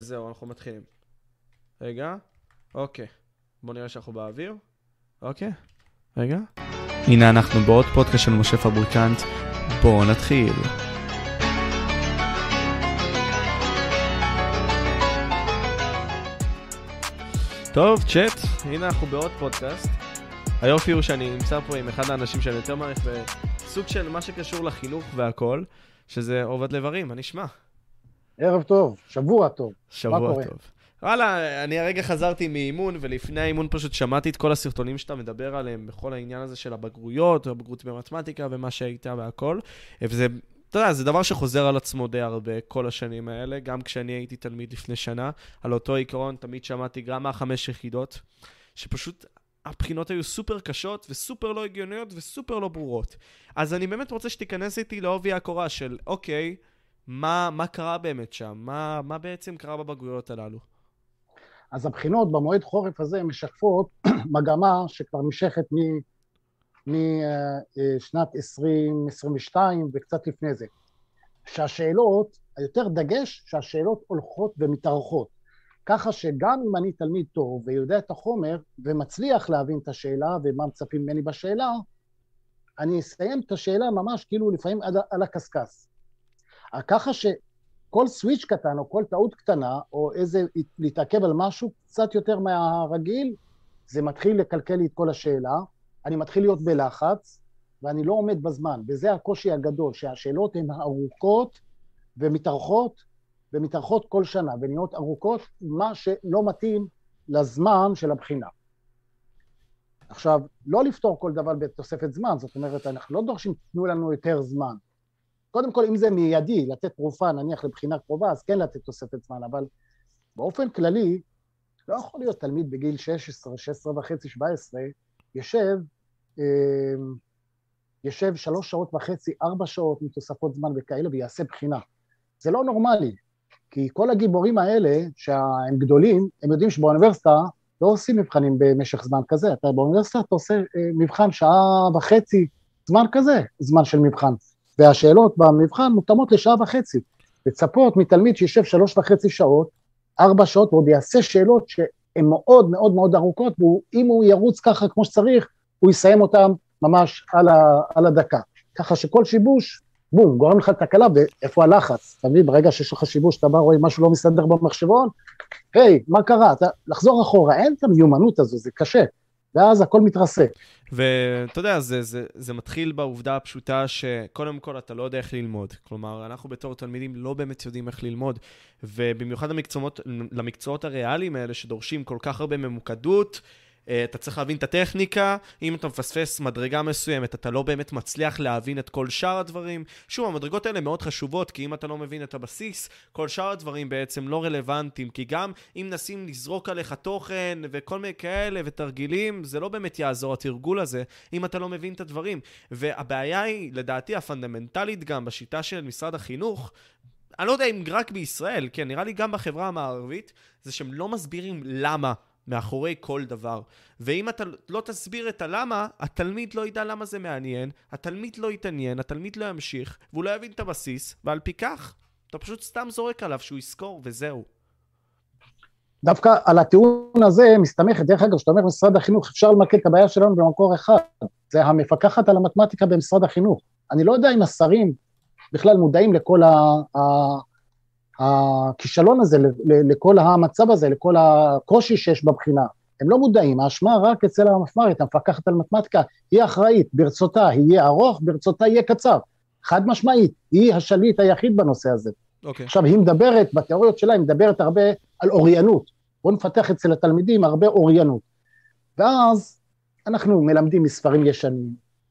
זהו, אנחנו מתחילים. רגע, אוקיי. בוא נראה שאנחנו באוויר. אוקיי, רגע. הנה אנחנו בעוד פודקאסט של משה פבריקנט. בואו נתחיל. טוב, צ'אט, הנה אנחנו בעוד פודקאסט. היופי הוא שאני נמצא פה עם אחד האנשים שאני יותר מעריך בסוג של מה שקשור לחינוך והכל, שזה עובד לברים, מה נשמע? ערב טוב, שבוע טוב. שבוע טוב. וואלה, אני הרגע חזרתי מאימון, ולפני האימון פשוט שמעתי את כל הסרטונים שאתה מדבר עליהם בכל העניין הזה של הבגרויות, הבגרות במתמטיקה ומה שהיית והכל. וזה, אתה יודע, זה דבר שחוזר על עצמו די הרבה כל השנים האלה, גם כשאני הייתי תלמיד לפני שנה, על אותו עיקרון תמיד שמעתי גם מהחמש יחידות, שפשוט הבחינות היו סופר קשות וסופר לא הגיוניות וסופר לא ברורות. אז אני באמת רוצה שתיכנס איתי לעובי הקורה של, אוקיי, מה, מה קרה באמת שם? מה, מה בעצם קרה בבגרויות הללו? אז הבחינות במועד חורף הזה משקפות מגמה שכבר נמשכת משנת 2022 וקצת לפני זה. שהשאלות, היותר דגש שהשאלות הולכות ומתארכות. ככה שגם אם אני תלמיד טוב ויודע את החומר ומצליח להבין את השאלה ומה מצפים ממני בשאלה, אני אסיים את השאלה ממש כאילו לפעמים על, על הקשקש. ככה שכל סוויץ' קטן או כל טעות קטנה, או איזה להתעכב על משהו קצת יותר מהרגיל, זה מתחיל לקלקל לי את כל השאלה, אני מתחיל להיות בלחץ, ואני לא עומד בזמן, וזה הקושי הגדול, שהשאלות הן ארוכות ומתארכות, ומתארכות כל שנה, ונהיות ארוכות, מה שלא מתאים לזמן של הבחינה. עכשיו, לא לפתור כל דבר בתוספת זמן, זאת אומרת, אנחנו לא דורשים, תנו לנו יותר זמן. קודם כל, אם זה מיידי, לתת תרופה נניח לבחינה קרובה, אז כן לתת תוספת זמן, אבל באופן כללי, לא יכול להיות תלמיד בגיל 16, 16 וחצי, 17, יושב, אמ, יושב שלוש שעות וחצי, ארבע שעות מתוספות זמן וכאלה, ויעשה בחינה. זה לא נורמלי, כי כל הגיבורים האלה, שהם גדולים, הם יודעים שבאוניברסיטה לא עושים מבחנים במשך זמן כזה. אתה באוניברסיטה, אתה עושה אה, מבחן שעה וחצי, זמן כזה, זמן של מבחן. והשאלות במבחן מותאמות לשעה וחצי. לצפות מתלמיד שישב שלוש וחצי שעות, ארבע שעות, ועוד יעשה שאלות שהן מאוד מאוד מאוד ארוכות, ואם הוא ירוץ ככה כמו שצריך, הוא יסיים אותן ממש על, ה, על הדקה. ככה שכל שיבוש, בום, גורם לך תקלה, ואיפה הלחץ? אתה מבין, ברגע שיש לך שיבוש, אתה בא, רואה משהו לא מסתדר במחשבון, היי, מה קרה? אתה, לחזור אחורה, אין את המיומנות הזו, זה קשה. ואז הכל מתרסק. ואתה יודע, זה, זה, זה מתחיל בעובדה הפשוטה שקודם כל אתה לא יודע איך ללמוד. כלומר, אנחנו בתור תלמידים לא באמת יודעים איך ללמוד, ובמיוחד למקצועות, למקצועות הריאליים האלה שדורשים כל כך הרבה ממוקדות, אתה צריך להבין את הטכניקה, אם אתה מפספס מדרגה מסוימת, אתה לא באמת מצליח להבין את כל שאר הדברים. שוב, המדרגות האלה מאוד חשובות, כי אם אתה לא מבין את הבסיס, כל שאר הדברים בעצם לא רלוונטיים, כי גם אם נשים לזרוק עליך תוכן וכל מיני כאלה ותרגילים, זה לא באמת יעזור התרגול הזה, אם אתה לא מבין את הדברים. והבעיה היא, לדעתי, הפונדמנטלית גם בשיטה של משרד החינוך, אני לא יודע אם רק בישראל, כן, נראה לי גם בחברה המערבית, זה שהם לא מסבירים למה מאחורי כל דבר. ואם אתה לא תסביר את הלמה, התלמיד לא ידע למה זה מעניין, התלמיד לא יתעניין, התלמיד לא ימשיך, והוא לא יבין את הבסיס, ועל פי כך, אתה פשוט סתם זורק עליו שהוא יזכור, וזהו. דווקא על הטיעון הזה מסתמכת, דרך אגב, כשאתה אומר משרד החינוך, אפשר למקד את הבעיה שלנו במקור אחד, זה המפקחת על המתמטיקה במשרד החינוך. אני לא יודע אם השרים בכלל מודעים לכל. הכישלון הזה, לכל המצב הזה, לכל הקושי שיש בבחינה. הם לא מודעים, האשמה רק אצל המפמ"רית, המפקחת על מתמטיקה, היא אחראית, ברצותה יהיה ארוך, ברצותה יהיה קצר. חד משמעית, היא השליט היחיד בנושא הזה. Okay. אוקיי. עכשיו, היא מדברת, בתיאוריות שלה, היא מדברת הרבה על אוריינות. בואו נפתח אצל התלמידים הרבה אוריינות. ואז אנחנו מלמדים מספרים ישנים,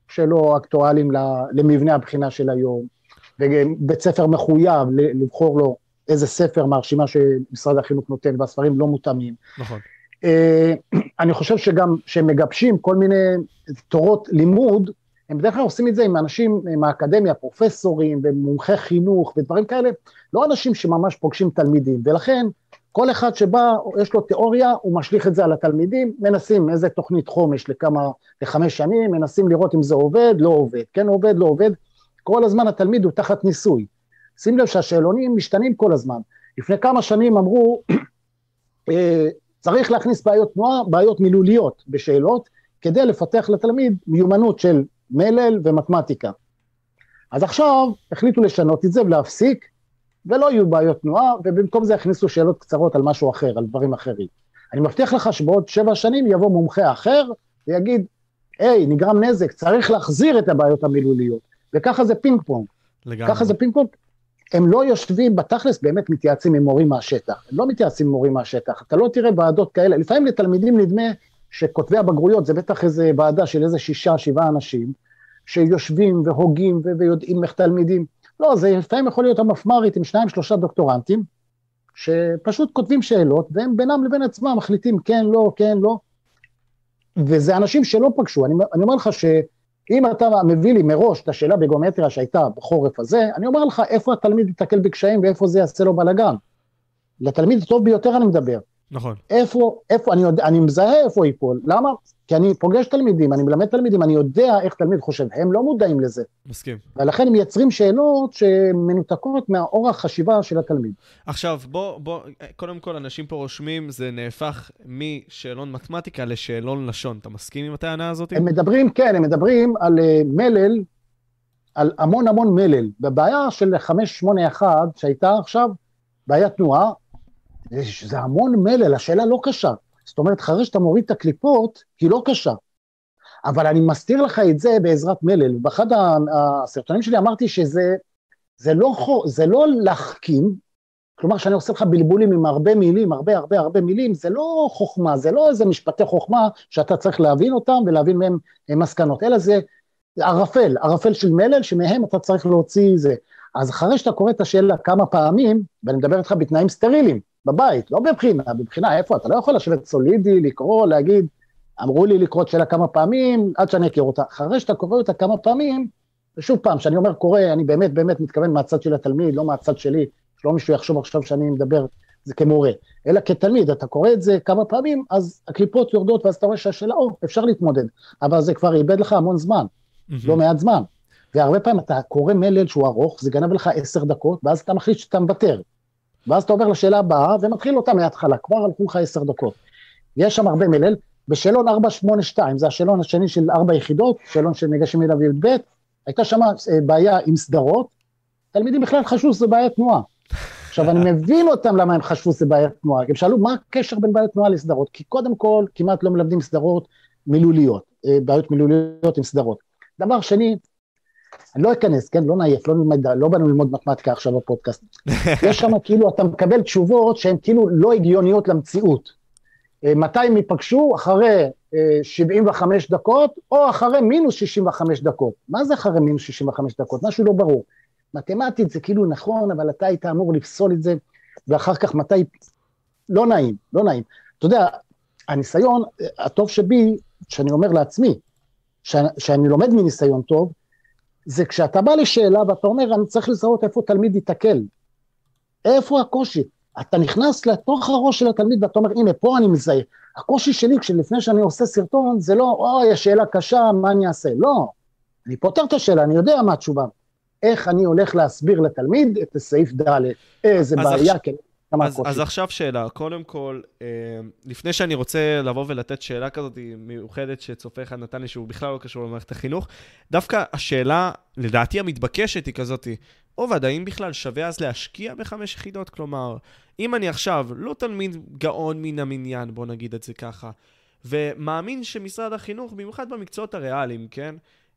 שלא אקטואליים למבנה הבחינה של היום, ובית ספר מחויב לבחור לו איזה ספר מהרשימה שמשרד החינוך נותן, והספרים לא מותאמים. נכון. Uh, אני חושב שגם כשהם מגבשים כל מיני תורות לימוד, הם בדרך כלל עושים את זה עם אנשים מהאקדמיה, פרופסורים ומומחי חינוך ודברים כאלה, לא אנשים שממש פוגשים תלמידים, ולכן כל אחד שבא, יש לו תיאוריה, הוא משליך את זה על התלמידים, מנסים איזה תוכנית חומש לכמה, לחמש שנים, מנסים לראות אם זה עובד, לא עובד, כן עובד, לא עובד, כל הזמן התלמיד הוא תחת ניסוי. שים לב שהשאלונים משתנים כל הזמן. לפני כמה שנים אמרו, אה, צריך להכניס בעיות תנועה, בעיות מילוליות בשאלות, כדי לפתח לתלמיד מיומנות של מלל ומתמטיקה. אז עכשיו החליטו לשנות את זה ולהפסיק, ולא יהיו בעיות תנועה, ובמקום זה הכניסו שאלות קצרות על משהו אחר, על דברים אחרים. אני מבטיח לך שבעוד שבע שנים יבוא מומחה אחר ויגיד, היי, נגרם נזק, צריך להחזיר את הבעיות המילוליות. וככה זה פינג פונג. לגמרי. ככה זה פינג פונג. הם לא יושבים בתכלס, באמת מתייעצים עם מורים מהשטח. הם לא מתייעצים עם מורים מהשטח. אתה לא תראה ועדות כאלה. לפעמים לתלמידים נדמה שכותבי הבגרויות זה בטח איזה ועדה של איזה שישה, שבעה אנשים, שיושבים והוגים ויודעים איך תלמידים. לא, זה לפעמים יכול להיות המפמ"רית עם שניים, שלושה דוקטורנטים, שפשוט כותבים שאלות, והם בינם לבין עצמם מחליטים כן, לא, כן, לא. וזה אנשים שלא פגשו. אני, אני אומר לך שאם אתה מביא לי מראש את השאלה בגאומטריה שהייתה בחורף הזה, אני אומר לך איפה התלמיד ייתקל בקשיים ואיפה זה יעשה לו בלאגן. לתלמיד הטוב ביותר אני מדבר. נכון. איפה, איפה, אני, יודע, אני מזהה איפה ייפול, למה? כי אני פוגש תלמידים, אני מלמד תלמידים, אני יודע איך תלמיד חושב, הם לא מודעים לזה. מסכים. ולכן הם מייצרים שאלות שמנותקות מהאורח חשיבה של התלמיד. עכשיו, בוא, בוא, קודם כל, אנשים פה רושמים, זה נהפך משאלון מתמטיקה לשאלון לשון. אתה מסכים עם הטענה הזאת? הם מדברים, כן, הם מדברים על uh, מלל, על המון המון מלל. בבעיה של 581 שהייתה עכשיו, בעיית תנועה, זה המון מלל, השאלה לא קשה. זאת אומרת, אחרי שאתה מוריד את הקליפות, היא לא קשה. אבל אני מסתיר לך את זה בעזרת מלל. באחד הסרטונים שלי אמרתי שזה זה לא, זה לא להחכים, כלומר שאני עושה לך בלבולים עם הרבה מילים, הרבה הרבה הרבה מילים, זה לא חוכמה, זה לא איזה משפטי חוכמה שאתה צריך להבין אותם ולהבין מהם מסקנות, אלא זה ערפל, ערפל של מלל שמהם אתה צריך להוציא זה. אז אחרי שאתה קורא את השאלה כמה פעמים, ואני מדבר איתך בתנאים סטריליים, בבית, לא בבחינה, בבחינה איפה, אתה לא יכול לשבת סולידי, לקרוא, להגיד, אמרו לי לקרוא את שאלה כמה פעמים, עד שאני אכיר אותה. אחרי שאתה קורא אותה כמה פעמים, ושוב פעם, כשאני אומר קורא, אני באמת באמת מתכוון מהצד של התלמיד, לא מהצד שלי, שלא מישהו יחשוב עכשיו שאני מדבר זה כמורה, אלא כתלמיד, אתה קורא את זה כמה פעמים, אז הקליפות יורדות, ואז אתה רואה שהשאלה, או, אפשר להתמודד, אבל זה כבר איבד לך המון זמן, לא מעט זמן. והרבה פעמים אתה קורא מלל שהוא ארוך, זה גנב לך עשר דקות, ואז אתה מחליט שאתה מוותר. ואז אתה עובר לשאלה הבאה ומתחיל אותה מההתחלה, כבר הלכו לך עשר דקות. יש שם הרבה מלל, בשאלון 482, זה השאלון השני של ארבע יחידות, שאלון של ניגשים אליו י"ב, הייתה שם אה, בעיה עם סדרות, תלמידים בכלל חשבו שזה בעיית תנועה. עכשיו, אני מבין אותם למה הם חשבו שזה בעיית תנועה, הם שאלו מה הקשר בין בעיית תנועה לסדרות, כי קודם כל כמעט לא מלמדים סדרות מילוליות, אה, בעיות מילוליות עם סדרות. דבר שני, אני לא אכנס, כן, לא נעייף, לא, נלמד, לא באנו ללמוד מתמטיקה עכשיו בפודקאסט. יש שם כאילו, אתה מקבל תשובות שהן כאילו לא הגיוניות למציאות. אה, מתי הם ייפגשו? אחרי 75 אה, דקות, או אחרי מינוס 65 דקות. מה זה אחרי מינוס 65 דקות? משהו לא ברור. מתמטית זה כאילו נכון, אבל אתה היית אמור לפסול את זה, ואחר כך מתי... לא נעים, לא נעים. אתה יודע, הניסיון אה, הטוב שבי, שאני אומר לעצמי, שאני לומד מניסיון טוב, זה כשאתה בא לשאלה ואתה אומר, אני צריך לזהות איפה תלמיד ייתקל. איפה הקושי? אתה נכנס לתוך הראש של התלמיד ואתה אומר, הנה, פה אני מזהה. הקושי שלי, כשלפני שאני עושה סרטון, זה לא, אוי, השאלה קשה, מה אני אעשה? לא. אני פותר את השאלה, אני יודע מה התשובה. איך אני הולך להסביר לתלמיד את הסעיף ד', איזה בעיה, עכשיו... כן. אז, אז עכשיו שאלה, קודם כל, אה, לפני שאני רוצה לבוא ולתת שאלה כזאת מיוחדת שצופה אחד נתן לי, שהוא בכלל לא קשור למערכת החינוך, דווקא השאלה, לדעתי המתבקשת היא כזאת, עובד, האם בכלל שווה אז להשקיע בחמש יחידות? כלומר, אם אני עכשיו לא תלמיד גאון מן המניין, בוא נגיד את זה ככה, ומאמין שמשרד החינוך, במיוחד במקצועות הריאליים, כן?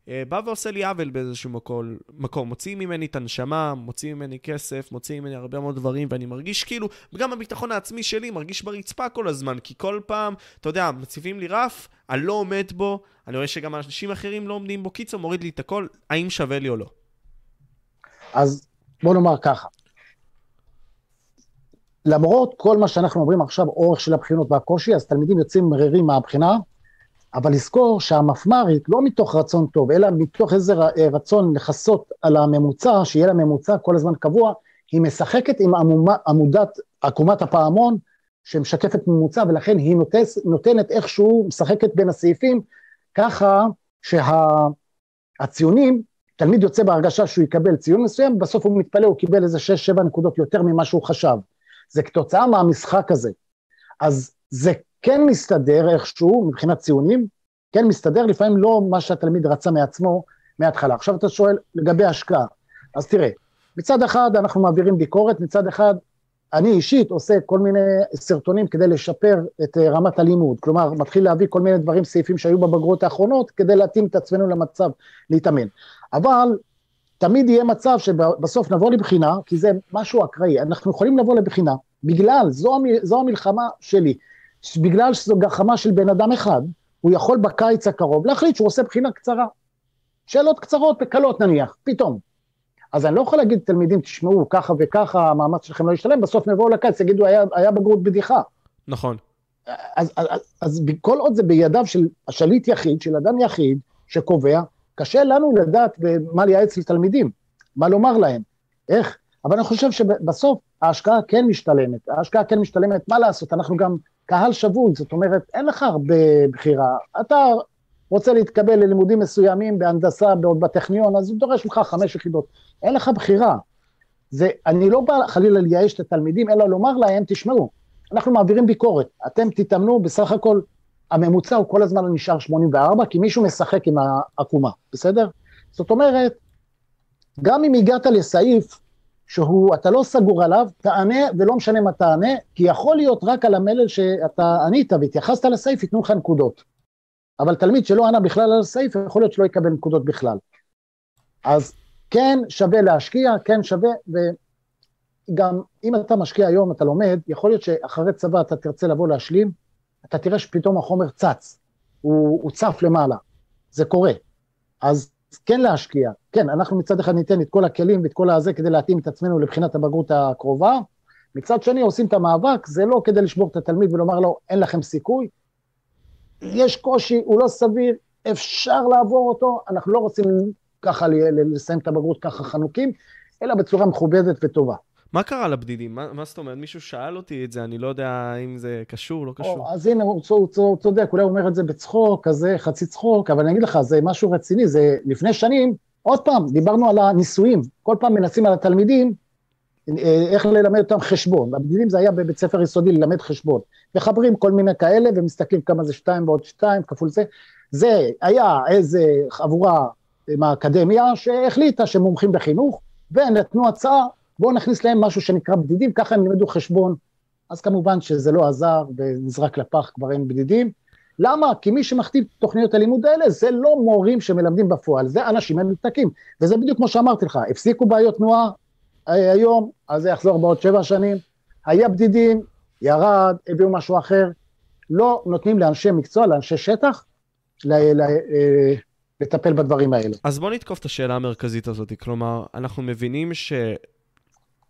אה, בא ועושה לי עוול באיזשהו מקום, מקום. מוציא ממני את הנשמה, מוציא ממני כסף, מוציא ממני הרבה מאוד דברים, ואני מרגיש כאילו, וגם הביטחון העצמי שלי מרגיש ברצפה כל הזמן, כי כל פעם, אתה יודע, מציבים לי רף, אני לא עומד בו, אני רואה שגם אנשים אחרים לא עומדים בו, קיצור, מוריד לי את הכל, האם שווה לי או לא? אז בוא נאמר ככה, למרות כל מה שאנחנו אומרים עכשיו, אורך של הבחינות והקושי, אז תלמידים יוצאים מרירים מהבחינה, אבל לזכור שהמפמ"רית, לא מתוך רצון טוב, אלא מתוך איזה אה, רצון לכסות על הממוצע, שיהיה לה ממוצע כל הזמן קבוע, היא משחקת עם עמומה, עמודת, עקומת הפעמון, שמשקפת ממוצע, ולכן היא נותס, נותנת איכשהו, משחקת בין הסעיפים, ככה שהציונים, שה, תלמיד יוצא בהרגשה שהוא יקבל ציון מסוים, בסוף הוא מתפלא, הוא קיבל איזה 6-7 נקודות יותר ממה שהוא חשב. זה כתוצאה מהמשחק הזה. אז זה כן מסתדר איכשהו מבחינת ציונים, כן מסתדר, לפעמים לא מה שהתלמיד רצה מעצמו מההתחלה. עכשיו אתה שואל לגבי השקעה. אז תראה, מצד אחד אנחנו מעבירים ביקורת, מצד אחד אני אישית עושה כל מיני סרטונים כדי לשפר את אה, רמת הלימוד, כלומר מתחיל להביא כל מיני דברים, סעיפים שהיו בבגרות האחרונות, כדי להתאים את עצמנו למצב להתאמן. אבל תמיד יהיה מצב שבסוף נבוא לבחינה, כי זה משהו אקראי, אנחנו יכולים לבוא לבחינה, בגלל, זו, זו המלחמה שלי, בגלל שזו גחמה של בן אדם אחד, הוא יכול בקיץ הקרוב להחליט שהוא עושה בחינה קצרה. שאלות קצרות וקלות נניח, פתאום. אז אני לא יכול להגיד לתלמידים, תשמעו, ככה וככה, המאמץ שלכם לא ישתלם, בסוף נבואו לקיץ, יגידו, היה, היה בגרות בדיחה. נכון. אז, אז, אז, אז כל עוד זה בידיו של השליט יחיד, של אדם יחיד, שקובע, קשה לנו לדעת מה לייעץ לתלמידים, מה לומר להם, איך, אבל אני חושב שבסוף ההשקעה כן משתלמת, ההשקעה כן משתלמת, מה לעשות, אנחנו גם קהל שבוי, זאת אומרת, אין לך הרבה בחירה, אתה רוצה להתקבל ללימודים מסוימים בהנדסה, בעוד בטכניון, אז הוא דורש ממך חמש יחידות, אין לך בחירה. זה, אני לא בא חלילה לייאש את התלמידים, אלא לומר להם, תשמעו, אנחנו מעבירים ביקורת, אתם תתאמנו, בסך הכל הממוצע הוא כל הזמן נשאר 84, כי מישהו משחק עם העקומה, בסדר? זאת אומרת, גם אם הגעת לסעיף שהוא, אתה לא סגור עליו, תענה ולא משנה מה תענה, כי יכול להיות רק על המלל שאתה ענית והתייחסת לסעיף, ייתנו לך נקודות. אבל תלמיד שלא ענה בכלל על הסעיף, יכול להיות שלא יקבל נקודות בכלל. אז כן שווה להשקיע, כן שווה, וגם אם אתה משקיע היום, אתה לומד, יכול להיות שאחרי צבא אתה תרצה לבוא להשלים, אתה תראה שפתאום החומר צץ, הוא, הוא צף למעלה, זה קורה. אז כן להשקיע, כן, אנחנו מצד אחד ניתן את כל הכלים ואת כל הזה כדי להתאים את עצמנו לבחינת הבגרות הקרובה, מצד שני עושים את המאבק, זה לא כדי לשבור את התלמיד ולומר לו אין לכם סיכוי, יש קושי, הוא לא סביר, אפשר לעבור אותו, אנחנו לא רוצים ככה לסיים את הבגרות ככה חנוקים, אלא בצורה מכובדת וטובה. מה קרה לבדידים? מה, מה זאת אומרת? מישהו שאל אותי את זה, אני לא יודע אם זה קשור, לא קשור. או, אז הנה, הוא, הוא, הוא צודק, אולי הוא אומר את זה בצחוק, כזה חצי צחוק, אבל אני אגיד לך, זה משהו רציני, זה לפני שנים, עוד פעם, דיברנו על הניסויים, כל פעם מנסים על התלמידים, אה, איך ללמד אותם חשבון. הבדידים זה היה בבית ספר יסודי ללמד חשבון. מחברים כל מיני כאלה ומסתכלים כמה זה שתיים ועוד שתיים כפול זה. זה היה איזה חבורה מהאקדמיה שהחליטה שהם מומחים בחינוך, ונתנו הצעה בואו נכניס להם משהו שנקרא בדידים, ככה הם ילמדו חשבון. אז כמובן שזה לא עזר ונזרק לפח, כבר אין בדידים. למה? כי מי שמכתיב תוכניות הלימוד האלה זה לא מורים שמלמדים בפועל, זה אנשים מנותקים. וזה בדיוק כמו שאמרתי לך, הפסיקו בעיות תנועה אה, היום, אז זה יחזור בעוד שבע שנים. היה בדידים, ירד, הביאו משהו אחר. לא נותנים לאנשי מקצוע, לאנשי שטח, ל- ל- אה, לטפל בדברים האלה. אז בוא נתקוף את השאלה המרכזית הזאת. כלומר, אנחנו מבינים ש...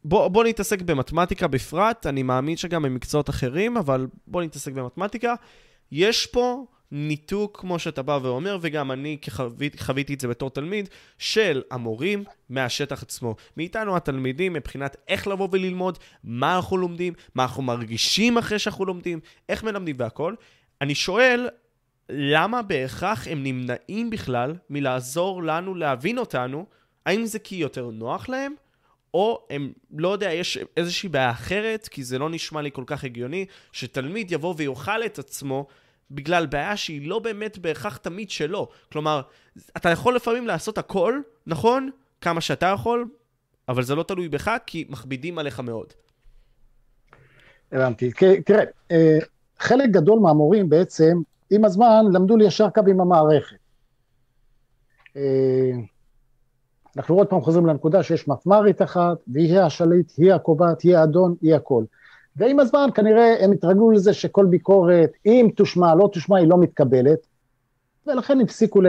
בוא, בוא נתעסק במתמטיקה בפרט, אני מאמין שגם במקצועות אחרים, אבל בוא נתעסק במתמטיקה. יש פה ניתוק, כמו שאתה בא ואומר, וגם אני כחוויתי חוויתי את זה בתור תלמיד, של המורים מהשטח עצמו. מאיתנו התלמידים מבחינת איך לבוא וללמוד, מה אנחנו לומדים, מה אנחנו מרגישים אחרי שאנחנו לומדים, איך מלמדים והכל. אני שואל, למה בהכרח הם נמנעים בכלל מלעזור לנו להבין אותנו? האם זה כי יותר נוח להם? או הם, לא יודע, יש איזושהי בעיה אחרת, כי זה לא נשמע לי כל כך הגיוני, שתלמיד יבוא ויאכל את עצמו בגלל בעיה שהיא לא באמת בהכרח תמיד שלו. כלומר, אתה יכול לפעמים לעשות הכל, נכון? כמה שאתה יכול, אבל זה לא תלוי בך, כי מכבידים עליך מאוד. הבנתי. תראה, אה, חלק גדול מהמורים בעצם, עם הזמן, למדו ליישר קו עם המערכת. אנחנו עוד פעם חוזרים לנקודה שיש מפמ"רית אחת, והיא השליט, היא הקובעת, היא האדון, היא הכל. ועם הזמן כנראה הם התרגלו לזה שכל ביקורת, אם תושמע, לא תושמע, היא לא מתקבלת, ולכן הפסיקו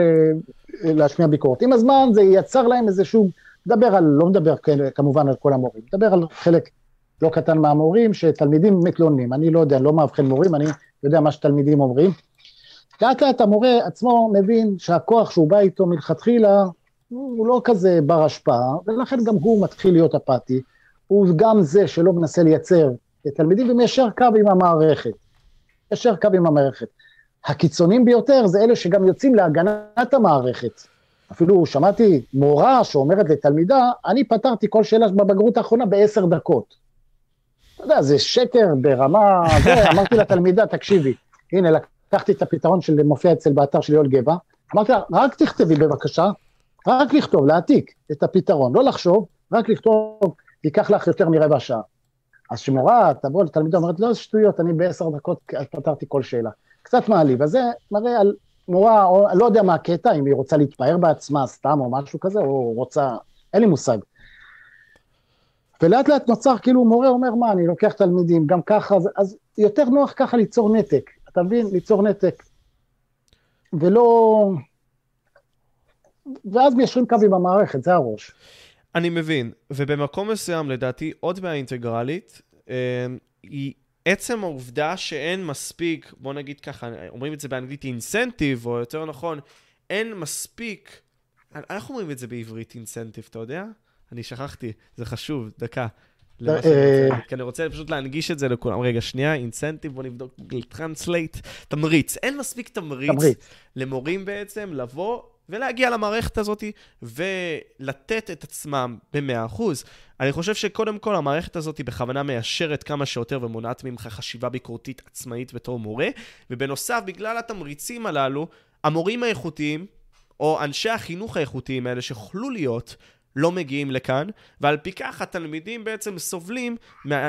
להשמיע ביקורת. עם הזמן זה יצר להם איזשהו, מדבר על, לא מדבר כמובן על כל המורים, מדבר על חלק לא קטן מהמורים, שתלמידים מתלוננים, אני לא יודע, לא מאבחן מורים, אני יודע מה שתלמידים אומרים. לאט לאט המורה עצמו מבין שהכוח שהוא בא איתו מלכתחילה, הוא לא כזה בר השפעה, ולכן גם הוא מתחיל להיות אפאתי. הוא גם זה שלא מנסה לייצר תלמידים ומיישר קו עם המערכת. מיישר קו עם המערכת. הקיצונים ביותר זה אלה שגם יוצאים להגנת המערכת. אפילו שמעתי מורה שאומרת לתלמידה, אני פתרתי כל שאלה בבגרות האחרונה בעשר דקות. אתה יודע, זה שקר ברמה, זה, אמרתי לתלמידה, תקשיבי, הנה, לקחתי את הפתרון של מופיע אצל באתר של יואל גבע, אמרתי לה, רק תכתבי בבקשה, רק לכתוב, להעתיק את הפתרון, לא לחשוב, רק לכתוב, ייקח לך יותר מרבע שעה. אז כשמורה תבוא לתלמידה, אומרת, לא, שטויות, אני בעשר דקות פתרתי כל שאלה. קצת מעליב, אז זה מראה על מורה, או לא יודע מה הקטע, אם היא רוצה להתפאר בעצמה סתם או משהו כזה, או רוצה, אין לי מושג. ולאט לאט נוצר כאילו מורה אומר מה אני לוקח תלמידים גם ככה אז, אז יותר נוח ככה ליצור נתק אתה מבין ליצור נתק ולא ואז מיישרים קו עם המערכת זה הראש. אני מבין ובמקום מסוים לדעתי עוד בעיה אינטגרלית אה, היא עצם העובדה שאין מספיק בוא נגיד ככה אומרים את זה באנגלית incentive או יותר נכון אין מספיק איך אומרים את זה בעברית incentive אתה יודע? אני שכחתי, זה חשוב, דקה. אה, כי אני רוצה פשוט להנגיש את זה לכולם. רגע, שנייה, incentive, בוא נבדוק Translate. תמריץ. אין מספיק תמריץ, למורים בעצם לבוא ולהגיע למערכת הזאת ולתת את עצמם ב-100%. אני חושב שקודם כל המערכת הזאת בכוונה מיישרת כמה שיותר ומונעת ממך חשיבה ביקורתית עצמאית בתור מורה, ובנוסף, בגלל התמריצים הללו, המורים האיכותיים, או אנשי החינוך האיכותיים האלה שיכולו להיות, לא מגיעים לכאן, ועל פי כך התלמידים בעצם סובלים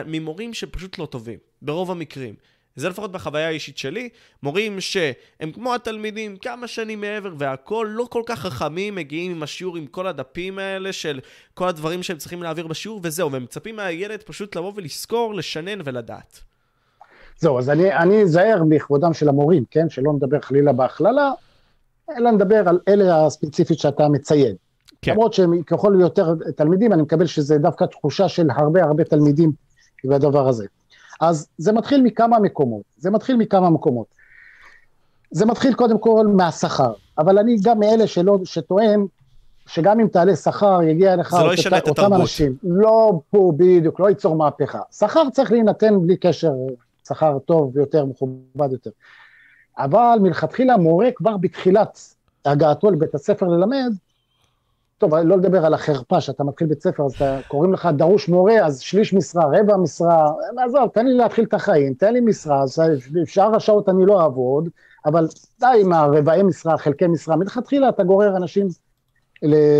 ממורים שפשוט לא טובים, ברוב המקרים. זה לפחות בחוויה האישית שלי, מורים שהם כמו התלמידים כמה שנים מעבר והכול לא כל כך חכמים, מגיעים עם השיעור עם כל הדפים האלה של כל הדברים שהם צריכים להעביר בשיעור וזהו, והם מצפים מהילד פשוט לבוא ולזכור, לשנן ולדעת. זהו, אז אני אזהר בכבודם של המורים, כן? שלא נדבר חלילה בהכללה, אלא נדבר על אלה הספציפית שאתה מציין. כן. למרות שהם ככל יותר תלמידים, אני מקבל שזה דווקא תחושה של הרבה הרבה תלמידים בדבר הזה. אז זה מתחיל מכמה מקומות, זה מתחיל מכמה מקומות. זה מתחיל קודם כל מהשכר, אבל אני גם מאלה שלא, שטוען שגם אם תעלה שכר, יגיע לך זה לא ישנה את התרבות. אנשים. לא פה בדיוק, לא ייצור מהפכה. שכר צריך להינתן בלי קשר, שכר טוב ויותר, מכובד יותר. אבל מלכתחילה מורה כבר בתחילת הגעתו לבית הספר ללמד, טוב, לא לדבר על החרפה שאתה מתחיל בית ספר, אז אתה, קוראים לך דרוש מורה, אז שליש משרה, רבע משרה, עזוב, תן לי להתחיל את החיים, תן לי משרה, אז שאר השעות אני לא אעבוד, אבל די עם הרבעי משרה, חלקי משרה, מלכתחילה אתה גורר אנשים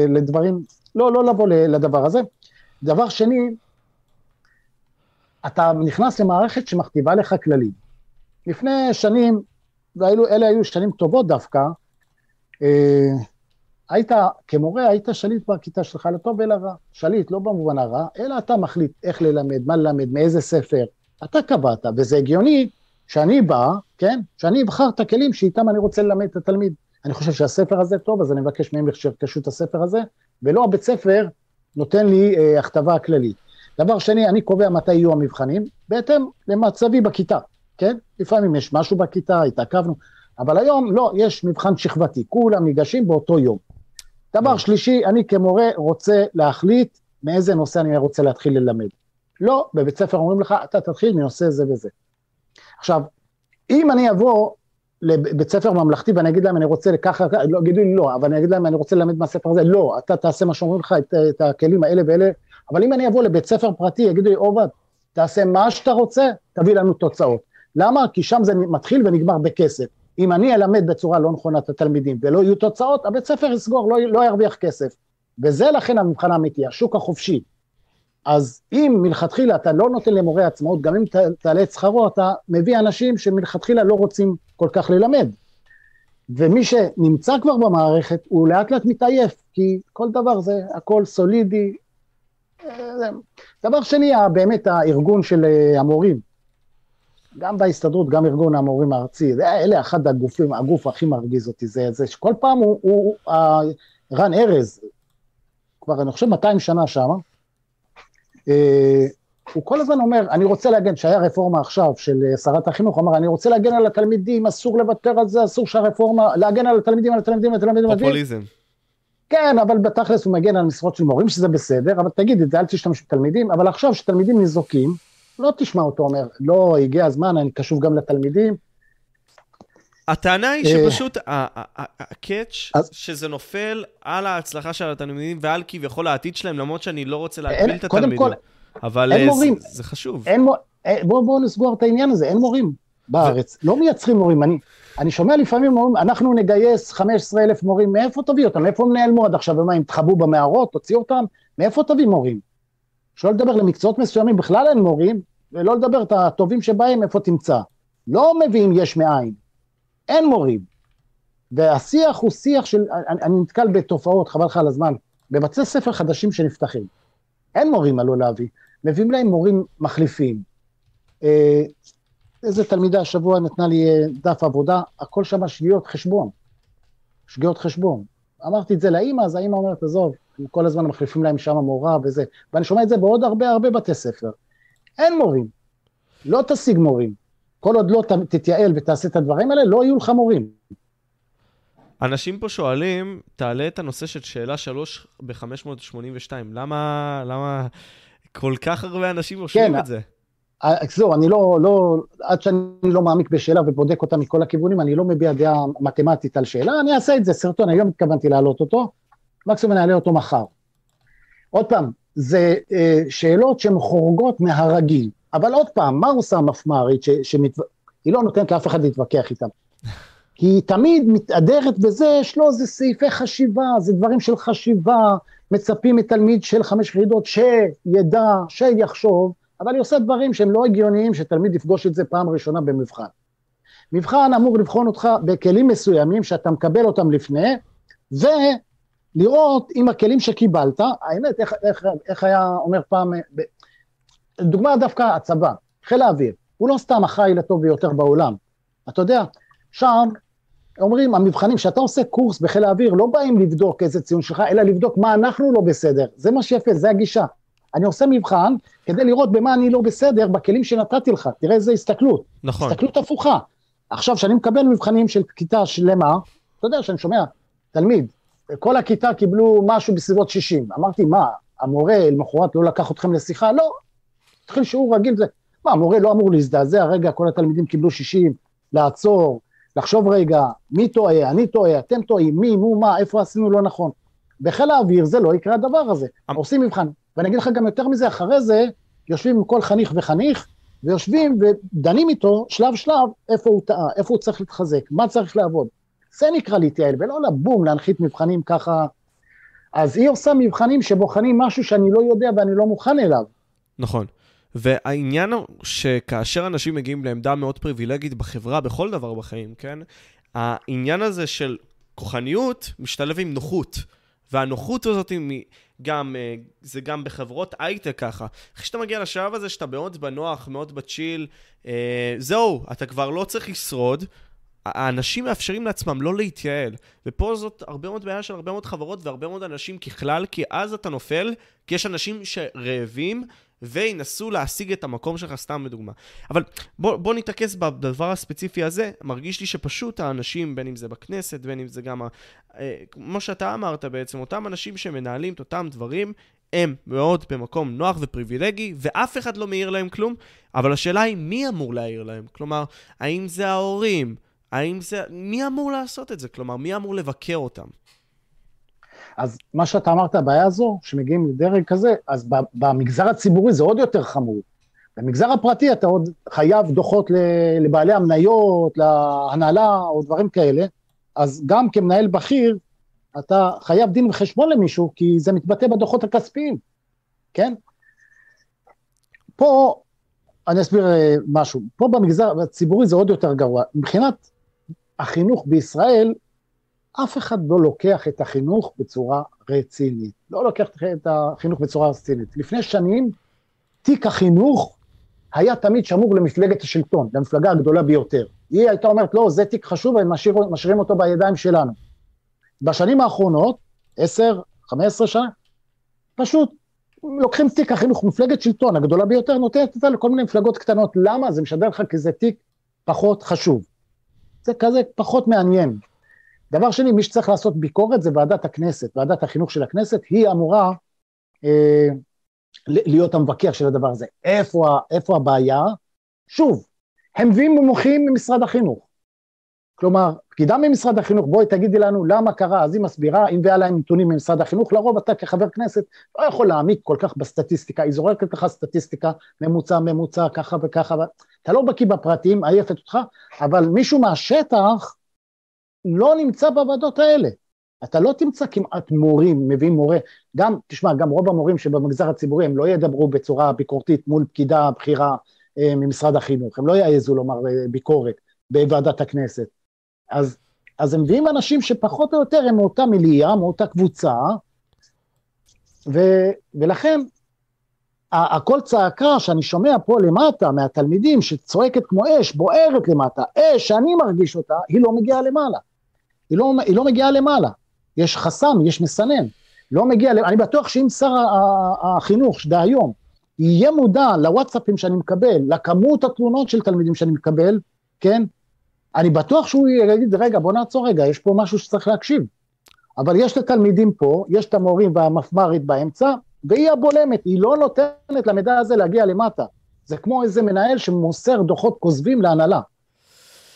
לדברים, לא, לא לבוא לדבר הזה. דבר שני, אתה נכנס למערכת שמכתיבה לך כללים. לפני שנים, ואלה היו שנים טובות דווקא, אה, היית, כמורה, היית שליט בכיתה שלך לטוב ולרע. שליט, לא במובן הרע, אלא אתה מחליט איך ללמד, מה ללמד, מאיזה ספר. אתה קבעת, וזה הגיוני שאני בא, כן, שאני אבחר את הכלים שאיתם אני רוצה ללמד את התלמיד. אני חושב שהספר הזה טוב, אז אני מבקש מהם שירכשו את הספר הזה, ולא הבית ספר נותן לי אה, הכתבה כללית. דבר שני, אני קובע מתי יהיו המבחנים, בהתאם למצבי בכיתה, כן? לפעמים יש משהו בכיתה, התעכבנו, אבל היום לא, יש מבחן שכבתי, כולם ניגשים באותו יום. דבר שלישי, אני כמורה רוצה להחליט מאיזה נושא אני רוצה להתחיל ללמד. לא, בבית ספר אומרים לך, אתה תתחיל מנושא זה וזה. עכשיו, אם אני אבוא לבית ספר ממלכתי ואני אגיד להם אני רוצה ככה, לא, יגידו לי לא, אבל אני אגיד להם אני רוצה ללמד מהספר הזה, לא, אתה תעשה מה שאומרים לך, את, את הכלים האלה ואלה, אבל אם אני אבוא לבית ספר פרטי, יגידו לי, עובד, תעשה מה שאתה רוצה, תביא לנו תוצאות. למה? כי שם זה מתחיל ונגמר בכסף. אם אני אלמד בצורה לא נכונה את התלמידים ולא יהיו תוצאות, הבית ספר יסגור, לא, לא ירוויח כסף. וזה לכן המבחן האמיתי, השוק החופשי. אז אם מלכתחילה אתה לא נותן למורה עצמאות, גם אם תעלה את שכרו, אתה מביא אנשים שמלכתחילה לא רוצים כל כך ללמד. ומי שנמצא כבר במערכת, הוא לאט לאט מתעייף, כי כל דבר זה הכל סולידי. אה, דבר שני, באמת הארגון של אה, המורים, גם בהסתדרות, גם ארגון המורים הארצי, אלה אחד הגופים, הגוף הכי מרגיז אותי, זה, זה שכל פעם הוא, הוא, הוא רן ארז, כבר אני חושב 200 שנה שם, אה, הוא כל הזמן אומר, אני רוצה להגן, שהיה רפורמה עכשיו של אה, שרת החינוך, אמר, אני רוצה להגן על התלמידים, אסור לוותר על זה, אסור שהרפורמה, להגן על התלמידים, על התלמידים, על התלמידים. פופוליזם. כן, אבל בתכלס הוא מגן על משרות של מורים, שזה בסדר, אבל תגיד את זה, אל תשתמש בתלמידים, אבל עכשיו שתלמידים ניזוקים, לא תשמע אותו אומר, לא, הגיע הזמן, אני קשוב גם לתלמידים. הטענה היא אה, שפשוט הקאץ' שזה נופל על ההצלחה של התלמידים ועל כביכול העתיד שלהם, למרות שאני לא רוצה להגביל את התלמידים. אבל אה. זה, חשוב. אה, בואו בוא נסגור את העניין הזה, אין מורים בארץ, לא מייצרים מורים. אני, שומע לפעמים אומרים, אנחנו נגייס 15 אלף מורים, מאיפה תביא אותם? מאיפה הם נעלמו עד עכשיו? ומה, הם תחבאו במערות, תוציאו אותם? מאיפה תביא מורים? שלא לדבר למקצועות מסוימים, בכלל אין מורים, ולא לדבר את הטובים שבהם, איפה תמצא. לא מביאים יש מאין, אין מורים. והשיח הוא שיח של, אני, אני נתקל בתופעות, חבל לך על הזמן, בבתי ספר חדשים שנפתחים. אין מורים עלו להביא, מביאים להם מורים מחליפים. אה, איזה תלמידה השבוע נתנה לי אה, דף עבודה, הכל שם שגיאות חשבון. שגיאות חשבון. אמרתי את זה לאימא, אז האימא אומרת, עזוב, הם כל הזמן מחליפים להם שם מורה וזה. ואני שומע את זה בעוד הרבה הרבה בתי ספר. אין מורים. לא תשיג מורים. כל עוד לא תתייעל ותעשה את הדברים האלה, לא יהיו לך מורים. אנשים פה שואלים, תעלה את הנושא של שאלה 3 ב-582. למה, למה כל כך הרבה אנשים רושמים כן, את זה? זהו, אני לא, לא, עד שאני לא מעמיק בשאלה ובודק אותה מכל הכיוונים, אני לא מביע דעה מתמטית על שאלה, אני אעשה את זה, סרטון, אני לא מתכוונתי להעלות אותו, מקסימום אני אעלה אותו מחר. עוד פעם, זה אה, שאלות שהן חורגות מהרגיל, אבל עוד פעם, מה עושה המפמ"רית, ש, שמת... היא לא נותנת לאף אחד להתווכח איתם. כי היא תמיד מתהדרת בזה, יש לו איזה סעיפי חשיבה, זה דברים של חשיבה, מצפים מתלמיד של חמש יחידות שידע, שיחשוב, אבל היא עושה דברים שהם לא הגיוניים, שתלמיד יפגוש את זה פעם ראשונה במבחן. מבחן אמור לבחון אותך בכלים מסוימים שאתה מקבל אותם לפני, ולראות אם הכלים שקיבלת, האמת, איך, איך, איך היה אומר פעם, ב- דוגמה דווקא הצבא, חיל האוויר, הוא לא סתם החיל הטוב ביותר בעולם. אתה יודע, שם אומרים, המבחנים, כשאתה עושה קורס בחיל האוויר, לא באים לבדוק איזה ציון שלך, אלא לבדוק מה אנחנו לא בסדר. זה מה שיפה, זה הגישה. אני עושה מבחן כדי לראות במה אני לא בסדר בכלים שנתתי לך, תראה איזה הסתכלות, נכון. הסתכלות הפוכה. עכשיו, כשאני מקבל מבחנים של כיתה שלמה, אתה יודע שאני שומע, תלמיד, כל הכיתה קיבלו משהו בסביבות 60. אמרתי, מה, המורה למחרת לא לקח אתכם לשיחה? לא, התחיל שיעור רגיל, זה, מה, המורה לא אמור להזדעזע, רגע, כל התלמידים קיבלו 60, לעצור, לחשוב רגע, מי טועה, אני טועה, אתם טועים, מי, מו, מה, איפה עשינו לא נכון. בחיל האוויר זה לא יקרה הדבר הזה, אמ- עושים מבחן. ואני אגיד לך גם יותר מזה, אחרי זה יושבים עם כל חניך וחניך, ויושבים ודנים איתו שלב שלב איפה הוא טעה, איפה הוא צריך להתחזק, מה צריך לעבוד. זה נקרא להתייעל, ולא לבום, להנחית מבחנים ככה. אז היא עושה מבחנים שבוחנים משהו שאני לא יודע ואני לא מוכן אליו. נכון. והעניין הוא שכאשר אנשים מגיעים לעמדה מאוד פריבילגית בחברה, בכל דבר בחיים, כן? העניין הזה של כוחניות משתלב עם נוחות. והנוחות הזאת היא גם, אה, זה גם בחברות הייטק ככה. אחרי שאתה מגיע לשלב הזה שאתה מאוד בנוח, מאוד בצ'יל, אה, זהו, אתה כבר לא צריך לשרוד. האנשים מאפשרים לעצמם לא להתייעל. ופה זאת הרבה מאוד בעיה של הרבה מאוד חברות והרבה מאוד אנשים ככלל, כי אז אתה נופל, כי יש אנשים שרעבים וינסו להשיג את המקום שלך, סתם לדוגמה. אבל בוא, בוא נתרכז בדבר הספציפי הזה. מרגיש לי שפשוט האנשים, בין אם זה בכנסת, בין אם זה גם, ה- אה, כמו שאתה אמרת בעצם, אותם אנשים שמנהלים את אותם דברים, הם מאוד במקום נוח ופריבילגי, ואף אחד לא מעיר להם כלום, אבל השאלה היא מי אמור להעיר להם? כלומר, האם זה ההורים? האם זה... מי אמור לעשות את זה? כלומר, מי אמור לבקר אותם? אז מה שאתה אמרת, הבעיה הזו, שמגיעים לדרג כזה, אז במגזר הציבורי זה עוד יותר חמור. במגזר הפרטי אתה עוד חייב דוחות לבעלי המניות, להנהלה או דברים כאלה, אז גם כמנהל בכיר, אתה חייב דין וחשבון למישהו, כי זה מתבטא בדוחות הכספיים, כן? פה, אני אסביר אה, משהו, פה במגזר הציבורי זה עוד יותר גרוע. מבחינת החינוך בישראל, אף אחד לא לוקח את החינוך בצורה רצינית. לא לוקח את החינוך בצורה רצינית. לפני שנים, תיק החינוך היה תמיד שמור למפלגת השלטון, למפלגה הגדולה ביותר. היא הייתה אומרת, לא, זה תיק חשוב, הם משאיר, משאירים אותו בידיים שלנו. בשנים האחרונות, 10, 15 שנה, פשוט לוקחים תיק החינוך, מפלגת שלטון הגדולה ביותר, נותנת אותה לכל מיני מפלגות קטנות. למה? זה משדר לך כי זה תיק פחות חשוב. זה כזה פחות מעניין. דבר שני, מי שצריך לעשות ביקורת זה ועדת הכנסת, ועדת החינוך של הכנסת, היא אמורה אה, להיות המבקר של הדבר הזה. איפה, איפה הבעיה? שוב, הם מביאים מומחים ממשרד החינוך. כלומר, פקידה ממשרד החינוך, בואי תגידי לנו למה קרה, אז היא מסבירה, היא מביאה להם נתונים ממשרד החינוך, לרוב אתה כחבר כנסת לא יכול להעמיק כל כך בסטטיסטיקה, היא זורקת לך סטטיסטיקה, ממוצע, ממוצע, ככה וככה, אתה לא בקיא בפרטים, עייפת אותך, אבל מישהו מהשטח לא נמצא בוועדות האלה. אתה לא תמצא כמעט מורים, מביאים מורה, גם, תשמע, גם רוב המורים שבמגזר הציבורי הם לא ידברו בצורה ביקורתית מול פקידה בכירה אה, ממשרד החינוך, הם לא יעזו לומר אה, ביקורת בוועדת הכנסת. אז, אז הם מביאים אנשים שפחות או יותר הם מאותה מיליה, מאותה קבוצה, ו, ולכן הקול צעקה שאני שומע פה למטה מהתלמידים שצועקת כמו אש, בוערת למטה, אש שאני מרגיש אותה, היא לא מגיעה למעלה. היא לא, היא לא מגיעה למעלה. יש חסם, יש מסנן. לא מגיע, אני בטוח שאם שר החינוך דהיום יהיה מודע לוואטסאפים שאני מקבל, לכמות התלונות של תלמידים שאני מקבל, כן? אני בטוח שהוא יגיד, רגע, בוא נעצור רגע, יש פה משהו שצריך להקשיב. אבל יש את התלמידים פה, יש את המורים והמפמ"רית באמצע, והיא הבולמת, היא לא נותנת למידע הזה להגיע למטה. זה כמו איזה מנהל שמוסר דוחות כוזבים להנהלה.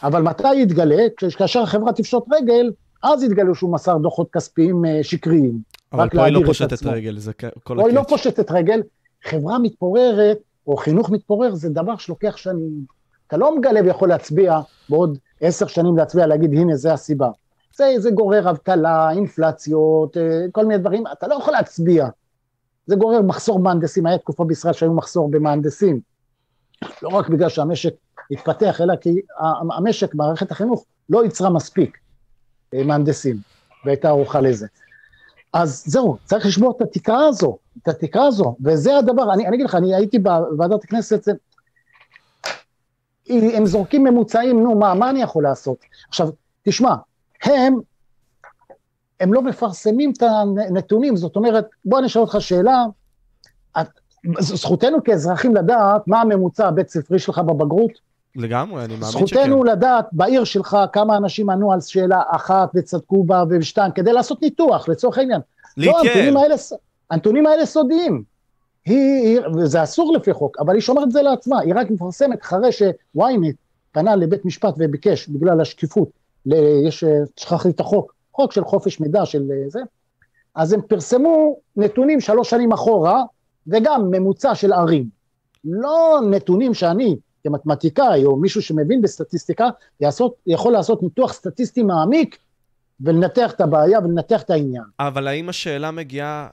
אבל מתי יתגלה? כאשר החברה תפשוט רגל, אז יתגלו שהוא מסר דוחות כספיים אה, שקריים. אבל פה היא לא פושטת רגל, זה כל הקטע. פה היא לא פושטת רגל, חברה מתפוררת, או חינוך מתפורר, זה דבר שלוקח שנים. אתה לא מגלה ויכול להצביע בעוד עשר שנים להצביע, להגיד, הנה, זה הסיבה. זה, זה גורר אבטלה, אינפלציות, אה, כל מיני דברים, אתה לא יכול להצביע. זה גורר מחסור במהנדסים, היה תקופה בישראל שהיו מחסור במהנדסים. לא רק בגלל שהמשק התפתח, אלא כי המשק, מערכת החינוך, לא ייצרה מספיק אה, מהנדסים, והייתה ערוכה לזה. אז זהו, צריך לשמור את התקרה הזו, את התקרה הזו, וזה הדבר, אני, אני אגיד לך, אני הייתי בוועדת הכנסת, הם זורקים ממוצעים, נו, מה, מה אני יכול לעשות? עכשיו, תשמע, הם, הם לא מפרסמים את הנתונים, זאת אומרת, בוא אני אשאל אותך שאלה, זכותנו כאזרחים לדעת מה הממוצע הבית ספרי שלך בבגרות? לגמרי, אני מאמין שכן. זכותנו לדעת בעיר שלך כמה אנשים ענו על שאלה אחת וצדקו בה ושתיים, כדי לעשות ניתוח, לצורך העניין. לא, הנתונים האלה, הנתונים האלה סודיים. היא, וזה אסור לפי חוק, אבל היא שומרת את זה לעצמה, היא רק מפרסמת אחרי שוויינט פנה לבית משפט וביקש, בגלל השקיפות, יש, שכחתי את החוק, חוק של חופש מידע של זה, אז הם פרסמו נתונים שלוש שנים אחורה, וגם ממוצע של ערים. לא נתונים שאני, כמתמטיקאי או מישהו שמבין בסטטיסטיקה, יעשות, יכול לעשות ניתוח סטטיסטי מעמיק ולנתח את הבעיה ולנתח את העניין. אבל האם השאלה מגיעה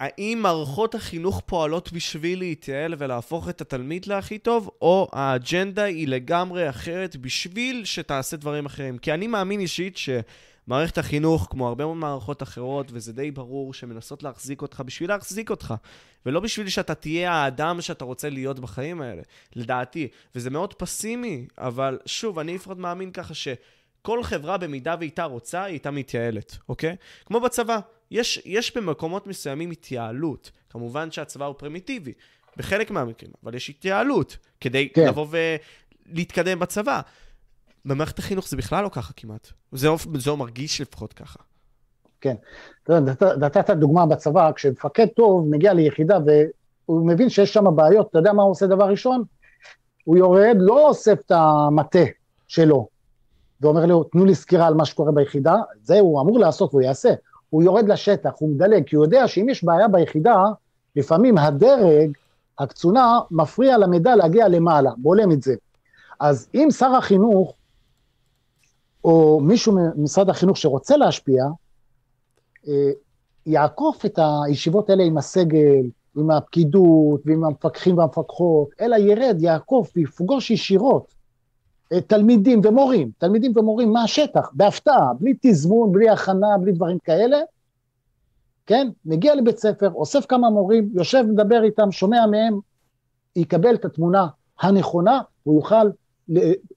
האם מערכות החינוך פועלות בשביל להתייעל ולהפוך את התלמיד להכי טוב, או האג'נדה היא לגמרי אחרת בשביל שתעשה דברים אחרים? כי אני מאמין אישית שמערכת החינוך, כמו הרבה מאוד מערכות אחרות, וזה די ברור, שמנסות להחזיק אותך בשביל להחזיק אותך, ולא בשביל שאתה תהיה האדם שאתה רוצה להיות בחיים האלה, לדעתי. וזה מאוד פסימי, אבל שוב, אני לפחות מאמין ככה ש... כל חברה במידה והייתה רוצה, היא הייתה מתייעלת, אוקיי? כמו בצבא, יש, יש במקומות מסוימים התייעלות. כמובן שהצבא הוא פרימיטיבי, בחלק מהמקרים, אבל יש התייעלות כדי כן. לבוא ולהתקדם בצבא. במערכת החינוך זה בכלל לא ככה כמעט. זה, זה מרגיש לפחות ככה. כן. נתת דוגמה בצבא, כשמפקד טוב מגיע ליחידה והוא מבין שיש שם בעיות, אתה יודע מה הוא עושה דבר ראשון? הוא יורד, לא אוסף את המטה שלו, ואומר לו, תנו לי סקירה על מה שקורה ביחידה, זה הוא אמור לעשות והוא יעשה. הוא יורד לשטח, הוא מדלג, כי הוא יודע שאם יש בעיה ביחידה, לפעמים הדרג, הקצונה, מפריע למידע להגיע למעלה, בולם את זה. אז אם שר החינוך, או מישהו ממשרד החינוך שרוצה להשפיע, אה, יעקוף את הישיבות האלה עם הסגל, עם הפקידות ועם המפקחים והמפקחות, אלא ירד, יעקוף ויפגוש ישירות תלמידים ומורים, תלמידים ומורים מהשטח, בהפתעה, בלי תזמון, בלי הכנה, בלי דברים כאלה, כן? מגיע לבית ספר, אוסף כמה מורים, יושב, מדבר איתם, שומע מהם, יקבל את התמונה הנכונה, הוא יוכל,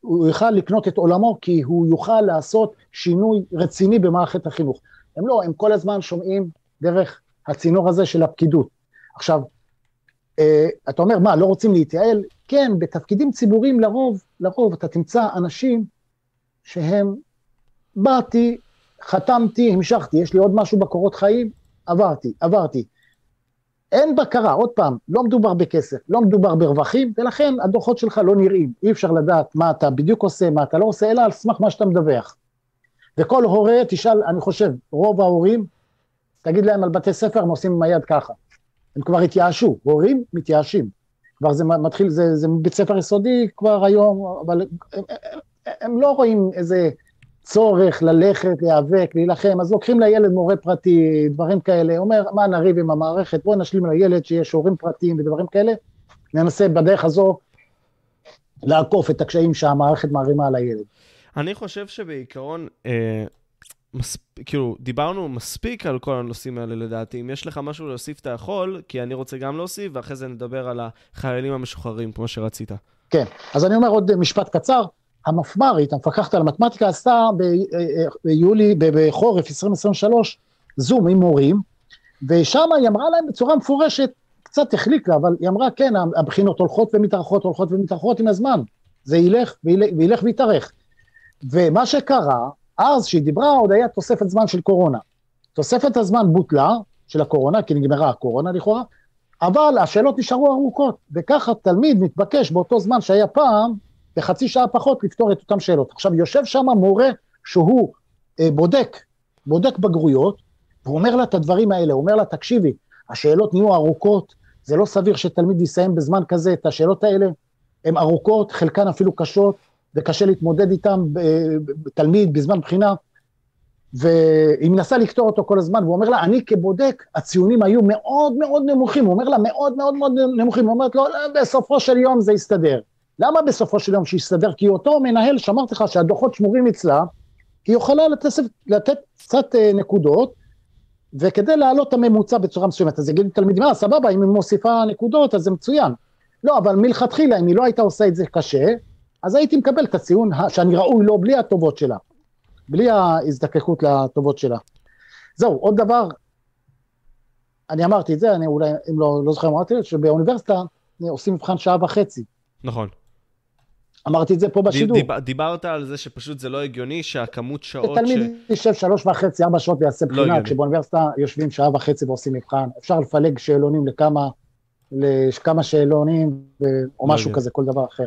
הוא יוכל לקנות את עולמו, כי הוא יוכל לעשות שינוי רציני במערכת החינוך. הם לא, הם כל הזמן שומעים דרך הצינור הזה של הפקידות. עכשיו, אה, אתה אומר, מה, לא רוצים להתייעל? כן, בתפקידים ציבוריים לרוב, לרוב אתה תמצא אנשים שהם, באתי, חתמתי, המשכתי, יש לי עוד משהו בקורות חיים, עברתי, עברתי. אין בקרה, עוד פעם, לא מדובר בכסף, לא מדובר ברווחים, ולכן הדוחות שלך לא נראים. אי אפשר לדעת מה אתה בדיוק עושה, מה אתה לא עושה, אלא על סמך מה שאתה מדווח. וכל הורה, תשאל, אני חושב, רוב ההורים, תגיד להם על בתי ספר, הם עושים עם היד ככה. הם כבר התייאשו, הורים מתייאשים. כבר זה מתחיל, זה, זה בית ספר יסודי כבר היום, אבל הם, הם, הם לא רואים איזה צורך ללכת, להיאבק, להילחם, אז לוקחים לילד מורה פרטי, דברים כאלה, אומר, מה נריב עם המערכת, בואו נשלים לילד שיש הורים פרטיים ודברים כאלה, ננסה בדרך הזו לעקוף את הקשיים שהמערכת מערימה על הילד. אני חושב שבעיקרון, אה, מספ... כאילו, דיברנו מספיק על כל הנושאים האלה לדעתי. אם יש לך משהו להוסיף, אתה יכול, כי אני רוצה גם להוסיף, ואחרי זה נדבר על החיילים המשוחררים, כמו שרצית. כן, אז אני אומר עוד משפט קצר. המפמ"רית, המפקחת על המתמטיקה, עשתה ביולי, בחורף 2023, זום עם מורים, ושם היא אמרה להם בצורה מפורשת, קצת החליק לה, אבל היא אמרה, כן, הבחינות הולכות ומתארכות, הולכות ומתארכות עם הזמן. זה ילך וילך ויתארך. ומה שקרה, אז שהיא דיברה, עוד היה תוספת זמן של קורונה. תוספת הזמן בוטלה, של הקורונה, כי נגמרה הקורונה לכאורה, אבל השאלות נשארו ארוכות, וככה תלמיד מתבקש באותו זמן שהיה פעם, בחצי שעה פחות לפתור את אותן שאלות. עכשיו, יושב שם מורה שהוא אה, בודק, בודק בגרויות, והוא אומר לה את הדברים האלה, הוא אומר לה, תקשיבי, השאלות נהיו ארוכות, זה לא סביר שתלמיד יסיים בזמן כזה את השאלות האלה, הן ארוכות, חלקן אפילו קשות, וקשה להתמודד איתן תלמיד בזמן בחינה, והיא מנסה לקטור אותו כל הזמן, והוא אומר לה, אני כבודק, הציונים היו מאוד מאוד נמוכים, הוא אומר לה, מאוד מאוד מאוד נמוכים, הוא אומרת לו, לא, בסופו של יום זה יסתדר. למה בסופו של יום שיסתדר? כי אותו מנהל שאמרתי לך שהדוחות שמורים אצלה, היא יכולה לתת, לתת קצת אה, נקודות, וכדי להעלות את הממוצע בצורה מסוימת, אז יגידו תלמידים, אה, סבבה, אם היא מוסיפה נקודות, אז זה מצוין. לא, אבל מלכתחילה, אם היא לא הייתה עושה את זה קשה, אז הייתי מקבל את הציון שאני ראוי לו בלי הטובות שלה, בלי ההזדקקות לטובות שלה. זהו, עוד דבר, אני אמרתי את זה, אני אולי, אם לא, לא זוכר, אמרתי, שבאוניברסיטה עושים מבחן שעה וחצי. נכון. אמרתי את זה פה בשידור. דיב, דיברת על זה שפשוט זה לא הגיוני שהכמות שעות ש... תלמיד יישב שלוש וחצי, ארבע שעות ויעשה לא בחינה, כשבאוניברסיטה יושבים שעה וחצי ועושים מבחן. אפשר לפלג שאלונים לכמה, לכמה שאלונים, או לא משהו כזה, כל דבר אחר.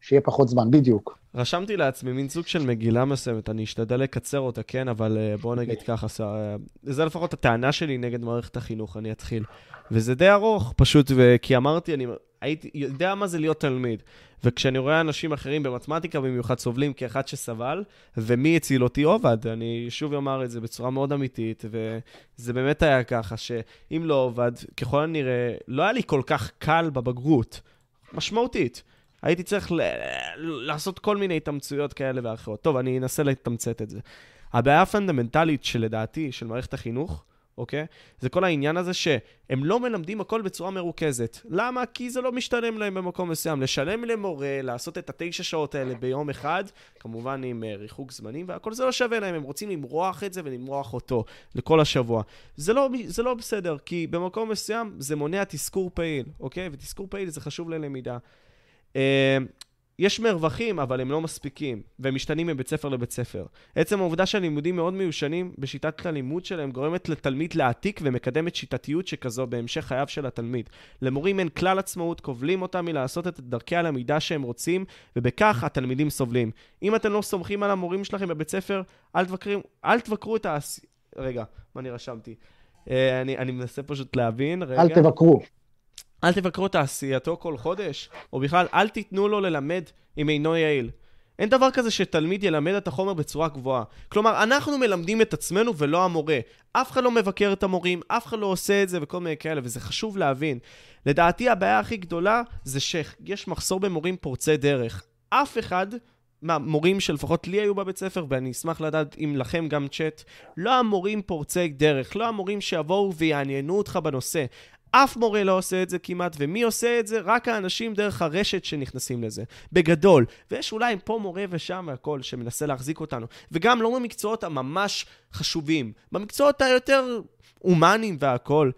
שיהיה פחות זמן, בדיוק. רשמתי לעצמי מין סוג של מגילה מסוימת, אני אשתדל לקצר אותה, כן, אבל uh, בואו נגיד ככה, אה, זה לפחות הטענה שלי נגד מערכת החינוך, אני אתחיל. וזה די ארוך, פשוט, כי אמרתי, אני הייתי, יודע מה זה להיות תלמיד. וכשאני רואה אנשים אחרים במתמטיקה במיוחד סובלים כאחד שסבל, ומי הציל אותי עובד. אני שוב אומר את זה בצורה מאוד אמיתית, וזה באמת היה ככה, שאם לא עובד, ככל הנראה, לא היה לי כל כך קל בבגרות, משמעותית. הייתי צריך ל- לעשות כל מיני התאמצויות כאלה ואחרות. טוב, אני אנסה לתמצת את זה. הבעיה הפונדמנטלית שלדעתי, של מערכת החינוך, אוקיי? זה כל העניין הזה שהם לא מלמדים הכל בצורה מרוכזת. למה? כי זה לא משתלם להם במקום מסוים. לשלם למורה, לעשות את התשע שעות האלה ביום אחד, כמובן עם uh, ריחוק זמנים, והכל זה לא שווה להם, הם רוצים למרוח את זה ולמרוח אותו לכל השבוע. זה לא, זה לא בסדר, כי במקום מסוים זה מונע תזכור פעיל, אוקיי? ותזכור פעיל זה חשוב ללמידה. Uh, יש מרווחים, אבל הם לא מספיקים, והם משתנים מבית ספר לבית ספר. עצם העובדה שהלימודים מאוד מיושנים בשיטת הלימוד שלהם גורמת לתלמיד להעתיק ומקדמת שיטתיות שכזו בהמשך חייו של התלמיד. למורים אין כלל עצמאות, כובלים אותם מלעשות את דרכי הלמידה שהם רוצים, ובכך התלמידים סובלים. אם אתם לא סומכים על המורים שלכם בבית ספר, אל תבקרו, אל תבקרו את ה... רגע, מה אני רשמתי? אה, אני, אני מנסה פשוט להבין, רגע. אל תבקרו. אל תבקרו את תעשייתו כל חודש, או בכלל אל תיתנו לו ללמד אם אינו יעיל. אין דבר כזה שתלמיד ילמד את החומר בצורה גבוהה. כלומר, אנחנו מלמדים את עצמנו ולא המורה. אף אחד לא מבקר את המורים, אף אחד לא עושה את זה וכל מיני כאלה, וזה חשוב להבין. לדעתי הבעיה הכי גדולה זה שיש מחסור במורים פורצי דרך. אף אחד מהמורים שלפחות לי היו בבית ספר, ואני אשמח לדעת אם לכם גם צ'אט, לא המורים פורצי דרך, לא המורים שיבואו ויעניינו אותך בנושא. אף מורה לא עושה את זה כמעט, ומי עושה את זה? רק האנשים דרך הרשת שנכנסים לזה. בגדול. ויש אולי פה מורה ושם והכל שמנסה להחזיק אותנו. וגם לא במקצועות הממש חשובים. במקצועות היותר הומניים והכל.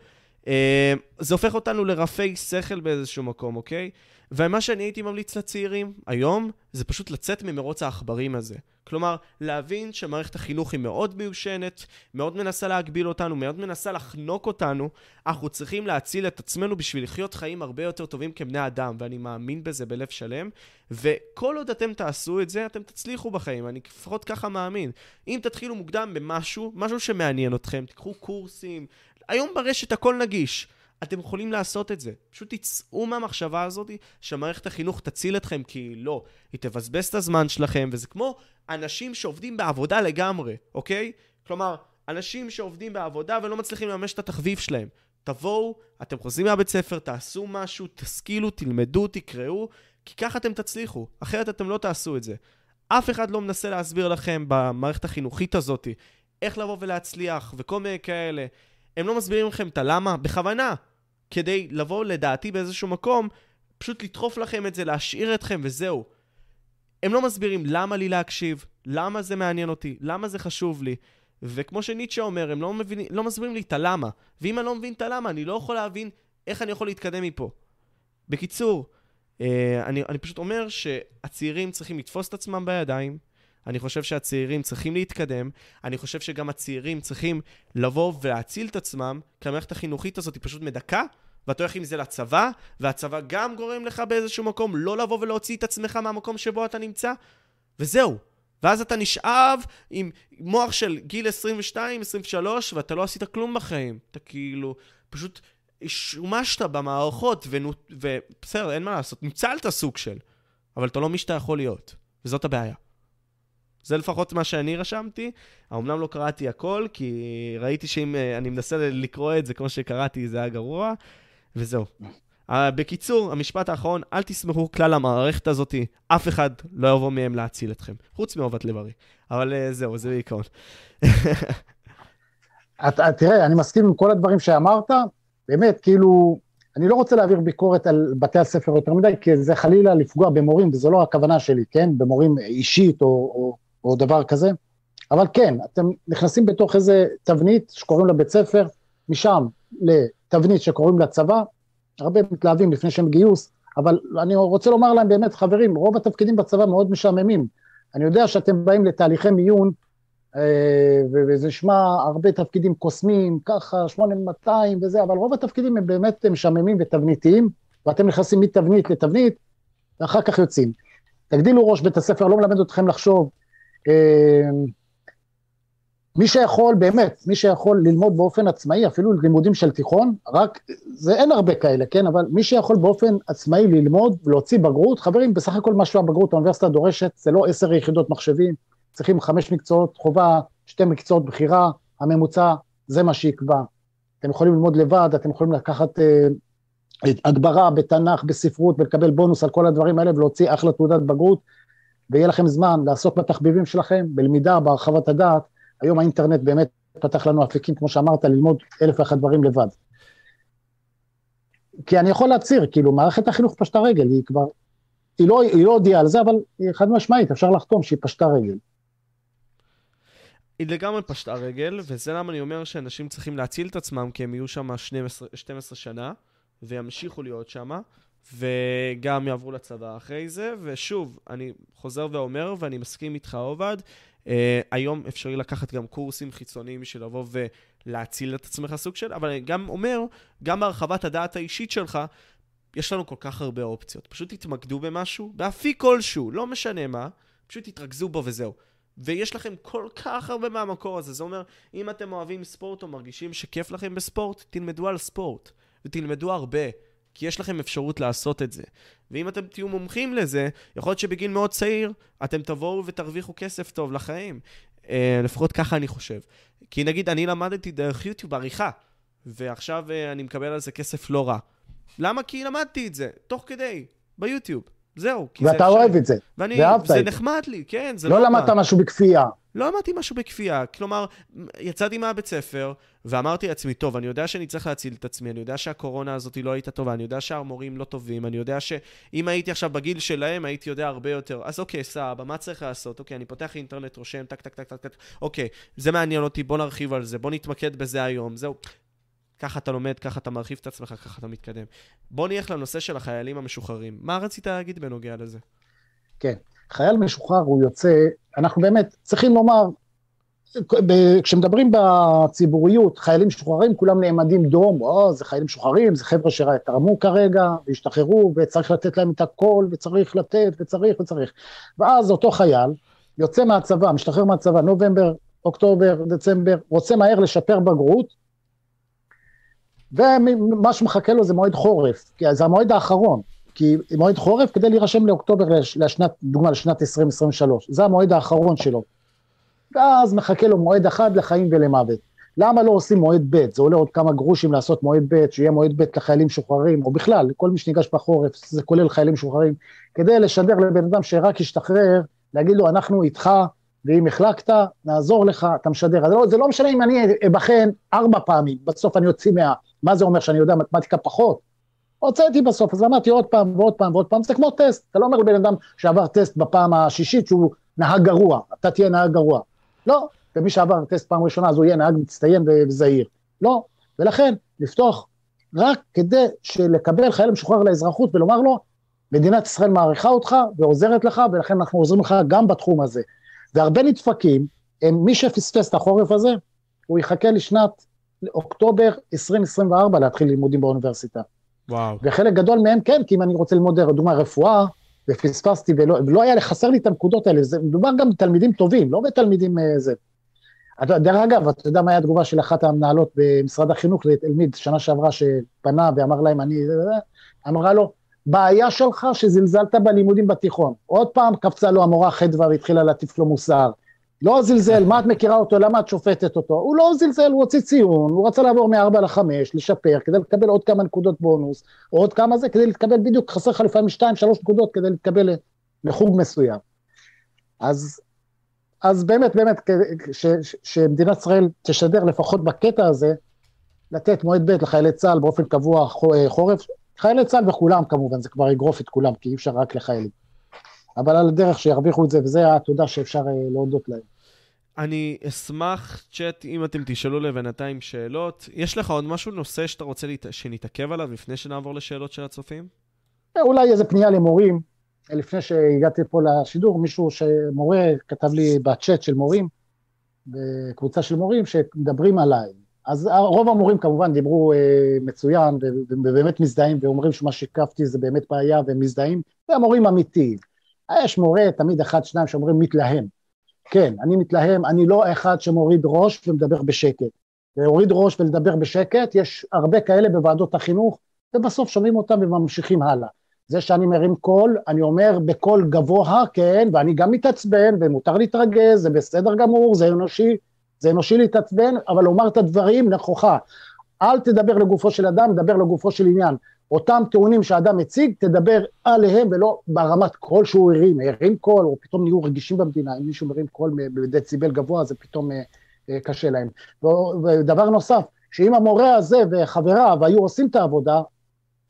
אה, זה הופך אותנו לרפי שכל באיזשהו מקום, אוקיי? ומה שאני הייתי ממליץ לצעירים היום, זה פשוט לצאת ממרוץ העכברים הזה. כלומר, להבין שמערכת החינוך היא מאוד מיושנת, מאוד מנסה להגביל אותנו, מאוד מנסה לחנוק אותנו. אנחנו צריכים להציל את עצמנו בשביל לחיות חיים הרבה יותר טובים כבני אדם, ואני מאמין בזה בלב שלם. וכל עוד אתם תעשו את זה, אתם תצליחו בחיים, אני לפחות ככה מאמין. אם תתחילו מוקדם במשהו, משהו שמעניין אתכם, תיקחו קורסים, היום ברשת הכל נגיש. אתם יכולים לעשות את זה. פשוט תצאו מהמחשבה הזאת שמערכת החינוך תציל אתכם, כי לא. היא תבזבז את הזמן שלכם, וזה כמו אנשים שעובדים בעבודה לגמרי, אוקיי? כלומר, אנשים שעובדים בעבודה ולא מצליחים לממש את התחביב שלהם. תבואו, אתם חוזרים מהבית ספר, תעשו משהו, תשכילו, תלמדו, תקראו, כי ככה אתם תצליחו, אחרת אתם לא תעשו את זה. אף אחד לא מנסה להסביר לכם במערכת החינוכית הזאת איך לבוא ולהצליח וכל מיני כאלה. הם לא מסבירים לכם את הלמה, בכוונה. כדי לבוא לדעתי באיזשהו מקום, פשוט לדחוף לכם את זה, להשאיר אתכם וזהו. הם לא מסבירים למה לי להקשיב, למה זה מעניין אותי, למה זה חשוב לי. וכמו שניטשה אומר, הם לא, מבינים, לא מסבירים לי את הלמה. ואם אני לא מבין את הלמה, אני לא יכול להבין איך אני יכול להתקדם מפה. בקיצור, אה, אני, אני פשוט אומר שהצעירים צריכים לתפוס את עצמם בידיים, אני חושב שהצעירים צריכים להתקדם, אני חושב שגם הצעירים צריכים לבוא ולהציל את עצמם, כי המערכת החינוכית הזאת היא פשוט מדכא, ואתה הולך עם זה לצבא, והצבא גם גורם לך באיזשהו מקום לא לבוא ולהוציא את עצמך מהמקום שבו אתה נמצא, וזהו. ואז אתה נשאב עם מוח של גיל 22, 23, ואתה לא עשית כלום בחיים. אתה כאילו, פשוט שומשת במערכות, ובסדר, אין מה לעשות, ניצלת סוג של, אבל אתה לא מי שאתה יכול להיות, וזאת הבעיה. זה לפחות מה שאני רשמתי. אמנם לא קראתי הכל, כי ראיתי שאם אה, אני מנסה לקרוא את זה כמו שקראתי, זה היה גרוע, וזהו. Uh, בקיצור, המשפט האחרון, אל תסמכו כלל המערכת הזאת, אף אחד לא יבוא מהם להציל אתכם, חוץ מאהובת לב-ארי. אבל uh, זהו, זה בעיקרון. תראה, אני מסכים עם כל הדברים שאמרת, באמת, כאילו, אני לא רוצה להעביר ביקורת על בתי הספר יותר מדי, כי זה חלילה לפגוע במורים, וזו לא הכוונה שלי, כן? במורים אישית או, או או דבר כזה, אבל כן, אתם נכנסים בתוך איזה תבנית שקוראים לה בית ספר, משם לתבנית שקוראים לה צבא, הרבה מתלהבים לפני שהם גיוס, אבל אני רוצה לומר להם באמת, חברים, רוב התפקידים בצבא מאוד משעממים. אני יודע שאתם באים לתהליכי מיון, אה, וזה נשמע הרבה תפקידים קוסמים, ככה, 8200 וזה, אבל רוב התפקידים הם באמת משעממים ותבניתיים, ואתם נכנסים מתבנית לתבנית, ואחר כך יוצאים. תגדילו ראש, בית הספר לא מלמד אתכם לחשוב, מי שיכול, באמת, מי שיכול ללמוד באופן עצמאי, אפילו לימודים של תיכון, רק, זה אין הרבה כאלה, כן, אבל מי שיכול באופן עצמאי ללמוד ולהוציא בגרות, חברים, בסך הכל מה שהבגרות האוניברסיטה דורשת, זה לא עשר יחידות מחשבים, צריכים חמש מקצועות חובה, שתי מקצועות בחירה, הממוצע, זה מה שיקבע. אתם יכולים ללמוד לבד, אתם יכולים לקחת אה, הגברה בתנ"ך, בספרות, ולקבל בונוס על כל הדברים האלה ולהוציא אחלה תעודת בגרות, ויהיה לכם זמן לעסוק בתחביבים שלכם, בלמידה, בהרחבת הדעת. היום האינטרנט באמת פתח לנו אפיקים, כמו שאמרת, ללמוד אלף ואחת דברים לבד. כי אני יכול להצהיר, כאילו, מערכת החינוך פשטה רגל, היא כבר, היא לא, היא לא הודיעה על זה, אבל היא חד משמעית, אפשר לחתום שהיא פשטה רגל. היא לגמרי פשטה רגל, וזה למה אני אומר שאנשים צריכים להציל את עצמם, כי הם יהיו שם 12, 12 שנה, וימשיכו להיות שם. וגם יעברו לצבא אחרי זה. ושוב, אני חוזר ואומר, ואני מסכים איתך, עובד, uh, היום אפשרי לקחת גם קורסים חיצוניים של לבוא ולהציל את עצמך סוג של, אבל אני גם אומר, גם בהרחבת הדעת האישית שלך, יש לנו כל כך הרבה אופציות. פשוט תתמקדו במשהו, באפיק כלשהו, לא משנה מה, פשוט תתרכזו בו וזהו. ויש לכם כל כך הרבה מהמקור הזה. זה אומר, אם אתם אוהבים ספורט או מרגישים שכיף לכם בספורט, תלמדו על ספורט. ותלמדו הרבה. כי יש לכם אפשרות לעשות את זה. ואם אתם תהיו מומחים לזה, יכול להיות שבגיל מאוד צעיר, אתם תבואו ותרוויחו כסף טוב לחיים. אה, לפחות ככה אני חושב. כי נגיד, אני למדתי דרך יוטיוב עריכה, ועכשיו אה, אני מקבל על זה כסף לא רע. למה? כי למדתי את זה, תוך כדי, ביוטיוב. זהו. ואתה אוהב את זה, ואני, ואהבת את זה. זה נחמד לי, כן, זה לא... לא למדת משהו בכפייה. לא למדתי משהו בכפייה. כלומר, יצאתי מהבית ספר, ואמרתי לעצמי, טוב, אני יודע שאני צריך להציל את עצמי, אני יודע שהקורונה הזאת לא הייתה טובה, אני יודע שהמורים לא טובים, אני יודע שאם הייתי עכשיו בגיל שלהם, הייתי יודע הרבה יותר. אז אוקיי, סבבה, מה צריך לעשות? אוקיי, אני פותח אינטרנט, רושם, טק, טק, טק, טק, טק, אוקיי, זה מעניין אותי, בוא נרחיב על זה, בוא נתמקד בזה היום, זהו. ככה אתה לומד, ככה אתה מרחיב את עצמך, ככה אתה מתקדם. בוא נלך לנושא של החיילים המשוחררים. מה רצית להגיד בנוגע לזה? כן, חייל משוחרר הוא יוצא, אנחנו באמת צריכים לומר, כשמדברים בציבוריות, חיילים משוחררים, כולם נעמדים דום, או, זה חיילים משוחררים, זה חבר'ה שתרמו כרגע, והשתחררו, וצריך לתת להם את הכל, וצריך לתת, וצריך, וצריך. ואז אותו חייל יוצא מהצבא, משתחרר מהצבא, נובמבר, אוקטובר, דצמבר, רוצה מהר לשפר בגרות, ומה שמחכה לו זה מועד חורף, כי זה המועד האחרון, כי מועד חורף כדי להירשם לאוקטובר, לשנת, דוגמה לשנת 2023, זה המועד האחרון שלו. ואז מחכה לו מועד אחד לחיים ולמוות. למה לא עושים מועד ב'? זה עולה עוד כמה גרושים לעשות מועד ב', שיהיה מועד ב' לחיילים משוחררים, או בכלל, לכל מי שניגש בחורף, זה כולל חיילים משוחררים, כדי לשדר לבן אדם שרק ישתחרר, להגיד לו, אנחנו איתך, ואם החלקת, נעזור לך, אתה משדר. זה לא, זה לא משנה אם אני אבחן ארבע פעמים, בסוף אני אוציא מה... מה זה אומר, שאני יודע מתמטיקה פחות? הוצאתי בסוף, אז למדתי עוד פעם ועוד פעם ועוד פעם, זה כמו טסט, אתה לא אומר לבן אדם שעבר טסט בפעם השישית שהוא נהג גרוע, אתה תהיה נהג גרוע. לא, ומי שעבר טסט פעם ראשונה אז הוא יהיה נהג מצטיין וזהיר. לא, ולכן לפתוח רק כדי לקבל חייל משוחרר לאזרחות ולומר לו, מדינת ישראל מעריכה אותך ועוזרת לך, ולכן אנחנו עוזרים לך גם בתחום הזה. והרבה נדפקים, הם, מי שפספס את החורף הזה, הוא יחכה לשנת אוקטובר 2024 להתחיל לימודים באוניברסיטה. וואו. וחלק גדול מהם כן, כי אם אני רוצה ללמוד, לדוגמה, רפואה, ופספסתי ולא, ולא היה חסר לי את הנקודות האלה, זה מדובר גם בתלמידים טובים, לא בתלמידים אה, זה. דרך אגב, אתה יודע מה היה התגובה של אחת המנהלות במשרד החינוך לתלמיד שנה שעברה שפנה ואמר להם, אני, אמרה לו, בעיה שלך שזלזלת בלימודים בתיכון. עוד פעם קפצה לו המורה חדווה והתחילה להטיף לו מוסר. לא זלזל, מה את מכירה אותו, למה את שופטת אותו? הוא לא זלזל, הוא הוציא ציון, הוא רצה לעבור מ-4 ל-5, לשפר, כדי לקבל עוד כמה נקודות בונוס, או עוד כמה זה, כדי להתקבל בדיוק, חסר לך לפעמים 2-3 נקודות כדי להתקבל לחוג מסוים. אז, אז באמת, באמת, ש, ש, שמדינת ישראל תשדר לפחות בקטע הזה, לתת מועד ב' לחיילי צה"ל באופן קבוע חורף, חיילי צה"ל וכולם כמובן, זה כבר יגרוף את כולם, כי אי אפשר רק לחיילים. אבל על הדרך שירוויחו את זה, וזה התודה שאפשר אה, להודות להם. אני אשמח, צ'אט, אם אתם תשאלו לבינתיים שאלות. יש לך עוד משהו, נושא שאתה רוצה להת... שנתעכב עליו לפני שנעבור לשאלות של הצופים? אה, אולי איזה פנייה למורים. לפני שהגעתי פה לשידור, מישהו שמורה כתב לי בצ'אט של מורים, בקבוצה של מורים, שמדברים עליי. אז רוב המורים כמובן דיברו אה, מצוין, ובאמת מזדהים, ואומרים שמה שהקפתי זה באמת בעיה, והם מזדהים, והמורים אמיתיים. יש מורה, תמיד אחד, שניים שאומרים מתלהם. כן, אני מתלהם, אני לא אחד שמוריד ראש ומדבר בשקט. להוריד ראש ולדבר בשקט, יש הרבה כאלה בוועדות החינוך, ובסוף שומעים אותם וממשיכים הלאה. זה שאני מרים קול, אני אומר בקול גבוה, כן, ואני גם מתעצבן, ומותר להתרגז, זה בסדר גמור, זה אנושי, זה אנושי להתעצבן, אבל לומר את הדברים נכוחה. אל תדבר לגופו של אדם, דבר לגופו של עניין. אותם טיעונים שהאדם מציג, תדבר עליהם ולא ברמת קול שהוא הרים, הרים קול, או פתאום נהיו רגישים במדינה, אם מישהו מרים קול בדציבל גבוה, זה פתאום אה, אה, קשה להם. ודבר נוסף, שאם המורה הזה וחבריו היו עושים את העבודה,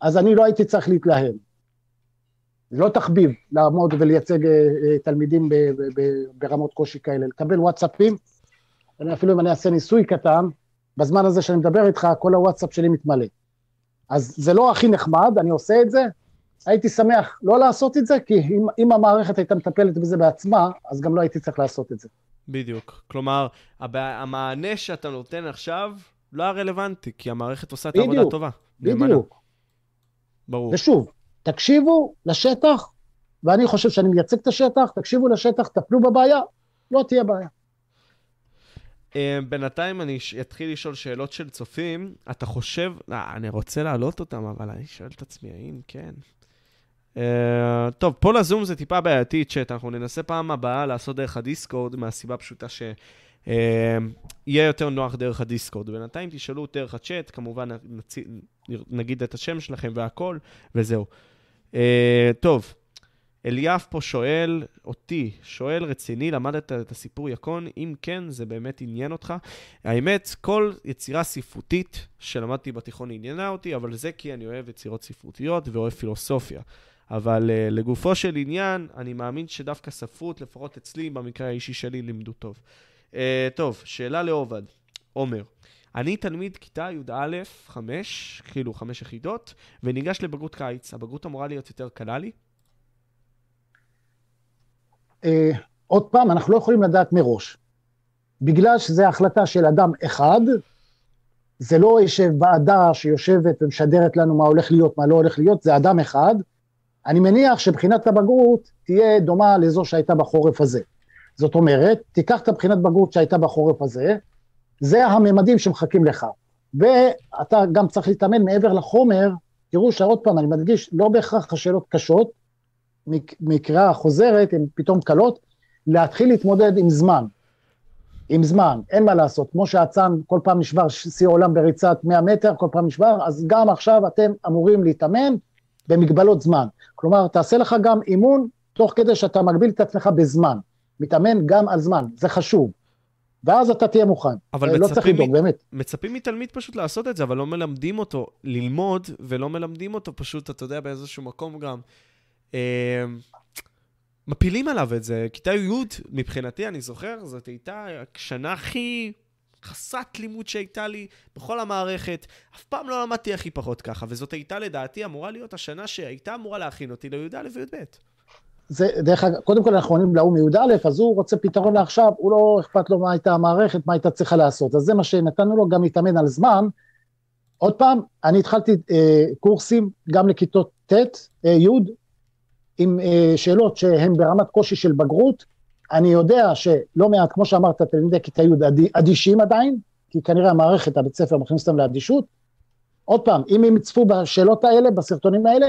אז אני לא הייתי צריך להתלהם. לא תחביב לעמוד ולייצג אה, תלמידים ברמות קושי כאלה, לקבל וואטסאפים, אפילו אם אני אעשה ניסוי קטן, בזמן הזה שאני מדבר איתך, כל הוואטסאפ שלי מתמלא. אז זה לא הכי נחמד, אני עושה את זה, הייתי שמח לא לעשות את זה, כי אם, אם המערכת הייתה מטפלת בזה בעצמה, אז גם לא הייתי צריך לעשות את זה. בדיוק. כלומר, המענה שאתה נותן עכשיו לא הרלוונטי, כי המערכת עושה את העבודה הטובה. בדיוק. נאמנה. ברור. ושוב, תקשיבו לשטח, ואני חושב שאני מייצג את השטח, תקשיבו לשטח, טפלו בבעיה, לא תהיה בעיה. אה, בינתיים אני אתחיל לשאול שאלות של צופים. אתה חושב, אה, אני רוצה להעלות אותם, אבל אני שואל את עצמי, האם כן? Uh, טוב, פה לזום זה טיפה בעייתי, צ'אט, אנחנו ננסה פעם הבאה לעשות דרך הדיסקורד, מהסיבה פשוטה שיהיה uh, יותר נוח דרך הדיסקורד. בינתיים תשאלו דרך הצ'אט, כמובן נצ... נגיד את השם שלכם והכל, וזהו. טוב, אליאב פה שואל אותי, שואל רציני, למדת את הסיפור יקון? אם כן, זה באמת עניין אותך. האמת, כל יצירה ספרותית שלמדתי בתיכון עניינה אותי, אבל זה כי אני אוהב יצירות ספרותיות ואוהב פילוסופיה. אבל uh, לגופו של עניין, אני מאמין שדווקא ספרות, לפחות אצלי, במקרה האישי שלי, לימדו טוב. Uh, טוב, שאלה לעובד. עומר, אני תלמיד כיתה י"א, חמש, כאילו חמש יחידות, וניגש לבגרות קיץ. הבגרות אמורה להיות יותר קלה לי? אה, עוד פעם, אנחנו לא יכולים לדעת מראש. בגלל שזו החלטה של אדם אחד, זה לא יושב ועדה שיושבת ומשדרת לנו מה הולך להיות, מה לא הולך להיות, זה אדם אחד. אני מניח שבחינת הבגרות תהיה דומה לזו שהייתה בחורף הזה. זאת אומרת, תיקח את הבחינת בגרות שהייתה בחורף הזה, זה הממדים שמחכים לך. ואתה גם צריך להתאמן מעבר לחומר, תראו שעוד פעם, אני מדגיש, לא בהכרח השאלות קשות, מקריאה חוזרת, הן פתאום קלות, להתחיל להתמודד עם זמן. עם זמן, אין מה לעשות. כמו שהאצן כל פעם נשבר שיא עולם בריצת 100 מטר, כל פעם נשבר, אז גם עכשיו אתם אמורים להתאמן במגבלות זמן. כלומר, תעשה לך גם אימון תוך כדי שאתה מגביל את עצמך בזמן. מתאמן גם על זמן, זה חשוב. ואז אתה תהיה מוכן. אבל לא צריך לדאוג, באמת. מצפים מתלמיד פשוט לעשות את זה, אבל לא מלמדים אותו ללמוד, ולא מלמדים אותו פשוט, אתה יודע, באיזשהו מקום גם. אה, מפילים עליו את זה. כיתה י', מבחינתי, אני זוכר, זאת הייתה השנה הכי חסת לימוד שהייתה לי בכל המערכת. אף פעם לא למדתי הכי פחות ככה, וזאת הייתה לדעתי אמורה להיות השנה שהייתה אמורה להכין אותי לי"א וי"ב. זה, דרך אגב, קודם כל אנחנו עונים להוא מי"א, אז הוא רוצה פתרון לעכשיו, הוא לא אכפת לו מה הייתה המערכת, מה הייתה צריכה לעשות. אז זה מה שנתנו לו, גם להתאמן על זמן. עוד פעם, אני התחלתי אה, קורסים גם לכיתות ט', אה, י', עם אה, שאלות שהן ברמת קושי של בגרות. אני יודע שלא מעט, כמו שאמרת, תלמידי כיתה י' אדישים עדיין, כי כנראה המערכת, הבית ספר מכניס אותם לאדישות. עוד פעם, אם הם יצפו בשאלות האלה, בסרטונים האלה,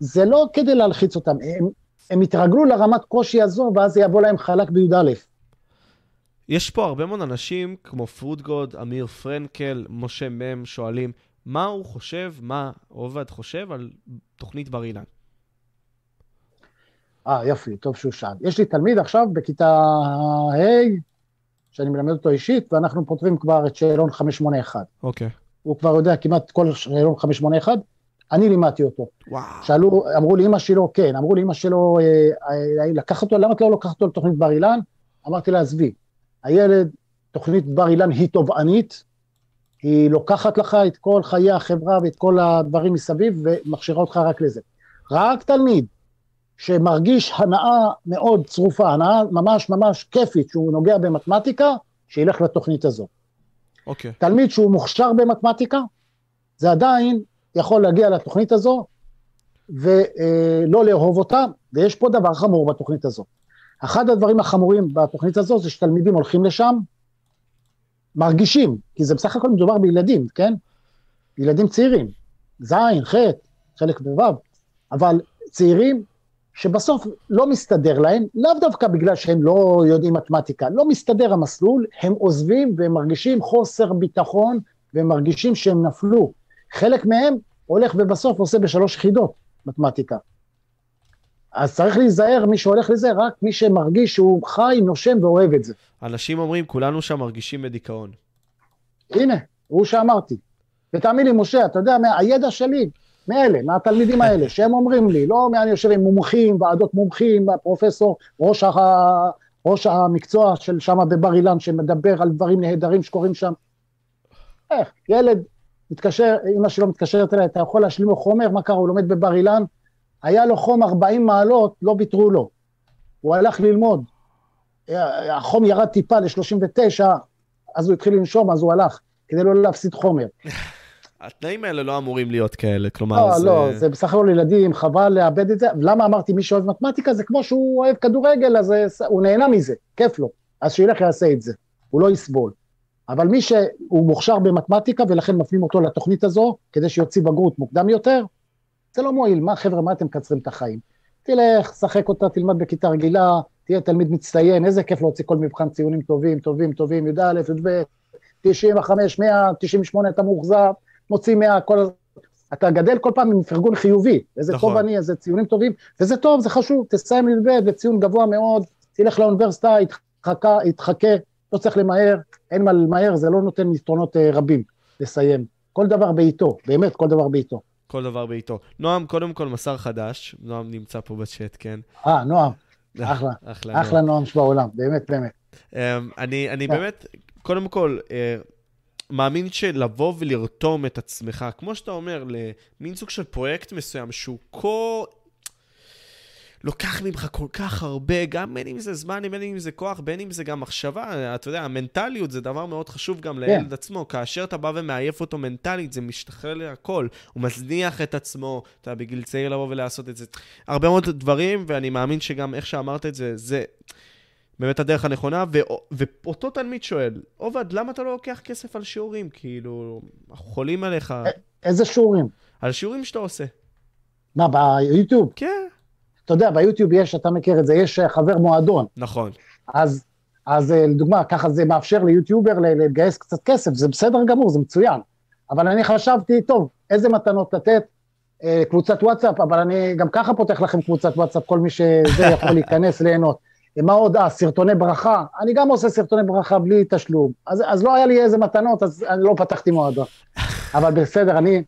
זה לא כדי להלחיץ אותם, הם, הם יתרגלו לרמת קושי הזו, ואז זה יבוא להם חלק בי"א. יש פה הרבה מאוד אנשים, כמו פרודגוד, אמיר פרנקל, משה מ', שואלים, מה הוא חושב, מה עובד חושב על תוכנית בר אילן? אה, יופי, טוב שהוא שאל. יש לי תלמיד עכשיו בכיתה ה', שאני מלמד אותו אישית, ואנחנו פותרים כבר את שאלון 581. אוקיי. Okay. הוא כבר יודע כמעט כל שאלון 581, אני לימדתי אותו. וואו. שאלו, אמרו לאמא שלו, כן, אמרו לאמא שלו, אה, אה, לקח אותו, למה את לא לוקחת אותו לתוכנית בר אילן? אמרתי לה, עזבי, הילד, תוכנית בר אילן היא תובענית, היא לוקחת לך את כל חיי החברה ואת כל הדברים מסביב ומכשירה אותך רק לזה. רק תלמיד שמרגיש הנאה מאוד צרופה, הנאה ממש ממש כיפית, שהוא נוגע במתמטיקה, שילך לתוכנית הזו. אוקיי. Okay. תלמיד שהוא מוכשר במתמטיקה, זה עדיין יכול להגיע לתוכנית הזו ולא לאהוב אותה, ויש פה דבר חמור בתוכנית הזו. אחד הדברים החמורים בתוכנית הזו זה שתלמידים הולכים לשם, מרגישים, כי זה בסך הכל מדובר בילדים, כן? ילדים צעירים, ז', ח', חלק ו', אבל צעירים שבסוף לא מסתדר להם, לאו דווקא בגלל שהם לא יודעים מתמטיקה, לא מסתדר המסלול, הם עוזבים והם מרגישים חוסר ביטחון והם מרגישים שהם נפלו. חלק מהם הולך ובסוף עושה בשלוש יחידות מתמטיקה. אז צריך להיזהר, מי שהולך לזה, רק מי שמרגיש שהוא חי, נושם ואוהב את זה. אנשים אומרים, כולנו שם מרגישים בדיכאון. הנה, הוא שאמרתי. ותאמין לי, משה, אתה יודע, הידע שלי, מאלה, מהתלמידים האלה, שהם אומרים לי, לא אני יושב עם מומחים, ועדות מומחים, פרופסור, ראש, ה, ראש המקצוע של שם בבר אילן, שמדבר על דברים נהדרים שקורים שם. איך, ילד מתקשר, אמא שלו מתקשרת אליי, אתה יכול להשלים לו חומר? מה קרה, הוא לומד בבר אילן? היה לו חום 40 מעלות, לא ויתרו לו. הוא הלך ללמוד. החום ירד טיפה ל-39, אז הוא התחיל לנשום, אז הוא הלך, כדי לא להפסיד חומר. התנאים האלה לא אמורים להיות כאלה, כלומר לא, זה... לא, זה בסך הכל ילדים, חבל לאבד את זה. למה אמרתי מי שאוהב מתמטיקה? זה כמו שהוא אוהב כדורגל, אז הוא נהנה מזה, כיף לו. אז שילך יעשה את זה, הוא לא יסבול. אבל מי שהוא מוכשר במתמטיקה ולכן מפנים אותו לתוכנית הזו, כדי שיוציא בגרות מוקדם יותר, זה לא מועיל. מה חבר'ה, מה אתם מקצרים את החיים? תלך, שחק אותה, תלמד בכיתה רגילה, תהיה תלמיד מצטיין, איזה כיף להוציא כל מבחן ציונים טובים, טובים, טובים, י"א, י"ב, 95, 100, 98, אתה מאוכזב, מוציא 100, כל... אתה גדל כל פעם עם פרגון חיובי, איזה נכון. טוב אני, איזה ציונים טובים, וזה טוב, זה חשוב, תסיים י"ב בציון גבוה מאוד, תלך לאוניברסיטה, התחכה, התחכה, לא צריך למהר, אין מה למהר, זה לא נותן יתרונות אה, רבים לסיים. כל דבר בעיתו, באמת, כל דבר בעיתו. כל דבר בעיתו. נועם, קודם כל מסר חדש, נועם נמצא פה בצ'אט, כן? אה, נועם, אחלה, אחלה, אחלה נועם שבעולם, באמת, באמת. Um, אני, אני באמת, קודם כל, uh, מאמין שלבוא ולרתום את עצמך, כמו שאתה אומר, למין סוג של פרויקט מסוים שהוא כה... לוקח ממך כל כך הרבה, גם בין אם זה זמן, בין אם זה כוח, בין אם זה גם מחשבה. אתה יודע, המנטליות זה דבר מאוד חשוב גם לילד כן. עצמו. כאשר אתה בא ומעייף אותו מנטלית, זה משתחרר להכל. הוא מזניח את עצמו, אתה בגיל צעיר לבוא ולעשות את זה. הרבה מאוד דברים, ואני מאמין שגם איך שאמרת את זה, זה באמת הדרך הנכונה. ו- ואותו תלמיד שואל, עובד, למה אתה לא לוקח כסף על שיעורים? כאילו, אנחנו חולים עליך. איזה שיעורים? על שיעורים שאתה עושה. מה, ביוטיוב? כן. אתה יודע, ביוטיוב יש, אתה מכיר את זה, יש אה, חבר מועדון. נכון. אז, אז אה, לדוגמה, ככה זה מאפשר ליוטיובר לגייס קצת כסף, זה בסדר גמור, זה מצוין. אבל אני חשבתי, טוב, איזה מתנות לתת? אה, קבוצת וואטסאפ, אבל אני גם ככה פותח לכם קבוצת וואטסאפ, כל מי שזה יכול להיכנס, ליהנות. מה עוד? אה, סרטוני ברכה. אני גם עושה סרטוני ברכה בלי תשלום. אז, אז לא היה לי איזה מתנות, אז אני לא פתחתי מועדון. אבל בסדר, אני,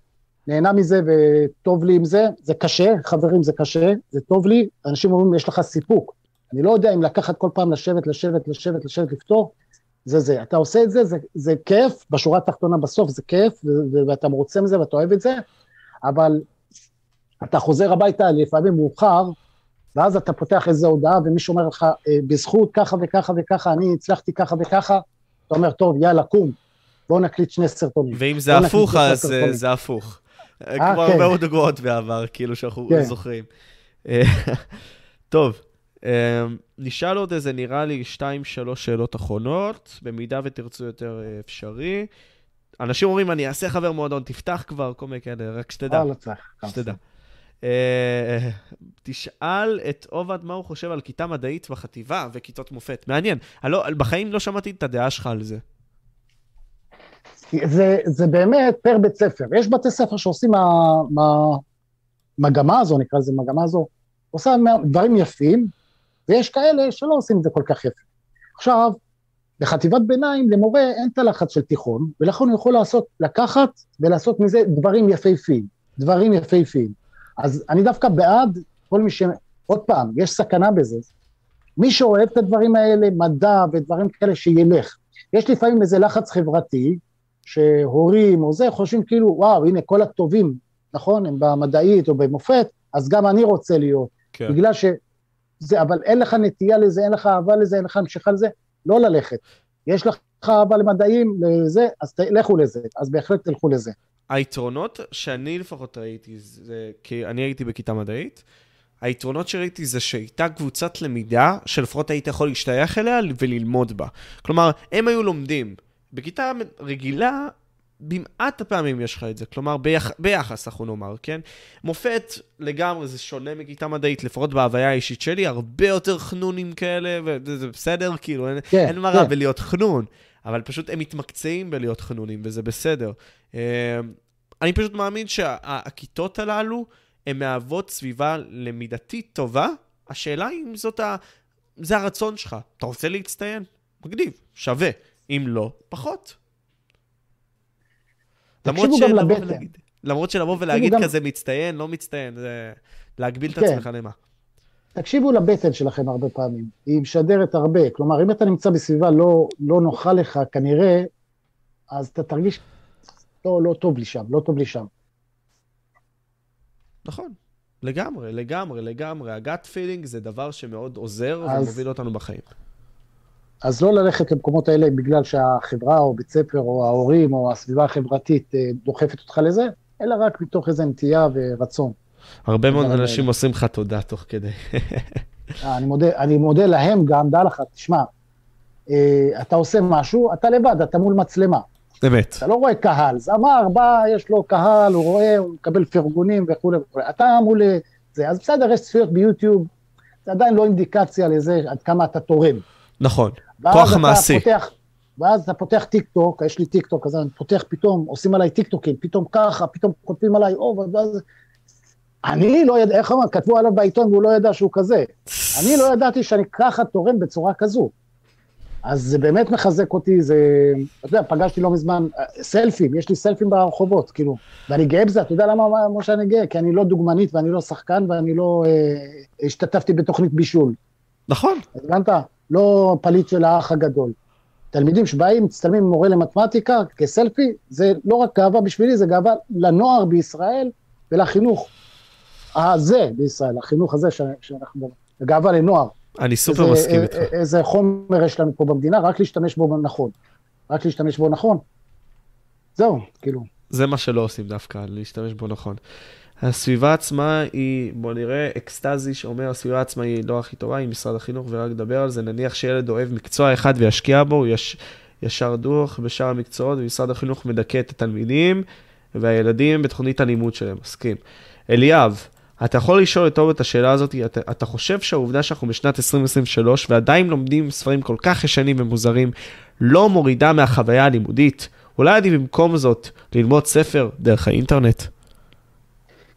נהנה מזה וטוב לי עם זה, זה קשה, חברים, זה קשה, זה טוב לי, אנשים אומרים, יש לך סיפוק. אני לא יודע אם לקחת כל פעם לשבת, לשבת, לשבת, לשבת, לפתור, זה זה. אתה עושה את זה, זה, זה כיף, בשורה התחתונה בסוף זה כיף, ואתה מרוצה מזה ואתה אוהב את זה, אבל אתה חוזר הביתה לפעמים מאוחר, ואז אתה פותח איזו הודעה ומישהו אומר לך, אה, בזכות ככה וככה וככה, אני הצלחתי ככה וככה, אתה אומר, טוב, יאללה, קום, בואו נקליט שני סרטונים. ואם זה הפוך, אז אה, זה הפוך. אה, כמו הרבה מאוד דוגמאות בעבר, כאילו שאנחנו כן. זוכרים. טוב, נשאל עוד איזה, נראה לי, שתיים, שלוש שאלות אחרונות, במידה ותרצו יותר אפשרי. אנשים אומרים, אני אעשה חבר מועדון, תפתח כבר, כל מיני כאלה, רק שתדע. לא צריך. שתדע. תשאל את עובד מה הוא חושב על כיתה מדעית בחטיבה וכיתות מופת. מעניין. בחיים לא שמעתי את הדעה שלך על זה. זה, זה באמת פר בית ספר. יש בתי ספר שעושים המגמה הזו, נקרא לזה מגמה הזו, עושה דברים יפים, ויש כאלה שלא עושים את זה כל כך יפה. עכשיו, בחטיבת ביניים למורה אין את הלחץ של תיכון, ולכן הוא יכול לעשות, לקחת ולעשות מזה דברים יפהפיים, דברים יפהפיים. אז אני דווקא בעד כל מי ש... עוד פעם, יש סכנה בזה. מי שאוהב את הדברים האלה, מדע ודברים כאלה, שילך. יש לפעמים איזה לחץ חברתי, שהורים או זה חושבים כאילו, וואו, הנה כל הטובים, נכון, הם במדעית או במופת, אז גם אני רוצה להיות. כן. בגלל ש... זה, אבל אין לך נטייה לזה, אין לך אהבה לזה, אין לך המשכה לזה, לא ללכת. יש לך אהבה למדעים, לזה, אז לכו לזה, אז בהחלט תלכו לזה. היתרונות שאני לפחות ראיתי, זה כי אני הייתי בכיתה מדעית, היתרונות שראיתי זה שהייתה קבוצת למידה שלפחות היית יכול להשתייך אליה וללמוד בה. כלומר, הם היו לומדים. בכיתה רגילה, במעט הפעמים יש לך את זה, כלומר ביח, ביחס אנחנו נאמר, כן? מופת לגמרי זה שונה מכיתה מדעית, לפחות בהוויה האישית שלי, הרבה יותר חנונים כאלה, וזה בסדר, כאילו, אין, כן, אין מה רע כן. בלהיות חנון, אבל פשוט הם מתמקצעים בלהיות חנונים, וזה בסדר. אה, אני פשוט מאמין שהכיתות הללו, הן מהוות סביבה למידתית טובה, השאלה היא אם זאת ה... זה הרצון שלך. אתה רוצה להצטיין? מגניב, שווה. אם לא, פחות. למרות שלבוא ולהגיד, למרות שלבוא ולהגיד גם... כזה מצטיין, לא מצטיין, זה להגביל כן. את עצמך למה. תקשיבו לבטן שלכם הרבה פעמים, היא משדרת הרבה. כלומר, אם אתה נמצא בסביבה לא, לא נוחה לך, כנראה, אז אתה תרגיש, לא, לא טוב לי שם, לא טוב לי שם. נכון, לגמרי, לגמרי, לגמרי. הגאט פילינג זה דבר שמאוד עוזר אז... ומוביל אותנו בחיים. אז לא ללכת למקומות האלה בגלל שהחברה או בית ספר או ההורים או הסביבה החברתית אה, דוחפת אותך לזה, אלא רק מתוך איזו נטייה ורצון. הרבה מאוד אנשים עושים לך תודה תוך כדי. אה, אני מודה, אני מודה להם גם, דע לך, תשמע, אה, אתה עושה משהו, אתה לבד, אתה מול מצלמה. אמת. אתה לא רואה קהל, זמר בא, יש לו קהל, הוא רואה, הוא מקבל פרגונים וכולי וכולי. אתה מול זה, אז בסדר, יש צפיות ביוטיוב, זה עדיין לא אינדיקציה לזה עד כמה אתה תורם. נכון. כוח מעשי. פותח, ואז אתה פותח טיק טוק, יש לי טיק טוק, אז אני פותח פתאום, עושים עליי טיק טוקים, פתאום ככה, פתאום כותבים עליי, או, ואז... אני לא יודע, איך אמר, כתבו עליו בעיתון והוא לא ידע שהוא כזה. אני לא ידעתי שאני ככה תורם בצורה כזו. אז זה באמת מחזק אותי, זה, אתה יודע, פגשתי לא מזמן, סלפים, יש לי סלפים ברחובות, כאילו, ואני גאה בזה, אתה יודע למה, משה, אני גאה? כי אני לא דוגמנית ואני לא שחקן ואני לא אה, השתתפתי בתוכנית בישול. נכון. הבנת? לא פליט של האח הגדול. תלמידים שבאים, מצטלמים עם מורה למתמטיקה כסלפי, זה לא רק גאווה בשבילי, זה גאווה לנוער בישראל ולחינוך הזה בישראל, החינוך הזה שאנחנו, גאווה לנוער. אני סופר איזה, מסכים איתך. איזה חומר יש לנו פה במדינה, רק להשתמש בו נכון. רק להשתמש בו נכון. זהו, כאילו. זה מה שלא עושים דווקא, להשתמש בו נכון. הסביבה עצמה היא, בוא נראה, אקסטזי שאומר, הסביבה עצמה היא לא הכי טובה, היא משרד החינוך, ורק לדבר על זה, נניח שילד אוהב מקצוע אחד וישקיע בו, הוא יש, ישר דוח בשאר המקצועות, ומשרד החינוך מדכא את התלמידים והילדים בתוכנית הלימוד שלהם, מסכים. אליאב, אתה יכול לשאול את טוב את השאלה הזאת, אתה, אתה חושב שהעובדה שאנחנו בשנת 2023 ועדיין לומדים ספרים כל כך ישנים ומוזרים, לא מורידה מהחוויה הלימודית? אולי עדיף במקום זאת ללמוד ספר דרך האינטרנט?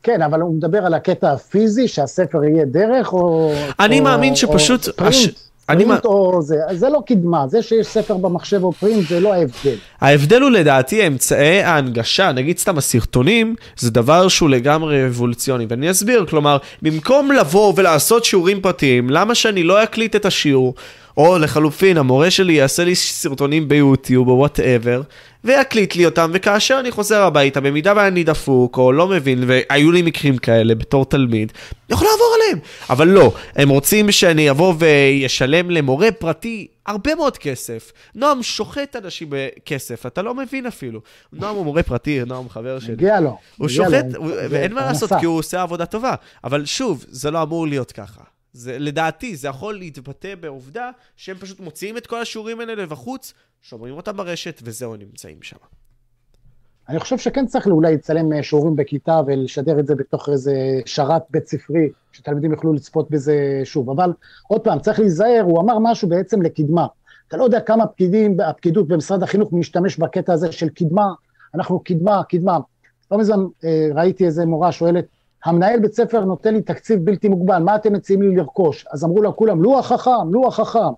כן, אבל הוא מדבר על הקטע הפיזי, שהספר יהיה דרך, או... אני או, מאמין שפשוט... או הש... אני מה... או זה, זה לא קדמה, זה שיש ספר במחשב או פרינט זה לא ההבדל. ההבדל הוא לדעתי אמצעי ההנגשה, נגיד סתם הסרטונים, זה דבר שהוא לגמרי אבולוציוני, ואני אסביר, כלומר, במקום לבוא ולעשות שיעורים פרטיים, למה שאני לא אקליט את השיעור, או לחלופין, המורה שלי יעשה לי סרטונים ביוטיוב או whatever, ויקליט לי אותם, וכאשר אני חוזר הביתה, במידה ואני דפוק או לא מבין, והיו לי מקרים כאלה בתור תלמיד, אני יכול לעבור עליהם. אבל לא, הם רוצים שאני אבוא וישלם למורה פרטי הרבה מאוד כסף. נועם שוחט אנשים בכסף, אתה לא מבין אפילו. נועם הוא מורה פרטי, נועם חבר שלי. מגיע לו. הוא שוחט, ואין מה לעשות, כי הוא עושה עבודה טובה. אבל שוב, זה לא אמור להיות ככה. זה, לדעתי, זה יכול להתבטא בעובדה שהם פשוט מוציאים את כל השיעורים האלה לבחוץ, שומרים אותם ברשת, וזהו, נמצאים שם. אני חושב שכן צריך אולי לצלם אה, שיעורים בכיתה ולשדר את זה בתוך איזה שרת בית ספרי, שתלמידים יוכלו לצפות בזה שוב. אבל עוד פעם, צריך להיזהר, הוא אמר משהו בעצם לקדמה. אתה לא יודע כמה פקידים, הפקידות במשרד החינוך משתמש בקטע הזה של קדמה, אנחנו קדמה, קדמה. לא מזמן אה, ראיתי איזה מורה שואלת, המנהל בית ספר נותן לי תקציב בלתי מוגבל, מה אתם מציעים לי לרכוש? אז אמרו לה כולם, לוח חכם, לוח חכם.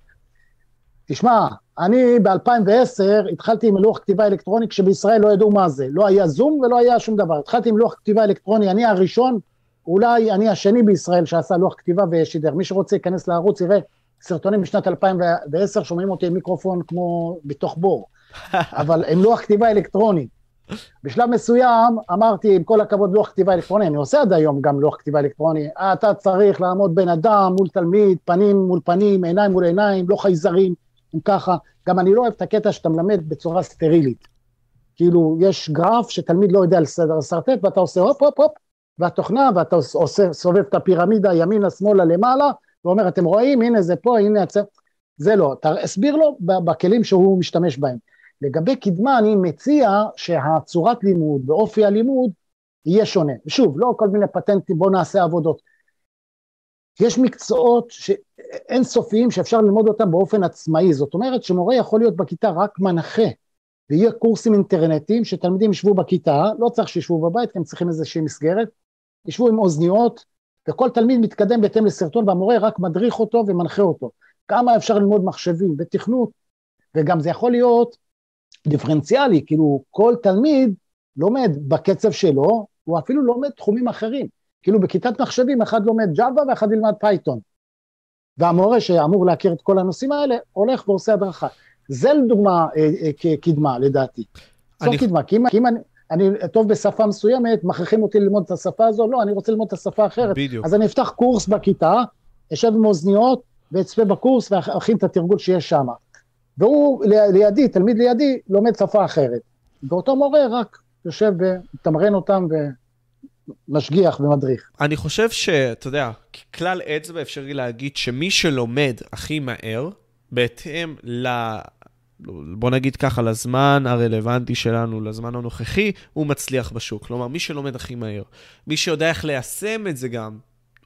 תשמע, אני ב-2010 התחלתי עם לוח כתיבה אלקטרוני כשבישראל לא ידעו מה זה, לא היה זום ולא היה שום דבר. התחלתי עם לוח כתיבה אלקטרוני, אני הראשון, אולי אני השני בישראל שעשה לוח כתיבה ושידר. מי שרוצה להיכנס לערוץ יראה סרטונים משנת 2010, שומעים אותי עם מיקרופון כמו בתוך בור, אבל עם לוח כתיבה אלקטרוני. בשלב מסוים אמרתי, עם כל הכבוד, לוח כתיבה אלקטרוני, אני עושה עד היום גם לוח כתיבה אלקטרוני, אתה צריך לעמוד בן אדם מול תלמיד, פנים מול פנים, עיניים מול עיניים, לא חייזרים, אם ככה. גם אני לא אוהב את הקטע שאתה מלמד בצורה סטרילית. כאילו, יש גרף שתלמיד לא יודע לשרטט, ואתה עושה הופ הופ הופ, והתוכנה, ואתה עושה, סובב את הפירמידה ימינה, שמאלה, למעלה, ואומר, אתם רואים, הנה זה פה, הנה הצ... זה לא. תסביר לו בכלים שהוא משתמש בהם. לגבי קדמה אני מציע שהצורת לימוד ואופי הלימוד יהיה שונה. ושוב, לא כל מיני פטנטים, בואו נעשה עבודות. יש מקצועות אינסופיים שאפשר ללמוד אותם באופן עצמאי, זאת אומרת שמורה יכול להיות בכיתה רק מנחה, ויהיה קורסים אינטרנטיים שתלמידים ישבו בכיתה, לא צריך שישבו בבית כי הם צריכים איזושהי מסגרת, ישבו עם אוזניות, וכל תלמיד מתקדם בהתאם לסרטון והמורה רק מדריך אותו ומנחה אותו. כמה אפשר ללמוד מחשבים ותכנות, וגם זה יכול להיות דיפרנציאלי, כאילו כל תלמיד לומד בקצב שלו, הוא אפילו לומד תחומים אחרים. כאילו בכיתת מחשבים אחד לומד ג'אווה ואחד ילמד פייתון. והמורה שאמור להכיר את כל הנושאים האלה, הולך ועושה הדרכה. זה לדוגמה אה, אה, קדמה לדעתי. זו אני... קדמה, כי אם, כי אם אני, אני טוב בשפה מסוימת, מכריחים אותי ללמוד את השפה הזו, לא, אני רוצה ללמוד את השפה האחרת. בדיוק. אז אני אפתח קורס בכיתה, אשב עם אוזניות ואצפה בקורס ואכין את התרגול שיש שם. והוא לידי, תלמיד לידי, לומד שפה אחרת. ואותו מורה רק יושב ומתמרן אותם ומשגיח ומדריך. אני חושב שאתה יודע, ככלל אצבע אפשרי להגיד שמי שלומד הכי מהר, בהתאם ל... בוא נגיד ככה, לזמן הרלוונטי שלנו, לזמן הנוכחי, הוא מצליח בשוק. כלומר, מי שלומד הכי מהר, מי שיודע איך ליישם את זה גם,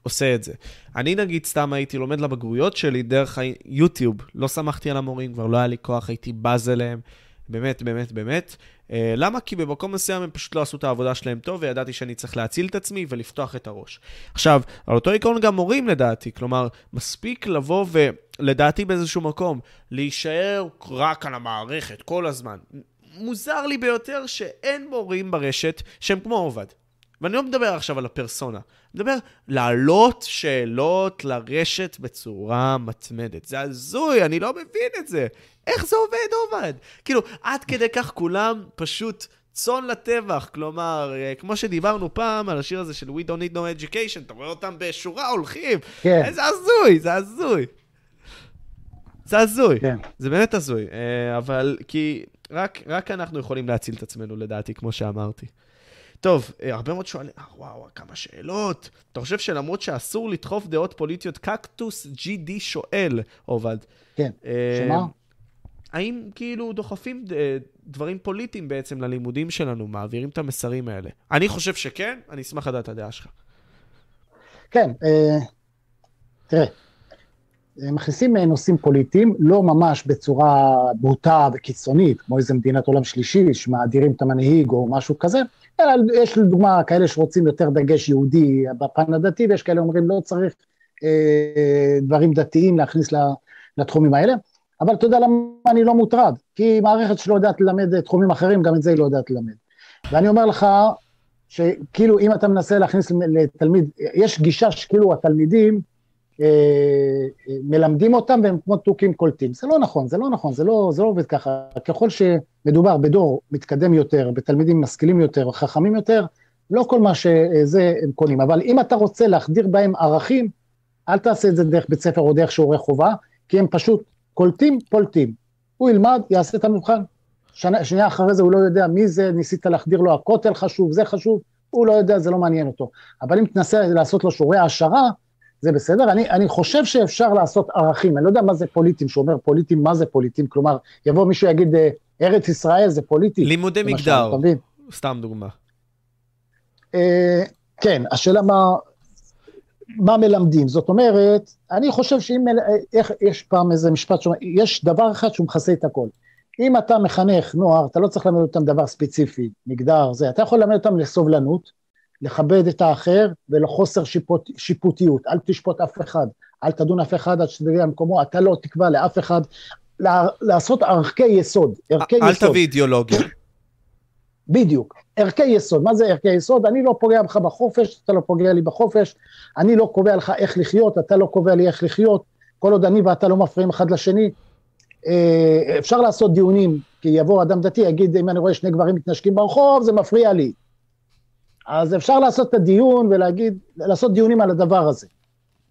עושה את זה. אני נגיד סתם הייתי לומד לבגרויות שלי דרך היוטיוב, לא שמחתי על המורים, כבר לא היה לי כוח, הייתי בז אליהם. באמת, באמת, באמת. Uh, למה? כי במקום מסוים הם פשוט לא עשו את העבודה שלהם טוב, וידעתי שאני צריך להציל את עצמי ולפתוח את הראש. עכשיו, על אותו עיקרון גם מורים לדעתי, כלומר, מספיק לבוא ולדעתי באיזשהו מקום, להישאר רק על המערכת כל הזמן. מוזר לי ביותר שאין מורים ברשת שהם כמו עובד. ואני לא מדבר עכשיו על הפרסונה, אני מדבר להעלות שאלות לרשת בצורה מתמדת. זה הזוי, אני לא מבין את זה. איך זה עובד, עובד? כאילו, עד כדי כך כולם פשוט צאן לטבח. כלומר, אה, כמו שדיברנו פעם על השיר הזה של We Don't Need No Education, אתה רואה אותם בשורה הולכים. כן. זה הזוי, זה הזוי. זה הזוי. כן. זה באמת הזוי. אה, אבל כי רק, רק אנחנו יכולים להציל את עצמנו, לדעתי, כמו שאמרתי. טוב, אה, הרבה מאוד שואלים, אה, וואו, כמה שאלות. אתה חושב שלמרות שאסור לדחוף דעות פוליטיות, קקטוס GD שואל, עובד. כן, שמה? האם כאילו דוחפים דברים פוליטיים בעצם ללימודים שלנו, מעבירים את המסרים האלה? אני חושב שכן, אני אשמח לדעת את הדעה שלך. כן, תראה, מכניסים נושאים פוליטיים, לא ממש בצורה בוטה וקיצונית, כמו איזה מדינת עולם שלישי, שמאדירים את המנהיג או משהו כזה, אלא יש לדוגמה כאלה שרוצים יותר דגש יהודי בפן הדתי, ויש כאלה אומרים לא צריך אה, דברים דתיים להכניס לתחומים האלה, אבל אתה יודע למה אני לא מוטרד? כי מערכת שלא יודעת ללמד תחומים אחרים, גם את זה היא לא יודעת ללמד. ואני אומר לך, שכאילו אם אתה מנסה להכניס לתלמיד, יש גישה שכאילו התלמידים, אה, מלמדים אותם והם כמו תוכים קולטים. זה לא נכון, זה לא נכון, זה לא, זה לא עובד ככה. ככל שמדובר בדור מתקדם יותר, בתלמידים משכילים יותר, חכמים יותר, לא כל מה שזה הם קונים. אבל אם אתה רוצה להחדיר בהם ערכים, אל תעשה את זה דרך בית ספר או דרך שיעורי חובה, כי הם פשוט קולטים, פולטים. הוא ילמד, יעשה את המבחן. שנה, שנייה אחרי זה הוא לא יודע מי זה, ניסית להחדיר לו הכותל חשוב, זה חשוב, הוא לא יודע, זה לא מעניין אותו. אבל אם תנסה לעשות לו שיעורי העשרה, זה בסדר, אני, אני חושב שאפשר לעשות ערכים, אני לא יודע מה זה פוליטים, שאומר פוליטים, מה זה פוליטים, כלומר, יבוא מישהו יגיד, אה, ארץ ישראל זה פוליטי. לימודי מגדר, סתם דוגמה. אה, כן, השאלה מה, מה מלמדים, זאת אומרת, אני חושב שאם, אה, איך, יש פעם איזה משפט שאומר, יש דבר אחד שהוא מכסה את הכל. אם אתה מחנך נוער, אתה לא צריך ללמד אותם דבר ספציפי, מגדר, זה, אתה יכול ללמד אותם לסובלנות, לכבד את האחר ולחוסר שיפוט, שיפוטיות, אל תשפוט אף אחד, אל תדון אף אחד עד שתגיע למקומו, אתה לא תקבע לאף אחד, לעשות ערכי יסוד, ערכי אל יסוד. אל תביא אידיאולוגיה. בדיוק, ערכי יסוד, מה זה ערכי יסוד? אני לא פוגע בך בחופש, אתה לא פוגע לי בחופש, אני לא קובע לך איך לחיות, אתה לא קובע לי איך לחיות, כל עוד אני ואתה לא מפריעים אחד לשני. אה, אפשר לעשות דיונים, כי יבוא אדם דתי, יגיד, אם אני רואה שני גברים מתנשקים ברחוב, זה מפריע לי. אז אפשר לעשות את הדיון ולהגיד, לעשות דיונים על הדבר הזה,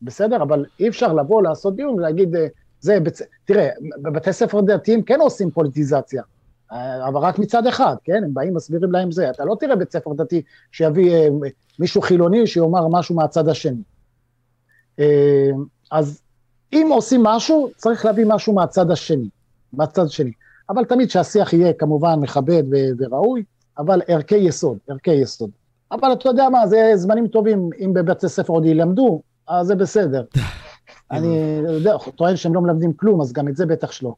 בסדר? אבל אי אפשר לבוא לעשות דיון ולהגיד, אה, זה, בצ... תראה, בבתי ספר דתיים כן עושים פוליטיזציה, אה, אבל רק מצד אחד, כן? הם באים, מסבירים להם זה. אתה לא תראה בית ספר דתי שיביא אה, מישהו חילוני שיאמר משהו מהצד השני. אז אם עושים משהו, צריך להביא משהו מהצד השני, מהצד השני. אבל תמיד שהשיח יהיה כמובן מכבד וראוי, אבל ערכי יסוד, ערכי יסוד. אבל אתה יודע מה, זה זמנים טובים, אם בבתי ספר עוד ילמדו, אז זה בסדר. אני יודע, טוען שהם לא מלמדים כלום, אז גם את זה בטח שלא.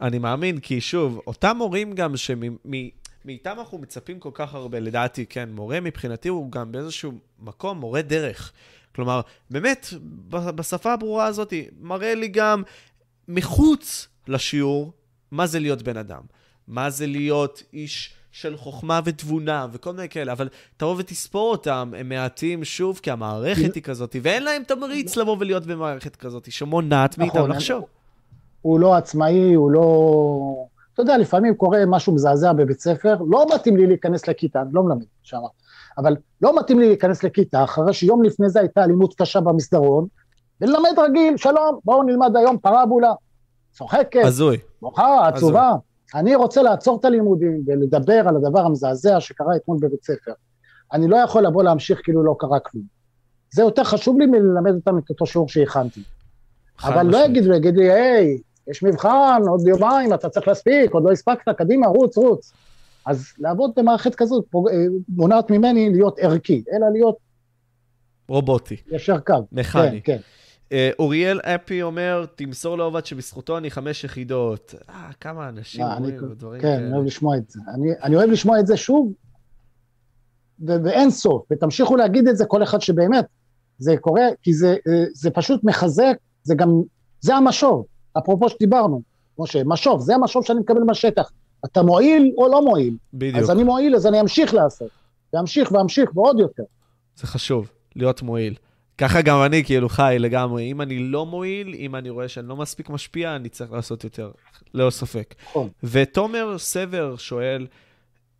אני מאמין, כי שוב, אותם מורים גם שמאיתם אנחנו מצפים כל כך הרבה, לדעתי, כן, מורה מבחינתי הוא גם באיזשהו מקום מורה דרך. כלומר, באמת, בשפה הברורה הזאת, מראה לי גם מחוץ לשיעור מה זה להיות בן אדם. מה זה להיות איש של חוכמה ותבונה וכל מיני כאלה, אבל תבוא ותספור אותם, הם מעטים שוב, כי המערכת היא כזאת, ואין להם תמריץ לבוא ולהיות במערכת כזאת, שמונעת מאיתם נכון, לחשוב. הוא לא עצמאי, הוא לא... אתה יודע, לפעמים קורה משהו מזעזע בבית ספר, לא מתאים לי להיכנס לכיתה, אני לא מלמד שם, אבל לא מתאים לי להיכנס לכיתה, אחרי שיום לפני זה הייתה אלימות קשה במסדרון, וללמד רגיל, שלום, בואו נלמד היום פרבולה. צוחקת, הזוי. בוכה, עצובה. אני רוצה לעצור את הלימודים ולדבר על הדבר המזעזע שקרה אתמול בבית ספר. אני לא יכול לבוא להמשיך כאילו לא קרה כלום. זה יותר חשוב לי מללמד אותם את אותו שיעור שהכנתי. אבל לא יגידו, יגידו לי, היי, יש מבחן, עוד יומיים, אתה צריך להספיק, עוד לא הספקת, קדימה, רוץ, רוץ. אז לעבוד במערכת כזאת אה, מונעת ממני להיות ערכי, אלא להיות... רובוטי. ישר קו. מכני. כן, כן. אה, אוריאל אפי אומר, תמסור לעובד שבזכותו אני חמש יחידות. אה, כמה אנשים אומרים דברים כאלה. כן, אני אוהב לשמוע את זה. אני, אני אוהב לשמוע את זה שוב, ואין סוף, ותמשיכו להגיד את זה כל אחד שבאמת, זה קורה, כי זה, אה, זה פשוט מחזק, זה גם, זה המשוב, אפרופו שדיברנו, משה, משוב, זה המשוב שאני מקבל מהשטח. אתה מועיל או לא מועיל. בדיוק. אז אני מועיל, אז אני אמשיך לעשות. ואמשיך ואמשיך ועוד יותר. זה חשוב, להיות מועיל. ככה גם אני כאילו חי לגמרי. אם אני לא מועיל, אם אני רואה שאני לא מספיק משפיע, אני צריך לעשות יותר, ללא ספק. נכון. ותומר סבר שואל,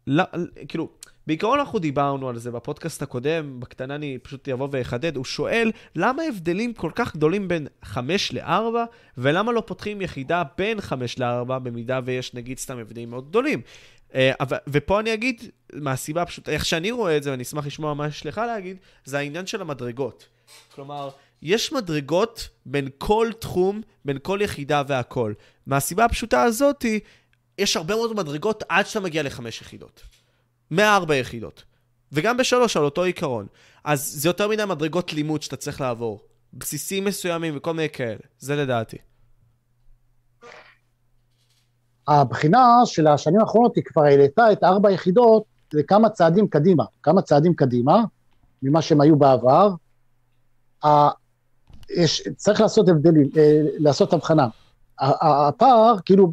לא, כאילו, בעיקרון אנחנו דיברנו על זה בפודקאסט הקודם, בקטנה אני פשוט אבוא ואחדד, הוא שואל למה ההבדלים כל כך גדולים בין 5 ל-4, ולמה לא פותחים יחידה בין 5 ל-4, במידה ויש נגיד סתם הבדלים מאוד גדולים. אה, אבל, ופה אני אגיד, מהסיבה פשוט, איך שאני רואה את זה, ואני אשמח לשמוע מה יש לך להגיד, זה העניין של המדרגות. כלומר, יש מדרגות בין כל תחום, בין כל יחידה והכל. מהסיבה הפשוטה הזאתי, יש הרבה מאוד מדרגות עד שאתה מגיע לחמש יחידות. מארבע יחידות. וגם בשלוש על אותו עיקרון. אז זה יותר מדי מדרגות לימוד שאתה צריך לעבור. בסיסים מסוימים וכל מיני כאלה. זה לדעתי. הבחינה של השנים האחרונות היא כבר העלתה את ארבע יחידות לכמה צעדים קדימה, כמה צעדים קדימה ממה שהם היו בעבר. יש, צריך לעשות הבדלים, אה, לעשות הבחנה. הפער, כאילו,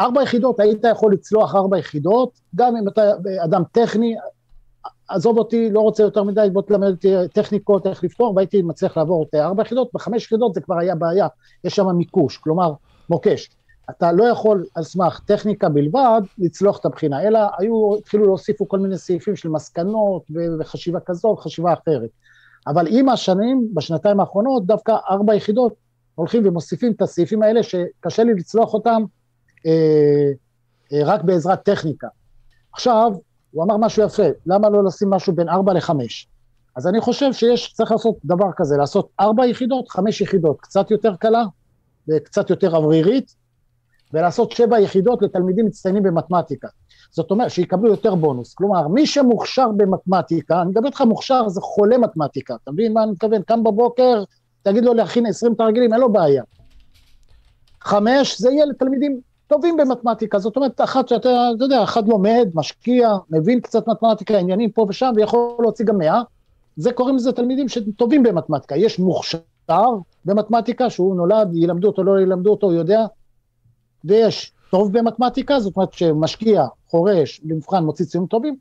ארבע יחידות, היית יכול לצלוח ארבע יחידות, גם אם אתה אדם טכני, עזוב אותי, לא רוצה יותר מדי, בוא תלמד אותי טכניקות, איך לפתור, והייתי מצליח לעבור את ארבע יחידות, בחמש יחידות זה כבר היה בעיה, יש שם מיקוש, כלומר, מוקש. אתה לא יכול על סמך טכניקה בלבד לצלוח את הבחינה, אלא היו, התחילו להוסיפו כל מיני סעיפים של מסקנות וחשיבה כזו וחשיבה אחרת. אבל עם השנים, בשנתיים האחרונות, דווקא ארבע יחידות הולכים ומוסיפים את הסעיפים האלה שקשה לי לצלוח אותם אה, אה, רק בעזרת טכניקה. עכשיו, הוא אמר משהו יפה, למה לא לשים משהו בין ארבע לחמש? אז אני חושב שיש, צריך לעשות דבר כזה, לעשות ארבע יחידות, חמש יחידות, קצת יותר קלה וקצת יותר אוורירית, ולעשות שבע יחידות לתלמידים מצטיינים במתמטיקה. זאת אומרת, שיקבלו יותר בונוס. כלומר, מי שמוכשר במתמטיקה, אני מדבר איתך מוכשר, זה חולה מתמטיקה, אתה מבין מה אני מתכוון? קם בבוקר, תגיד לו להכין 20 תרגילים, אין לו בעיה. חמש, זה יהיה לתלמידים טובים במתמטיקה, זאת אומרת, אחת שאתה, אתה יודע, אחד לומד, משקיע, מבין קצת מתמטיקה, עניינים פה ושם, ויכול להוציא גם מאה, זה קוראים לזה תלמידים שטובים במתמטיקה. יש מוכשר במתמטיקה, שהוא נולד, ילמדו אותו, לא ילמדו אותו, הוא יודע, ויש טוב במתמטיקה, זאת אומרת שמשקיע, חורש, למבחן מוציא ציונים טובים,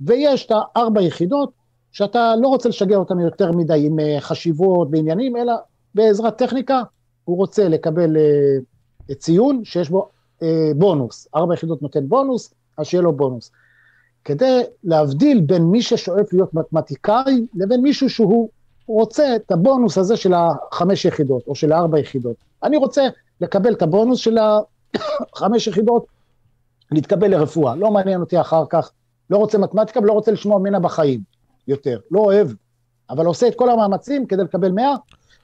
ויש את הארבע יחידות, שאתה לא רוצה לשגע אותם יותר מדי עם אה, חשיבות ועניינים, אלא בעזרת טכניקה, הוא רוצה לקבל uh, ציון שיש בו uh, בונוס, ארבע יחידות נותן בונוס, אז שיהיה לו בונוס. כדי להבדיל בין מי ששואף להיות מתמטיקאי לבין מישהו שהוא רוצה את הבונוס הזה של החמש יחידות או של הארבע יחידות. אני רוצה לקבל את הבונוס של החמש יחידות, להתקבל לרפואה, לא מעניין אותי אחר כך, לא רוצה מתמטיקה ולא רוצה לשמוע ממנה בחיים יותר, לא אוהב, אבל עושה את כל המאמצים כדי לקבל 100,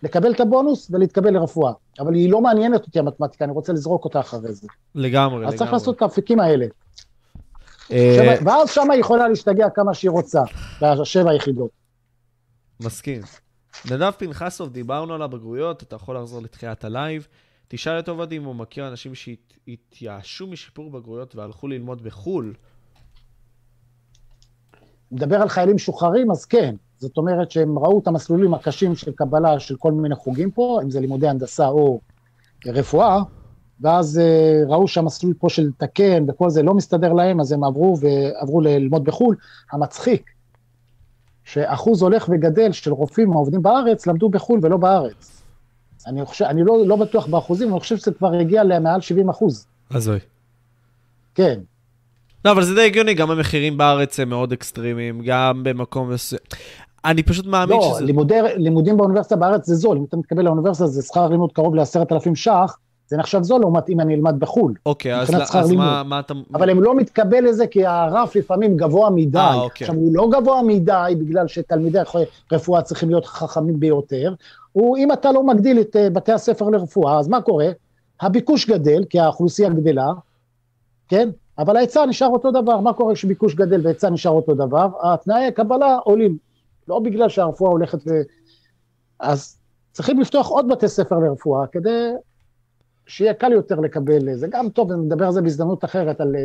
לקבל את הבונוס ולהתקבל לרפואה. אבל היא לא מעניינת אותי המתמטיקה, אני רוצה לזרוק אותה אחרי זה. לגמרי, לגמרי. אז צריך לעשות את האפיקים האלה. אה, ואז שמה היא יכולה להשתגע כמה שהיא רוצה, בשבע יחידות. מסכים. נדב פנחסוב, דיברנו על הבגרויות, אתה יכול לחזור לתחילת הלייב. תשאל את עובד אם הוא מכיר אנשים שהתייאשו משיפור בגרויות והלכו ללמוד בחו"ל. מדבר על חיילים משוחררים, אז כן. זאת אומרת שהם ראו את המסלולים הקשים של קבלה של כל מיני חוגים פה, אם זה לימודי הנדסה או רפואה, ואז uh, ראו שהמסלול פה של לתקן וכל זה לא מסתדר להם, אז הם עברו ועברו ללמוד בחו"ל. המצחיק, שאחוז הולך וגדל של רופאים העובדים בארץ למדו בחו"ל ולא בארץ. אני חושב, אני לא, לא בטוח באחוזים, אני חושב שזה כבר הגיע למעל 70 אחוז. הזוי. כן. לא, אבל זה די הגיוני, גם המחירים בארץ הם מאוד אקסטרימיים, גם במקום מסוים. אני פשוט מאמין לא, שזה... לא, לימודים באוניברסיטה בארץ זה זול, אם אתה מתקבל לאוניברסיטה זה שכר לימוד קרוב ל-10,000 ש"ח, זה נחשב זול לעומת אם אני אלמד בחו"ל. אוקיי, אז, אז מה, מה אתה... אבל הם לא מתקבל לזה כי הרף לפעמים גבוה מדי. אה, אוקיי. עכשיו, הוא לא גבוה מדי בגלל שתלמידי רפואה צריכים להיות חכמים ביותר, הוא, אם אתה לא מגדיל את אה, בתי הספר לרפואה, אז מה קורה? הביקוש גדל, כי האוכלוסייה גדלה, כן? אבל ההיצע נשאר אותו דבר. מה קורה כשביקוש גדל והיצע נשאר אותו דבר? התנאי הקבלה עולים. לא בגלל שהרפואה הולכת ו... אז צריכים לפתוח עוד בתי ספר לרפואה כדי שיהיה קל יותר לקבל, זה גם טוב, נדבר על זה בהזדמנות אחרת, על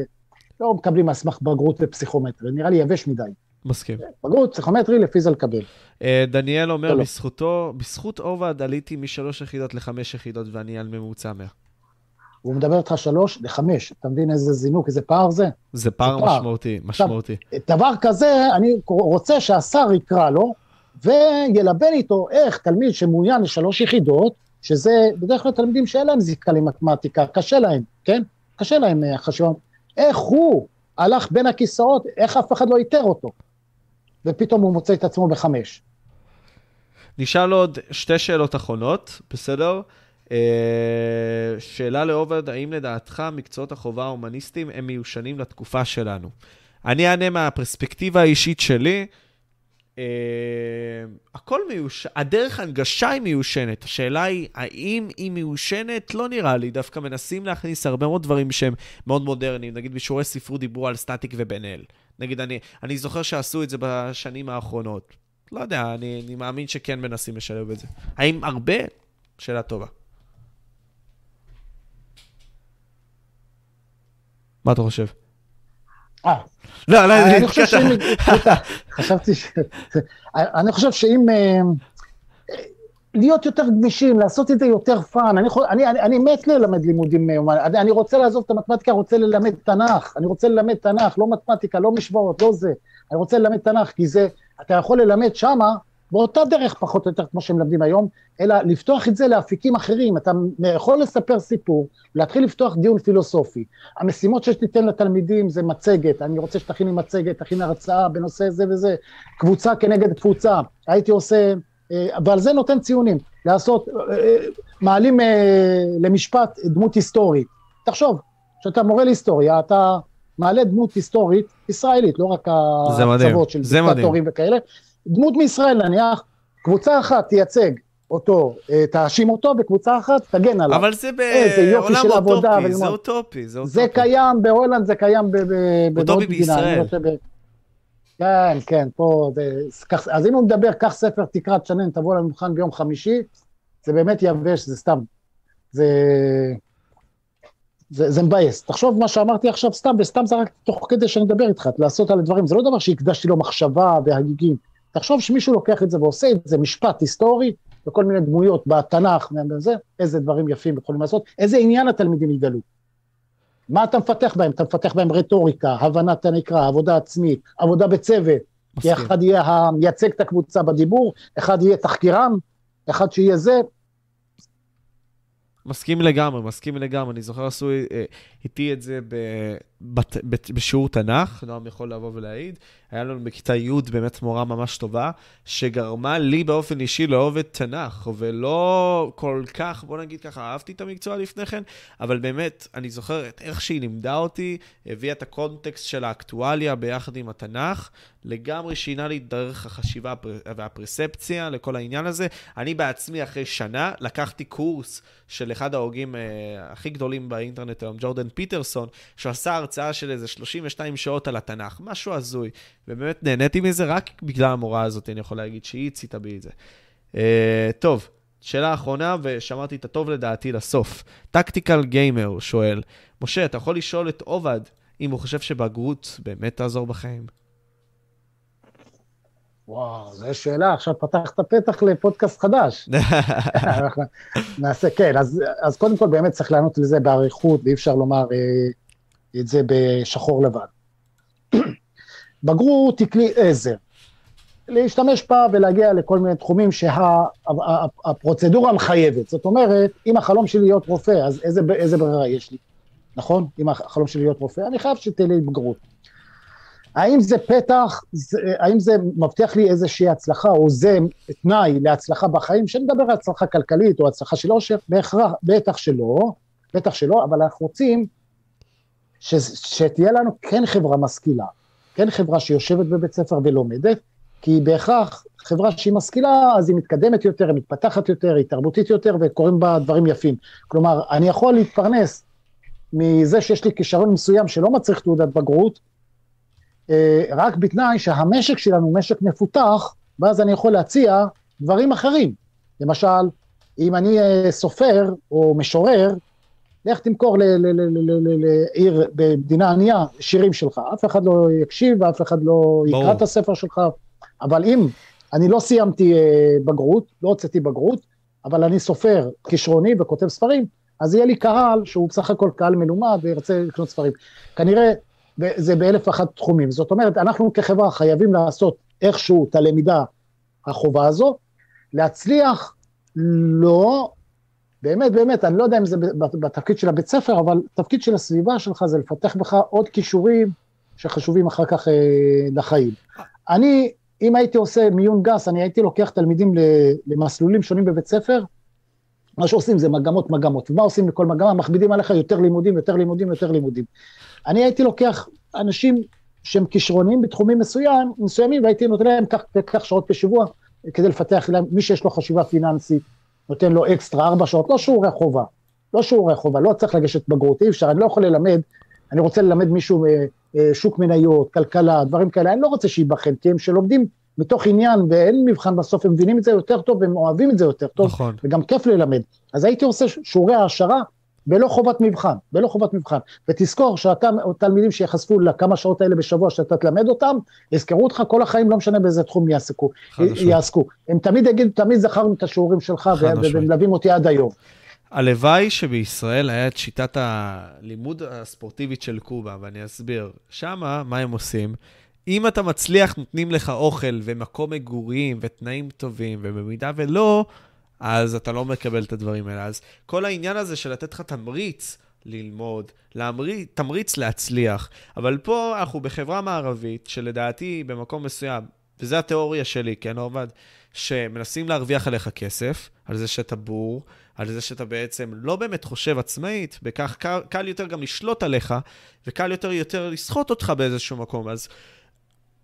לא מקבלים על סמך בגרות ופסיכומטרי, נראה לי יבש מדי. מסכים. בגרות, פסיכומטרי, לפי זה לקבל. אה, דניאל אומר, לא, בזכותו, בזכות עובד עליתי משלוש יחידות לחמש יחידות ואני על ממוצע 100. הוא מדבר איתך שלוש לחמש, אתה מבין איזה זינוק, איזה פער זה? זה פער משמעותי, משמעותי. עכשיו, דבר כזה, אני רוצה שהשר יקרא לו, וילבן איתו איך תלמיד שמעוניין לשלוש יחידות, שזה בדרך כלל תלמידים שאין להם זיקה למתמטיקה, קשה להם, כן? קשה להם אה, חשיבה. איך הוא הלך בין הכיסאות, איך אף אחד לא איתר אותו, ופתאום הוא מוצא את עצמו בחמש. נשאל עוד שתי שאלות אחרונות, בסדר? אה, שאלה לעובד, האם לדעתך מקצועות החובה ההומניסטיים הם מיושנים לתקופה שלנו? אני אענה מהפרספקטיבה האישית שלי, הכל מיושן, הדרך הנגשה היא מיושנת. השאלה היא, האם היא מיושנת? לא נראה לי. דווקא מנסים להכניס הרבה מאוד דברים שהם מאוד מודרניים. נגיד בשיעורי ספרות דיברו על סטטיק ובן אל. נגיד, אני, אני זוכר שעשו את זה בשנים האחרונות. לא יודע, אני, אני מאמין שכן מנסים לשלב את זה. האם הרבה? שאלה טובה. מה אתה חושב? אה. לא, לא, אני חושב שאם... חשבתי ש... אני חושב שאם... אה, להיות יותר גמישים, לעשות את זה יותר fun. אני, אני, אני, אני מת ללמד לימודים, אה, אני, אני רוצה לעזוב את המתמטיקה, רוצה ללמד תנ"ך. אני רוצה ללמד תנ"ך, לא מתמטיקה, לא משוואות, לא זה. אני רוצה ללמד תנ"ך, כי זה, אתה יכול ללמד שמה באותה דרך פחות או יותר כמו שמלמדים היום, אלא לפתוח את זה לאפיקים אחרים. אתה יכול לספר סיפור, להתחיל לפתוח דיון פילוסופי. המשימות שתיתן לתלמידים זה מצגת, אני רוצה שתכיני מצגת, תכיני הרצאה בנושא זה וזה, קבוצה כנגד קבוצה. הייתי עושה, אה, ועל זה נותן ציונים, לעשות, אה, אה, מעלים למשפט דמות היסטורית. תחשוב, כשאתה מורה להיסטוריה, אתה מעלה דמות היסטורית ישראלית, לא רק הצוות של דיקטטורים וכאלה, דמות מישראל נניח, קבוצה אחת תייצג אותו, אה, תאשים אותו, וקבוצה אחת תגן עליו. אבל זה בעולם אוטופי, זה אוטופי, זה אוטופי. זה קיים בהולנד, זה קיים בעוד אוטופי בישראל. כן, כן, פה, אז אם הוא מדבר, קח ספר, תקרא, תשנן, תבוא למבחן ביום חמישי, זה באמת יבש, זה סתם. זה... זה, זה מבאס. תחשוב מה שאמרתי עכשיו סתם, וסתם זה רק תוך כדי שאני מדבר איתך, לעשות על הדברים, זה לא דבר שהקדשתי לו מחשבה והגיגים. תחשוב שמישהו לוקח את זה ועושה את זה משפט היסטורי, וכל מיני דמויות בתנ"ך, וזה, איזה דברים יפים יכולים לעשות, איזה עניין התלמידים יגלו. מה אתה מפתח בהם? אתה מפתח בהם רטוריקה, הבנת הנקרא, עבודה עצמית, עבודה בצוות. כי אחד יהיה המייצג את הקבוצה בדיבור, אחד יהיה תחקירן, אחד שיהיה זה, מסכים לגמרי, מסכים לגמרי. אני זוכר עשו אה, איתי את זה בשיעור תנ"ך, נועם יכול לבוא ולהעיד. היה לנו בכיתה י' באמת מורה ממש טובה, שגרמה לי באופן אישי לאהוב את תנ"ך, ולא כל כך, בוא נגיד ככה, אהבתי את המקצוע לפני כן, אבל באמת, אני זוכר את איך שהיא לימדה אותי, הביאה את הקונטקסט של האקטואליה ביחד עם התנ"ך, לגמרי שינה לי דרך החשיבה והפרספציה לכל העניין הזה. אני בעצמי, אחרי שנה, לקחתי קורס של אחד ההוגים אה, הכי גדולים באינטרנט היום, ג'ורדן פיטרסון, שעשה הרצאה של איזה 32 שעות על התנ"ך, משהו הזוי. ובאמת נהניתי מזה רק בגלל המורה הזאת, אני יכול להגיד שהיא הציתה בי את זה. אה, טוב, שאלה אחרונה, ושמרתי את הטוב לדעתי לסוף. טקטיקל גיימר שואל, משה, אתה יכול לשאול את עובד אם הוא חושב שבגרות באמת תעזור בחיים? וואו, זו שאלה, עכשיו פתחת פתח לפודקאסט חדש. נעשה, כן, אז, אז קודם כל באמת צריך לענות לזה באריכות, ואי אפשר לומר אה, את זה בשחור לבן. בגרות היא כלי עזר. להשתמש בה ולהגיע לכל מיני תחומים שהפרוצדורה שה, מחייבת. זאת אומרת, אם החלום שלי להיות רופא, אז איזה, איזה ברירה יש לי, נכון? אם החלום שלי להיות רופא, אני חייב שתהיה לי בגרות. האם זה פתח, זה, האם זה מבטיח לי איזושהי הצלחה, או זה תנאי להצלחה בחיים, שאני מדבר על הצלחה כלכלית או הצלחה של עושר, בהכרח, בטח שלא, בטח שלא, אבל אנחנו רוצים ש, שתהיה לנו כן חברה משכילה, כן חברה שיושבת בבית ספר ולומדת, כי בהכרח חברה שהיא משכילה, אז היא מתקדמת יותר, היא מתפתחת יותר, היא תרבותית יותר, וקורים בה דברים יפים. כלומר, אני יכול להתפרנס מזה שיש לי כישרון מסוים שלא מצריך תעודת בגרות, רק בתנאי שהמשק שלנו הוא משק מפותח, ואז אני יכול להציע דברים אחרים. למשל, אם אני אה, סופר או משורר, לך תמכור לעיר במדינה ענייה שירים שלך, אף אחד לא יקשיב ואף אחד לא יקרא את הספר שלך, אבל אם אני לא סיימתי אה, בגרות, לא הוצאתי בגרות, אבל אני סופר כישרוני וכותב ספרים, אז יהיה לי קהל שהוא בסך הכל קהל מלומד וירצה לקנות ספרים. כנראה זה באלף ואחת תחומים. זאת אומרת, אנחנו כחברה חייבים לעשות איכשהו את הלמידה החובה הזו, להצליח לא, באמת, באמת, אני לא יודע אם זה בתפקיד של הבית ספר, אבל תפקיד של הסביבה שלך זה לפתח בך עוד כישורים שחשובים אחר כך אה, לחיים. אני, אם הייתי עושה מיון גס, אני הייתי לוקח תלמידים למסלולים שונים בבית ספר, מה שעושים זה מגמות מגמות, ומה עושים לכל מגמה? מכבידים עליך יותר לימודים, יותר לימודים, יותר לימודים. אני הייתי לוקח אנשים שהם כישרונים בתחומים מסוים, מסוימים, והייתי נותן להם כך, כך שעות בשבוע, כדי לפתח להם, מי שיש לו חשיבה פיננסית, נותן לו אקסטרה ארבע שעות, לא שיעורי חובה, לא שיעורי חובה, לא צריך לגשת בגרות, אי אפשר, אני לא יכול ללמד, אני רוצה ללמד מישהו אה, אה, שוק מניות, כלכלה, דברים כאלה, אני לא רוצה שייבחן, כי הם שלומדים מתוך עניין ואין מבחן בסוף, הם מבינים את זה יותר טוב, הם אוהבים את זה יותר טוב, נכון. וגם כיף ללמד. אז הייתי עושה שיעורי העשרה בלא חובת מבחן, בלא חובת מבחן. ותזכור שאותם תלמידים שיחשפו לכמה שעות האלה בשבוע שאתה תלמד אותם, יזכרו אותך כל החיים, לא משנה באיזה תחום יעסקו, יעסקו. הם תמיד יגידו, תמיד זכרנו את השיעורים שלך, ומלווים אותי עד היום. הלוואי שבישראל היה את שיטת הלימוד הספורטיבית של קובה, ואני אסביר. שמה, מה הם עושים? אם אתה מצליח, נותנים לך אוכל ומקום מגורים ותנאים טובים, ובמידה ולא, אז אתה לא מקבל את הדברים האלה. אז כל העניין הזה של לתת לך תמריץ ללמוד, להמריץ, תמריץ להצליח, אבל פה אנחנו בחברה מערבית, שלדעתי במקום מסוים, וזו התיאוריה שלי, כן, עובד, שמנסים להרוויח עליך כסף, על זה שאתה בור, על זה שאתה בעצם לא באמת חושב עצמאית, בכך קל, קל יותר גם לשלוט עליך, וקל יותר יותר לסחוט אותך באיזשהו מקום. אז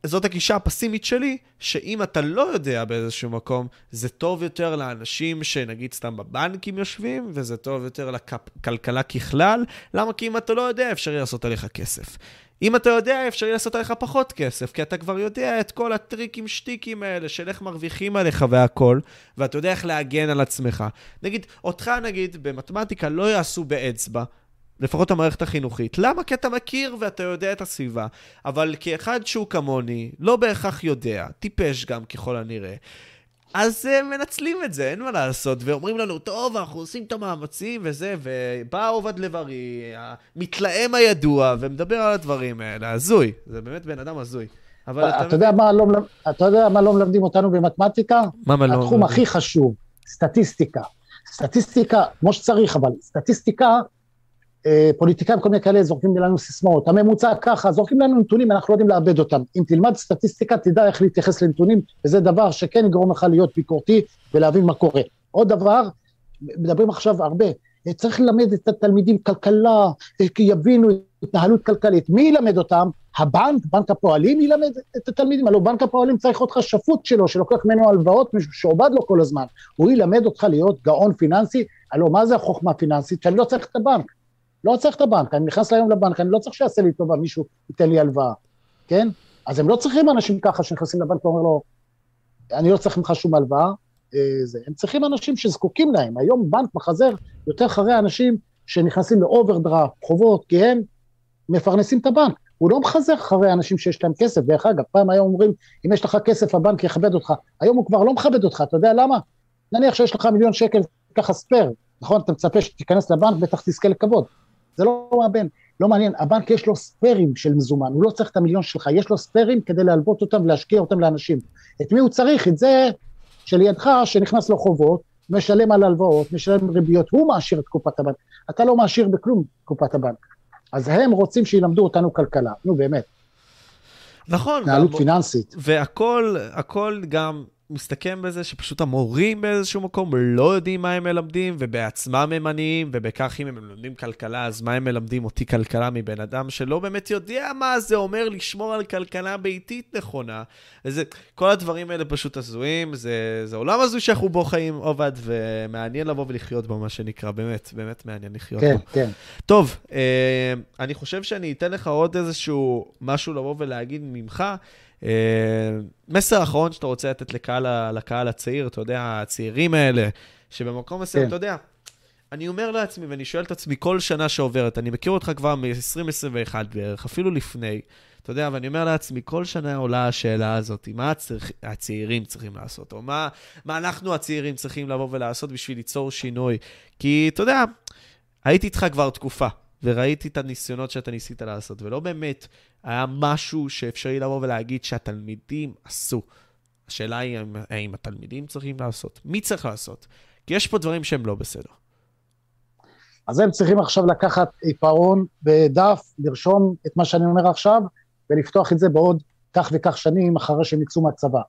זאת הגישה הפסימית שלי, שאם אתה לא יודע באיזשהו מקום, זה טוב יותר לאנשים שנגיד סתם בבנקים יושבים, וזה טוב יותר לכלכלה ככלל. למה? כי אם אתה לא יודע, אפשר לעשות עליך כסף. אם אתה יודע, אפשר לעשות עליך פחות כסף, כי אתה כבר יודע את כל הטריקים שטיקים האלה של איך מרוויחים עליך והכל, ואתה יודע איך להגן על עצמך. נגיד, אותך נגיד במתמטיקה לא יעשו באצבע, לפחות המערכת החינוכית. למה? כי אתה מכיר ואתה יודע את הסביבה. אבל כאחד שהוא כמוני, לא בהכרח יודע, טיפש גם ככל הנראה. אז uh, מנצלים את זה, אין מה לעשות, ואומרים לנו, טוב, אנחנו עושים את המאמצים וזה, ובא עובד לב-ארי, המתלהם הידוע, ומדבר על הדברים האלה, הזוי, זה באמת בן אדם הזוי. אבל אתה, אתה, יודע מה לא, אתה יודע מה לא מלמדים אותנו במתמטיקה? מה מה לא... התחום הכי חשוב, סטטיסטיקה. סטטיסטיקה, כמו שצריך, אבל סטטיסטיקה אה, פוליטיקאים כל מיני כאלה זורקים לנו סיסמאות, הממוצע ככה, זורקים לנו נתונים, אנחנו לא יודעים לאבד אותם. אם תלמד סטטיסטיקה, תדע איך להתייחס לנתונים, וזה דבר שכן יגרום לך להיות ביקורתי ולהבין מה קורה. עוד דבר, מדברים עכשיו הרבה, צריך ללמד את התלמידים כלכלה, יבינו התנהלות כלכלית. מי ילמד אותם? הבנק, בנק הפועלים ילמד את התלמידים, הלוא בנק הפועלים צריך אותך שפוט שלו, שלוקח ממנו הלוואות, מישהו שעובד לו כל הזמן. הוא ילמד אותך להיות גאון פיננסי, הלוא מה זה החוכמה הפיננסית? שאני לא צריך את הבנק. לא צריך את הבנק, אני נכנס היום לבנק, אני לא צריך שיעשה לי טובה, מישהו ייתן לי הלוואה, כן? אז הם לא צריכים אנשים ככה שנכנסים לבנק ואומר לו, אני לא צריך ממך שום הלוואה, אה, זה. הם צריכים אנשים שזקוקים להם. היום בנק מחזר יותר אחרי אנשים שנכנסים לאוברדראפט, חובות, כי הם מפרנסים את הבנק. הוא לא מחזר אחרי אנשים שיש להם כסף. דרך אגב, פעם היום אומרים, אם יש לך כסף, הבנק יכבד אותך. היום הוא כבר לא מכבד אותך, אתה יודע למה? נניח שיש לך מיליון שקל, ככה spare, נכון? אתה מצפה שתיכנס לבנק, בטח תזכה לכבוד. זה לא מאבן, לא מעניין, הבנק יש לו ספיירים של מזומן, הוא לא צריך את המיליון שלך, יש לו ספיירים כדי להלוות אותם ולהשקיע אותם לאנשים. את מי הוא צריך? את זה שלידך, שנכנס לו חובות, משלם על הלוואות, משלם ריביות, הוא מעשיר את קופת הבנק. אתה לא מעשיר בכלום קופת הבנק. אז הם רוצים שילמדו אותנו כלכלה, נו באמת. נכון. התנהלות פיננסית. והכל, הכל גם מסתכם בזה שפשוט המורים באיזשהו מקום לא יודעים מה הם מלמדים, ובעצמם הם עניים, ובכך אם הם מלמדים כלכלה, אז מה הם מלמדים אותי כלכלה מבן אדם שלא באמת יודע מה זה אומר לשמור על כלכלה ביתית נכונה. וזה, כל הדברים האלה פשוט הזויים, זה, זה עולם הזוי שאנחנו בו חיים, עובד, ומעניין לבוא ולחיות בו, מה שנקרא, באמת, באמת מעניין לחיות כן, בו. כן, כן. טוב, אה, אני חושב שאני אתן לך עוד איזשהו משהו לבוא ולהגיד ממך. אה, מסר אחרון שאתה רוצה לתת לקהל, לקהל הצעיר, אתה יודע, הצעירים האלה, שבמקום מסוים, כן. אתה יודע, אני אומר לעצמי, ואני שואל את עצמי כל שנה שעוברת, אני מכיר אותך כבר מ-2021 בערך, אפילו לפני, אתה יודע, ואני אומר לעצמי, כל שנה עולה השאלה הזאת, מה הצריך, הצעירים צריכים לעשות, או מה, מה אנחנו הצעירים צריכים לבוא ולעשות בשביל ליצור שינוי. כי, אתה יודע, הייתי איתך כבר תקופה, וראיתי את הניסיונות שאתה ניסית לעשות, ולא באמת היה משהו שאפשרי לבוא ולהגיד שהתלמידים עשו. השאלה היא האם, האם התלמידים צריכים לעשות, מי צריך לעשות? כי יש פה דברים שהם לא בסדר. אז הם צריכים עכשיו לקחת עיפרון ודף, לרשום את מה שאני אומר עכשיו, ולפתוח את זה בעוד כך וכך שנים אחרי שהם יצאו מהצבא.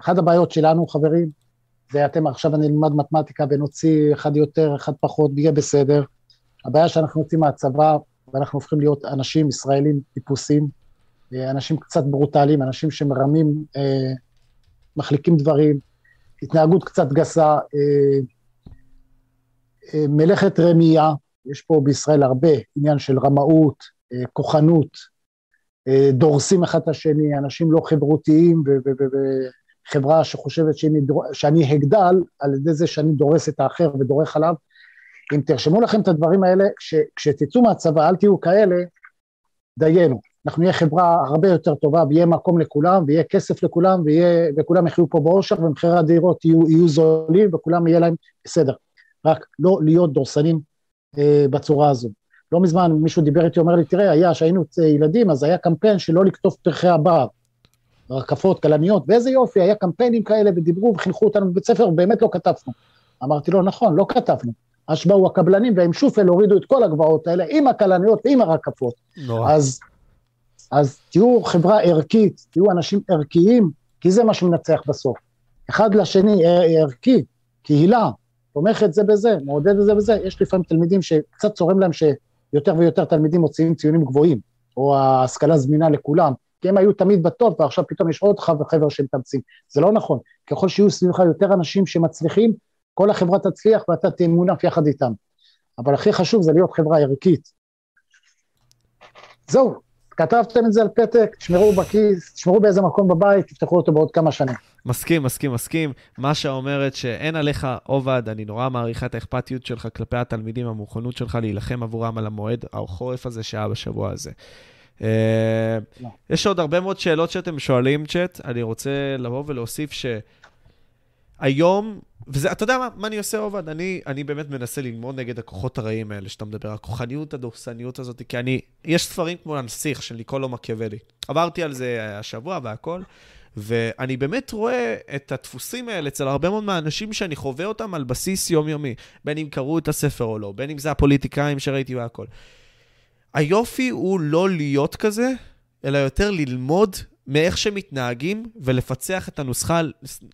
אחת הבעיות שלנו, חברים, זה אתם עכשיו אני אלמד מתמטיקה ונוציא אחד יותר, אחד פחות, יהיה בסדר. הבעיה שאנחנו יוצאים מהצבא ואנחנו הופכים להיות אנשים ישראלים טיפוסים, אנשים קצת ברוטליים, אנשים שמרמים, אה, מחליקים דברים, התנהגות קצת גסה, אה, אה, מלאכת רמייה, יש פה בישראל הרבה עניין של רמאות, אה, כוחנות, אה, דורסים אחד את השני, אנשים לא חברותיים וחברה שחושבת שאני, שאני הגדל על ידי זה שאני דורס את האחר ודורך עליו. אם תרשמו לכם את הדברים האלה, כש, כשתצאו מהצבא, אל תהיו כאלה, דיינו. אנחנו נהיה חברה הרבה יותר טובה, ויהיה מקום לכולם, ויהיה כסף לכולם, ויהיה, וכולם יחיו פה באושר, ומחירי הדירות יהיו, יהיו זולים, וכולם יהיה להם בסדר. רק לא להיות דורסנים אה, בצורה הזו. לא מזמן מישהו דיבר איתי, אומר לי, תראה, היה, שהיינו ילדים, אז היה קמפיין שלא לקטוף פרחי הבר, רקפות, כלניות, ואיזה יופי, היה קמפיינים כאלה, ודיברו וחינכו אותנו בבית ספר, ובאמת לא כתבנו. אמרתי לו, נכון, לא כתבנו. אז באו הקבלנים והם שופל הורידו את כל הגבעות האלה עם הכלניות ועם הרקפות. נורא. אז, אז תהיו חברה ערכית, תהיו אנשים ערכיים, כי זה מה שמנצח בסוף. אחד לשני ערכי, קהילה, תומכת זה בזה, מעודד את זה בזה, יש לפעמים תלמידים שקצת צורם להם שיותר ויותר תלמידים מוציאים ציונים גבוהים, או ההשכלה זמינה לכולם, כי הם היו תמיד בטוב, ועכשיו פתאום יש עוד חבר'ה שמתאמצים. זה לא נכון. ככל שיהיו סביבך יותר אנשים שמצליחים, כל החברה תצליח ואתה תהיה מונף יחד איתם. אבל הכי חשוב זה להיות חברה ערכית. זהו, כתבתם את זה על פתק, תשמרו בכיס, תשמרו באיזה מקום בבית, תפתחו אותו בעוד כמה שנים. מסכים, מסכים, מסכים. משה אומרת שאין עליך עובד, אני נורא מעריכה את האכפתיות שלך כלפי התלמידים, המוכנות שלך להילחם עבורם על המועד החורף הזה שהיה בשבוע הזה. אה, לא. יש עוד הרבה מאוד שאלות שאתם שואלים, צ'אט. אני רוצה לבוא ולהוסיף שהיום, וזה, אתה יודע מה, מה אני עושה, עובד? אני, אני באמת מנסה ללמוד נגד הכוחות הרעים האלה שאתה מדבר, הכוחניות, הדורסניות הזאת, כי אני, יש ספרים כמו הנסיך של ניקולו מקיאוולי. עברתי על זה השבוע והכל, ואני באמת רואה את הדפוסים האלה אצל הרבה מאוד מהאנשים שאני חווה אותם על בסיס יומיומי, בין אם קראו את הספר או לא, בין אם זה הפוליטיקאים שראיתי והכל. היופי הוא לא להיות כזה, אלא יותר ללמוד מאיך שמתנהגים ולפצח את הנוסחה,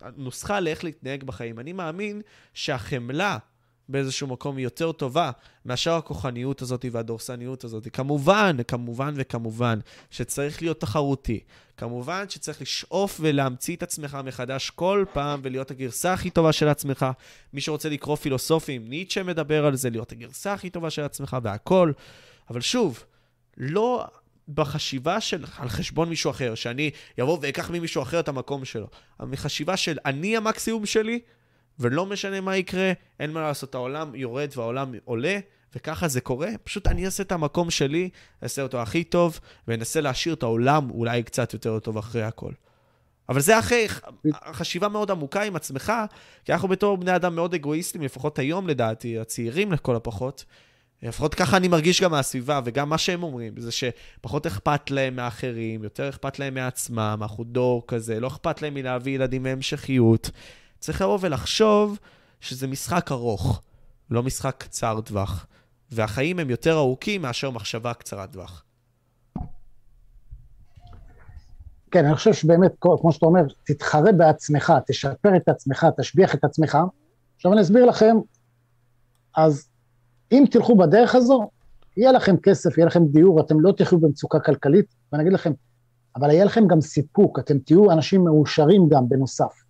הנוסחה לאיך להתנהג בחיים. אני מאמין שהחמלה באיזשהו מקום היא יותר טובה מאשר הכוחניות הזאת והדורסניות הזאת. כמובן, כמובן וכמובן שצריך להיות תחרותי. כמובן שצריך לשאוף ולהמציא את עצמך מחדש כל פעם ולהיות הגרסה הכי טובה של עצמך. מי שרוצה לקרוא פילוסופים, ניטשה מדבר על זה, להיות הגרסה הכי טובה של עצמך והכל. אבל שוב, לא בחשיבה של על חשבון מישהו אחר, שאני אבוא ואקח ממישהו אחר את המקום שלו. מחשיבה של אני המקסימום שלי, ולא משנה מה יקרה, אין מה לעשות, העולם יורד והעולם עולה, וככה זה קורה. פשוט אני אעשה את המקום שלי, אעשה אותו הכי טוב, ואנסה להשאיר את העולם אולי קצת יותר טוב אחרי הכל. אבל זה אחרי חשיבה מאוד עמוקה עם עצמך, כי אנחנו בתור בני אדם מאוד אגואיסטים, לפחות היום לדעתי, הצעירים לכל הפחות, לפחות ככה אני מרגיש גם מהסביבה, וגם מה שהם אומרים, זה שפחות אכפת להם מאחרים, יותר אכפת להם מעצמם, אנחנו דור כזה, לא אכפת להם מלהביא ילדים מהמשכיות. צריך לבוא ולחשוב שזה משחק ארוך, לא משחק קצר טווח, והחיים הם יותר ארוכים מאשר מחשבה קצרת טווח. כן, אני חושב שבאמת, כמו שאתה אומר, תתחרה בעצמך, תשפר את עצמך, תשביח את עצמך. עכשיו אני אסביר לכם, אז אם תלכו בדרך הזו, יהיה לכם כסף, יהיה לכם דיור, אתם לא תחיו במצוקה כלכלית, ואני אגיד לכם, אבל יהיה לכם גם סיפוק, אתם תהיו אנשים מאושרים גם בנוסף.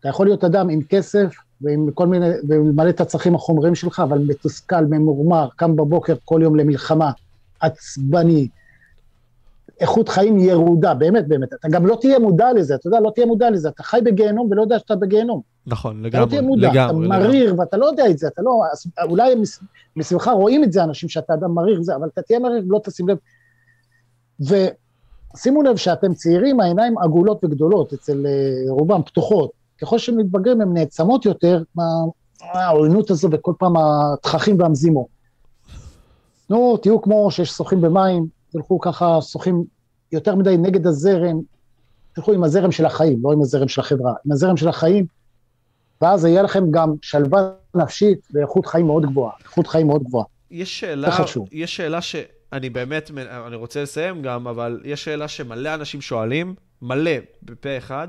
אתה יכול להיות אדם עם כסף ועם כל מיני, ולמלא את הצרכים החומריים שלך, אבל מתוסכל, ממורמר, קם בבוקר כל יום למלחמה, עצבני, איכות חיים ירודה, באמת באמת. אתה גם לא תהיה מודע לזה, אתה יודע, לא תהיה מודע לזה, אתה חי בגיהנום ולא יודע שאתה בגיהנום. נכון, לגמרי, אתה לא תהיה מודע, לגמרי, אתה מריר לגמרי. ואתה לא יודע את זה, אתה לא, אולי מסביבך רואים את זה אנשים שאתה אדם מריר וזה, אבל אתה תהיה מריר ולא תשים לב. ושימו לב שאתם צעירים, העיניים עגולות וגדולות, אצל אה, רובם פתוחות. ככל שהם מתבגרים הן נעצמות יותר, מהעוינות הזו וכל פעם התככים והמזימות. נו, תהיו כמו שיש שוחים במים, תלכו ככה, שוחים יותר מדי נגד הזרם, תלכו עם הזרם של החיים, לא עם הזרם של החברה, עם הזרם של החיים, ואז יהיה לכם גם שלווה נפשית ואיכות חיים מאוד גבוהה, איכות חיים מאוד גבוהה. יש שאלה, יש שאלה שאני באמת, אני רוצה לסיים גם, אבל יש שאלה שמלא אנשים שואלים, מלא, בפה אחד.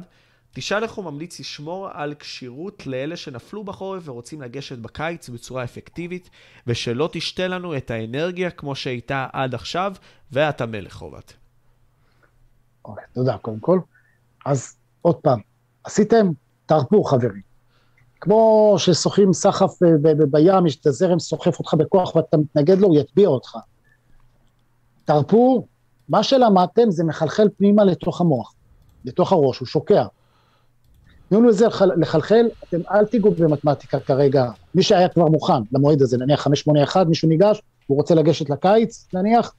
תשאל איך הוא ממליץ לשמור על כשירות לאלה שנפלו בחורף ורוצים לגשת בקיץ בצורה אפקטיבית, ושלא תשתה לנו את האנרגיה כמו שהייתה עד עכשיו, ואתה מלך חובת. אוקיי, תודה, קודם כל. אז עוד פעם, עשיתם, תרפו חברים. כמו ששוחים סחף בים, יש את הזרם סוחף אותך בכוח ואתה מתנגד לו, הוא יטביע אותך. תרפו, מה שלמדתם זה מחלחל פנימה לתוך המוח, לתוך הראש, הוא שוקע. תנו לזה לחלחל, אתם אל תיגעו במתמטיקה כרגע. מי שהיה כבר מוכן למועד הזה, נניח 581, מישהו ניגש, הוא רוצה לגשת לקיץ, נניח,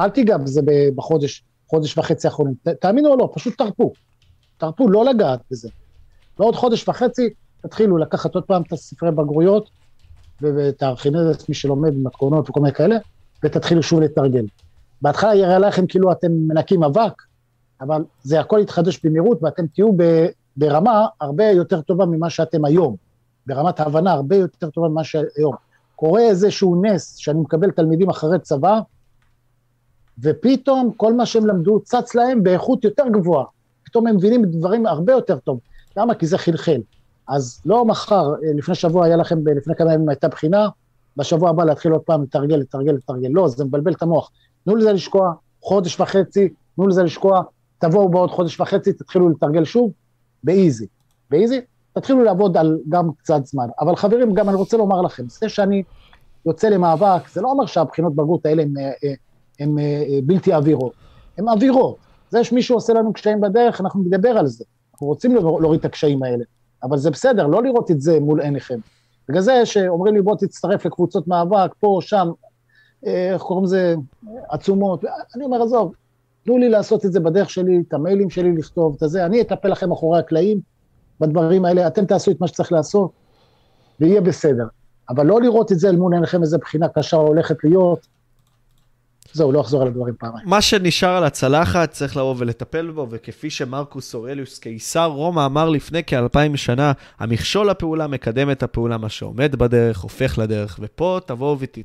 אל תיגע בזה בחודש, חודש וחצי האחרונים. תאמינו או לא, פשוט תרפו. תרפו, לא לגעת בזה. ועוד חודש וחצי, תתחילו לקחת עוד פעם את הספרי בגרויות, ואת הארכינדס, מי שלומד מתכונות וכל מיני כאלה, ותתחילו שוב לתרגל. בהתחלה יראה לכם כאילו אתם מנקים אבק, אבל זה הכל יתחדש במהירות, ואתם תהיו ברמה הרבה יותר טובה ממה שאתם היום. ברמת ההבנה הרבה יותר טובה ממה שהיום. קורה איזשהו נס שאני מקבל תלמידים אחרי צבא, ופתאום כל מה שהם למדו צץ להם באיכות יותר גבוהה. פתאום הם מבינים דברים הרבה יותר טוב. למה? כי זה חלחל. אז לא מחר, אה, לפני שבוע היה לכם, לפני כמה ימים הייתה בחינה, בשבוע הבא להתחיל עוד פעם לתרגל, לתרגל, לתרגל. לא, זה מבלבל את המוח. תנו לזה לשקוע, חודש וחצי, תנו לזה לשקוע, תבואו בעוד חודש וחצי, תתחילו לתרגל שוב, באיזי. באיזי, תתחילו לעבוד על גם קצת זמן. אבל חברים, גם אני רוצה לומר לכם, זה שאני יוצא למאבק, זה לא אומר שהבחינות בגרות האלה הן בלתי עבירות, הן עבירות. זה שמישהו עושה לנו קשיים בדרך, אנחנו נדבר על זה. אנחנו רוצים להוריד את הקשיים האלה. אבל זה בסדר, לא לראות את זה מול עיניכם. בגלל זה שאומרים לי בוא תצטרף לקבוצות מאבק, פה, שם, אה, איך קוראים לזה, עצומות, אני אומר, עזוב, תנו לי לעשות את זה בדרך שלי, את המיילים שלי לכתוב, את זה, אני אטפל לכם אחורי הקלעים בדברים האלה, אתם תעשו את מה שצריך לעשות, ויהיה בסדר. אבל לא לראות את זה אל מול עיניכם איזה בחינה קשה הולכת להיות, זהו, לא אחזור על הדברים פעמיים. מה שנשאר על הצלחת, צריך לבוא ולטפל בו, וכפי שמרקוס אורליוס, קיסר רומא, אמר לפני כאלפיים שנה, המכשול לפעולה מקדם את הפעולה, מה שעומד בדרך, הופך לדרך, ופה תבואו ות...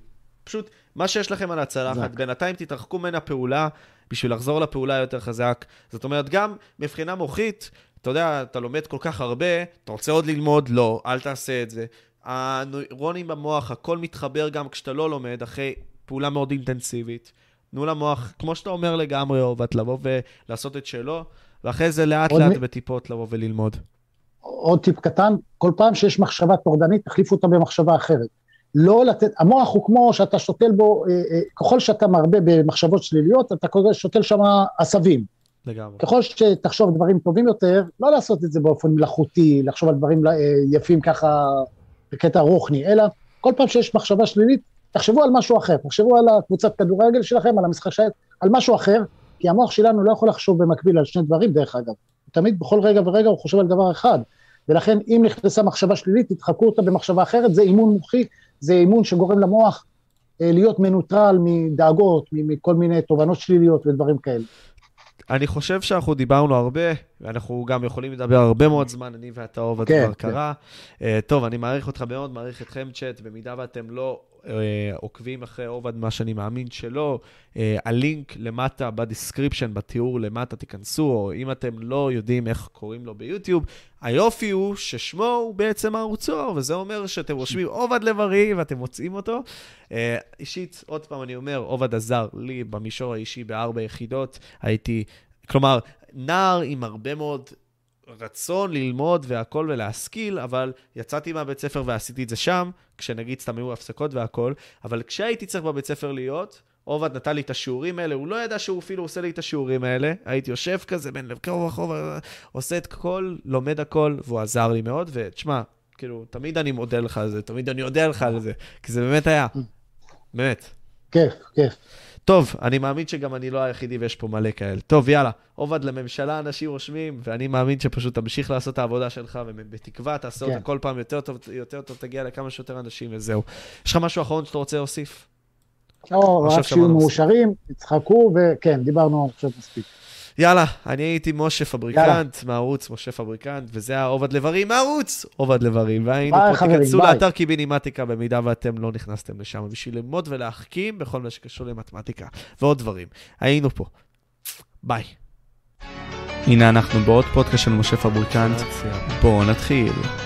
פשוט, מה שיש לכם על הצלחת, בינתיים תתרחקו מן הפעולה, בשביל לחזור לפעולה יותר חזק. זאת אומרת, גם מבחינה מוחית, אתה יודע, אתה לומד כל כך הרבה, אתה רוצה עוד ללמוד? לא, אל תעשה את זה. הנוירונים במוח, הכל מתחבר גם כשאתה לא לומד, אחרי פעולה מאוד אינטנסיבית. תנו למוח, כמו שאתה אומר לגמרי, עובד, לבוא ולעשות את שלו, ואחרי זה לאט לאט מ... בטיפות לבוא וללמוד. עוד טיפ קטן, כל פעם שיש מחשבה טורדנית, תחליפו אותה במחשבה אחרת. לא לתת, המוח הוא כמו שאתה שותל בו, אה, אה, ככל שאתה מרבה במחשבות שליליות, אתה שותל שם עשבים. לגמרי. ככל שתחשוב דברים טובים יותר, לא לעשות את זה באופן מלאכותי, לחשוב על דברים אה, יפים ככה בקטע רוחני, אלא כל פעם שיש מחשבה שלילית, תחשבו על משהו אחר, תחשבו על הקבוצת כדורגל שלכם, על המשחק שלכם, על משהו אחר, כי המוח שלנו לא יכול לחשוב במקביל על שני דברים, דרך אגב. תמיד בכל רגע ורגע הוא חושב על דבר אחד. ולכן אם נכנסה מחשבה שלילית, תדחקו אותה במחשבה אחרת, זה אימון מוחי, זה אימון שגורם למוח אה, להיות מנוטרל מדאגות, מכל מיני תובנות שליליות ודברים כאלה. אני חושב שאנחנו דיברנו הרבה, ואנחנו גם יכולים לדבר הרבה מאוד זמן, אני ואתה אוהב, כן, כבר כן. קרה. אה, טוב, אני מעריך אותך מאוד, מעריך אתכם צ'אט, במידה ואתם לא עוקבים אחרי עובד, מה שאני מאמין שלא, אה, הלינק למטה ב description, בתיאור למטה, תיכנסו, או אם אתם לא יודעים איך קוראים לו ביוטיוב, היופי הוא ששמו הוא בעצם ערוצו, וזה אומר שאתם רושמים עובד לב-ארי ואתם מוצאים אותו. אה, אישית, עוד פעם אני אומר, עובד עזר לי במישור האישי בארבע יחידות, הייתי... כלומר, נער עם הרבה מאוד רצון ללמוד והכל ולהשכיל, אבל יצאתי מהבית ספר ועשיתי את זה שם, כשנגיד סתם היו הפסקות והכל, אבל כשהייתי צריך בבית ספר להיות, עובד נתן לי את השיעורים האלה, הוא לא ידע שהוא אפילו עושה לי את השיעורים האלה, הייתי יושב כזה בין לב קרוב רחוב, עושה את הכל, לומד הכל, והוא עזר לי מאוד, ותשמע, כאילו, תמיד אני מודה לך על זה, תמיד אני אודה לך על זה, כי זה באמת היה, באמת. כיף, כיף. טוב, אני מאמין שגם אני לא היחידי ויש פה מלא כאלה. טוב, יאללה, עובד לממשלה אנשים רושמים, ואני מאמין שפשוט תמשיך לעשות את העבודה שלך, ובתקווה תעשה כן. אותה כל פעם יותר טוב, יותר טוב, תגיע לכמה שיותר אנשים וזהו. יש לך משהו אחרון שאתה רוצה להוסיף? או, עכשיו רק שיהיו מאושרים, יצחקו, וכן, דיברנו עכשיו מספיק. יאללה, אני הייתי משה פבריקנט מהערוץ משה פבריקנט, וזה היה עובד לברים מהערוץ עובד לברים. והיינו ביי, פה, תיכנסו. לאתר קיבינימטיקה במידה ואתם לא נכנסתם לשם בשביל ללמוד ולהחכים בכל מה שקשור למתמטיקה ועוד דברים. היינו פה. ביי. הנה אנחנו בעוד פודקאסט של משה פבריקנט. בואו נתחיל.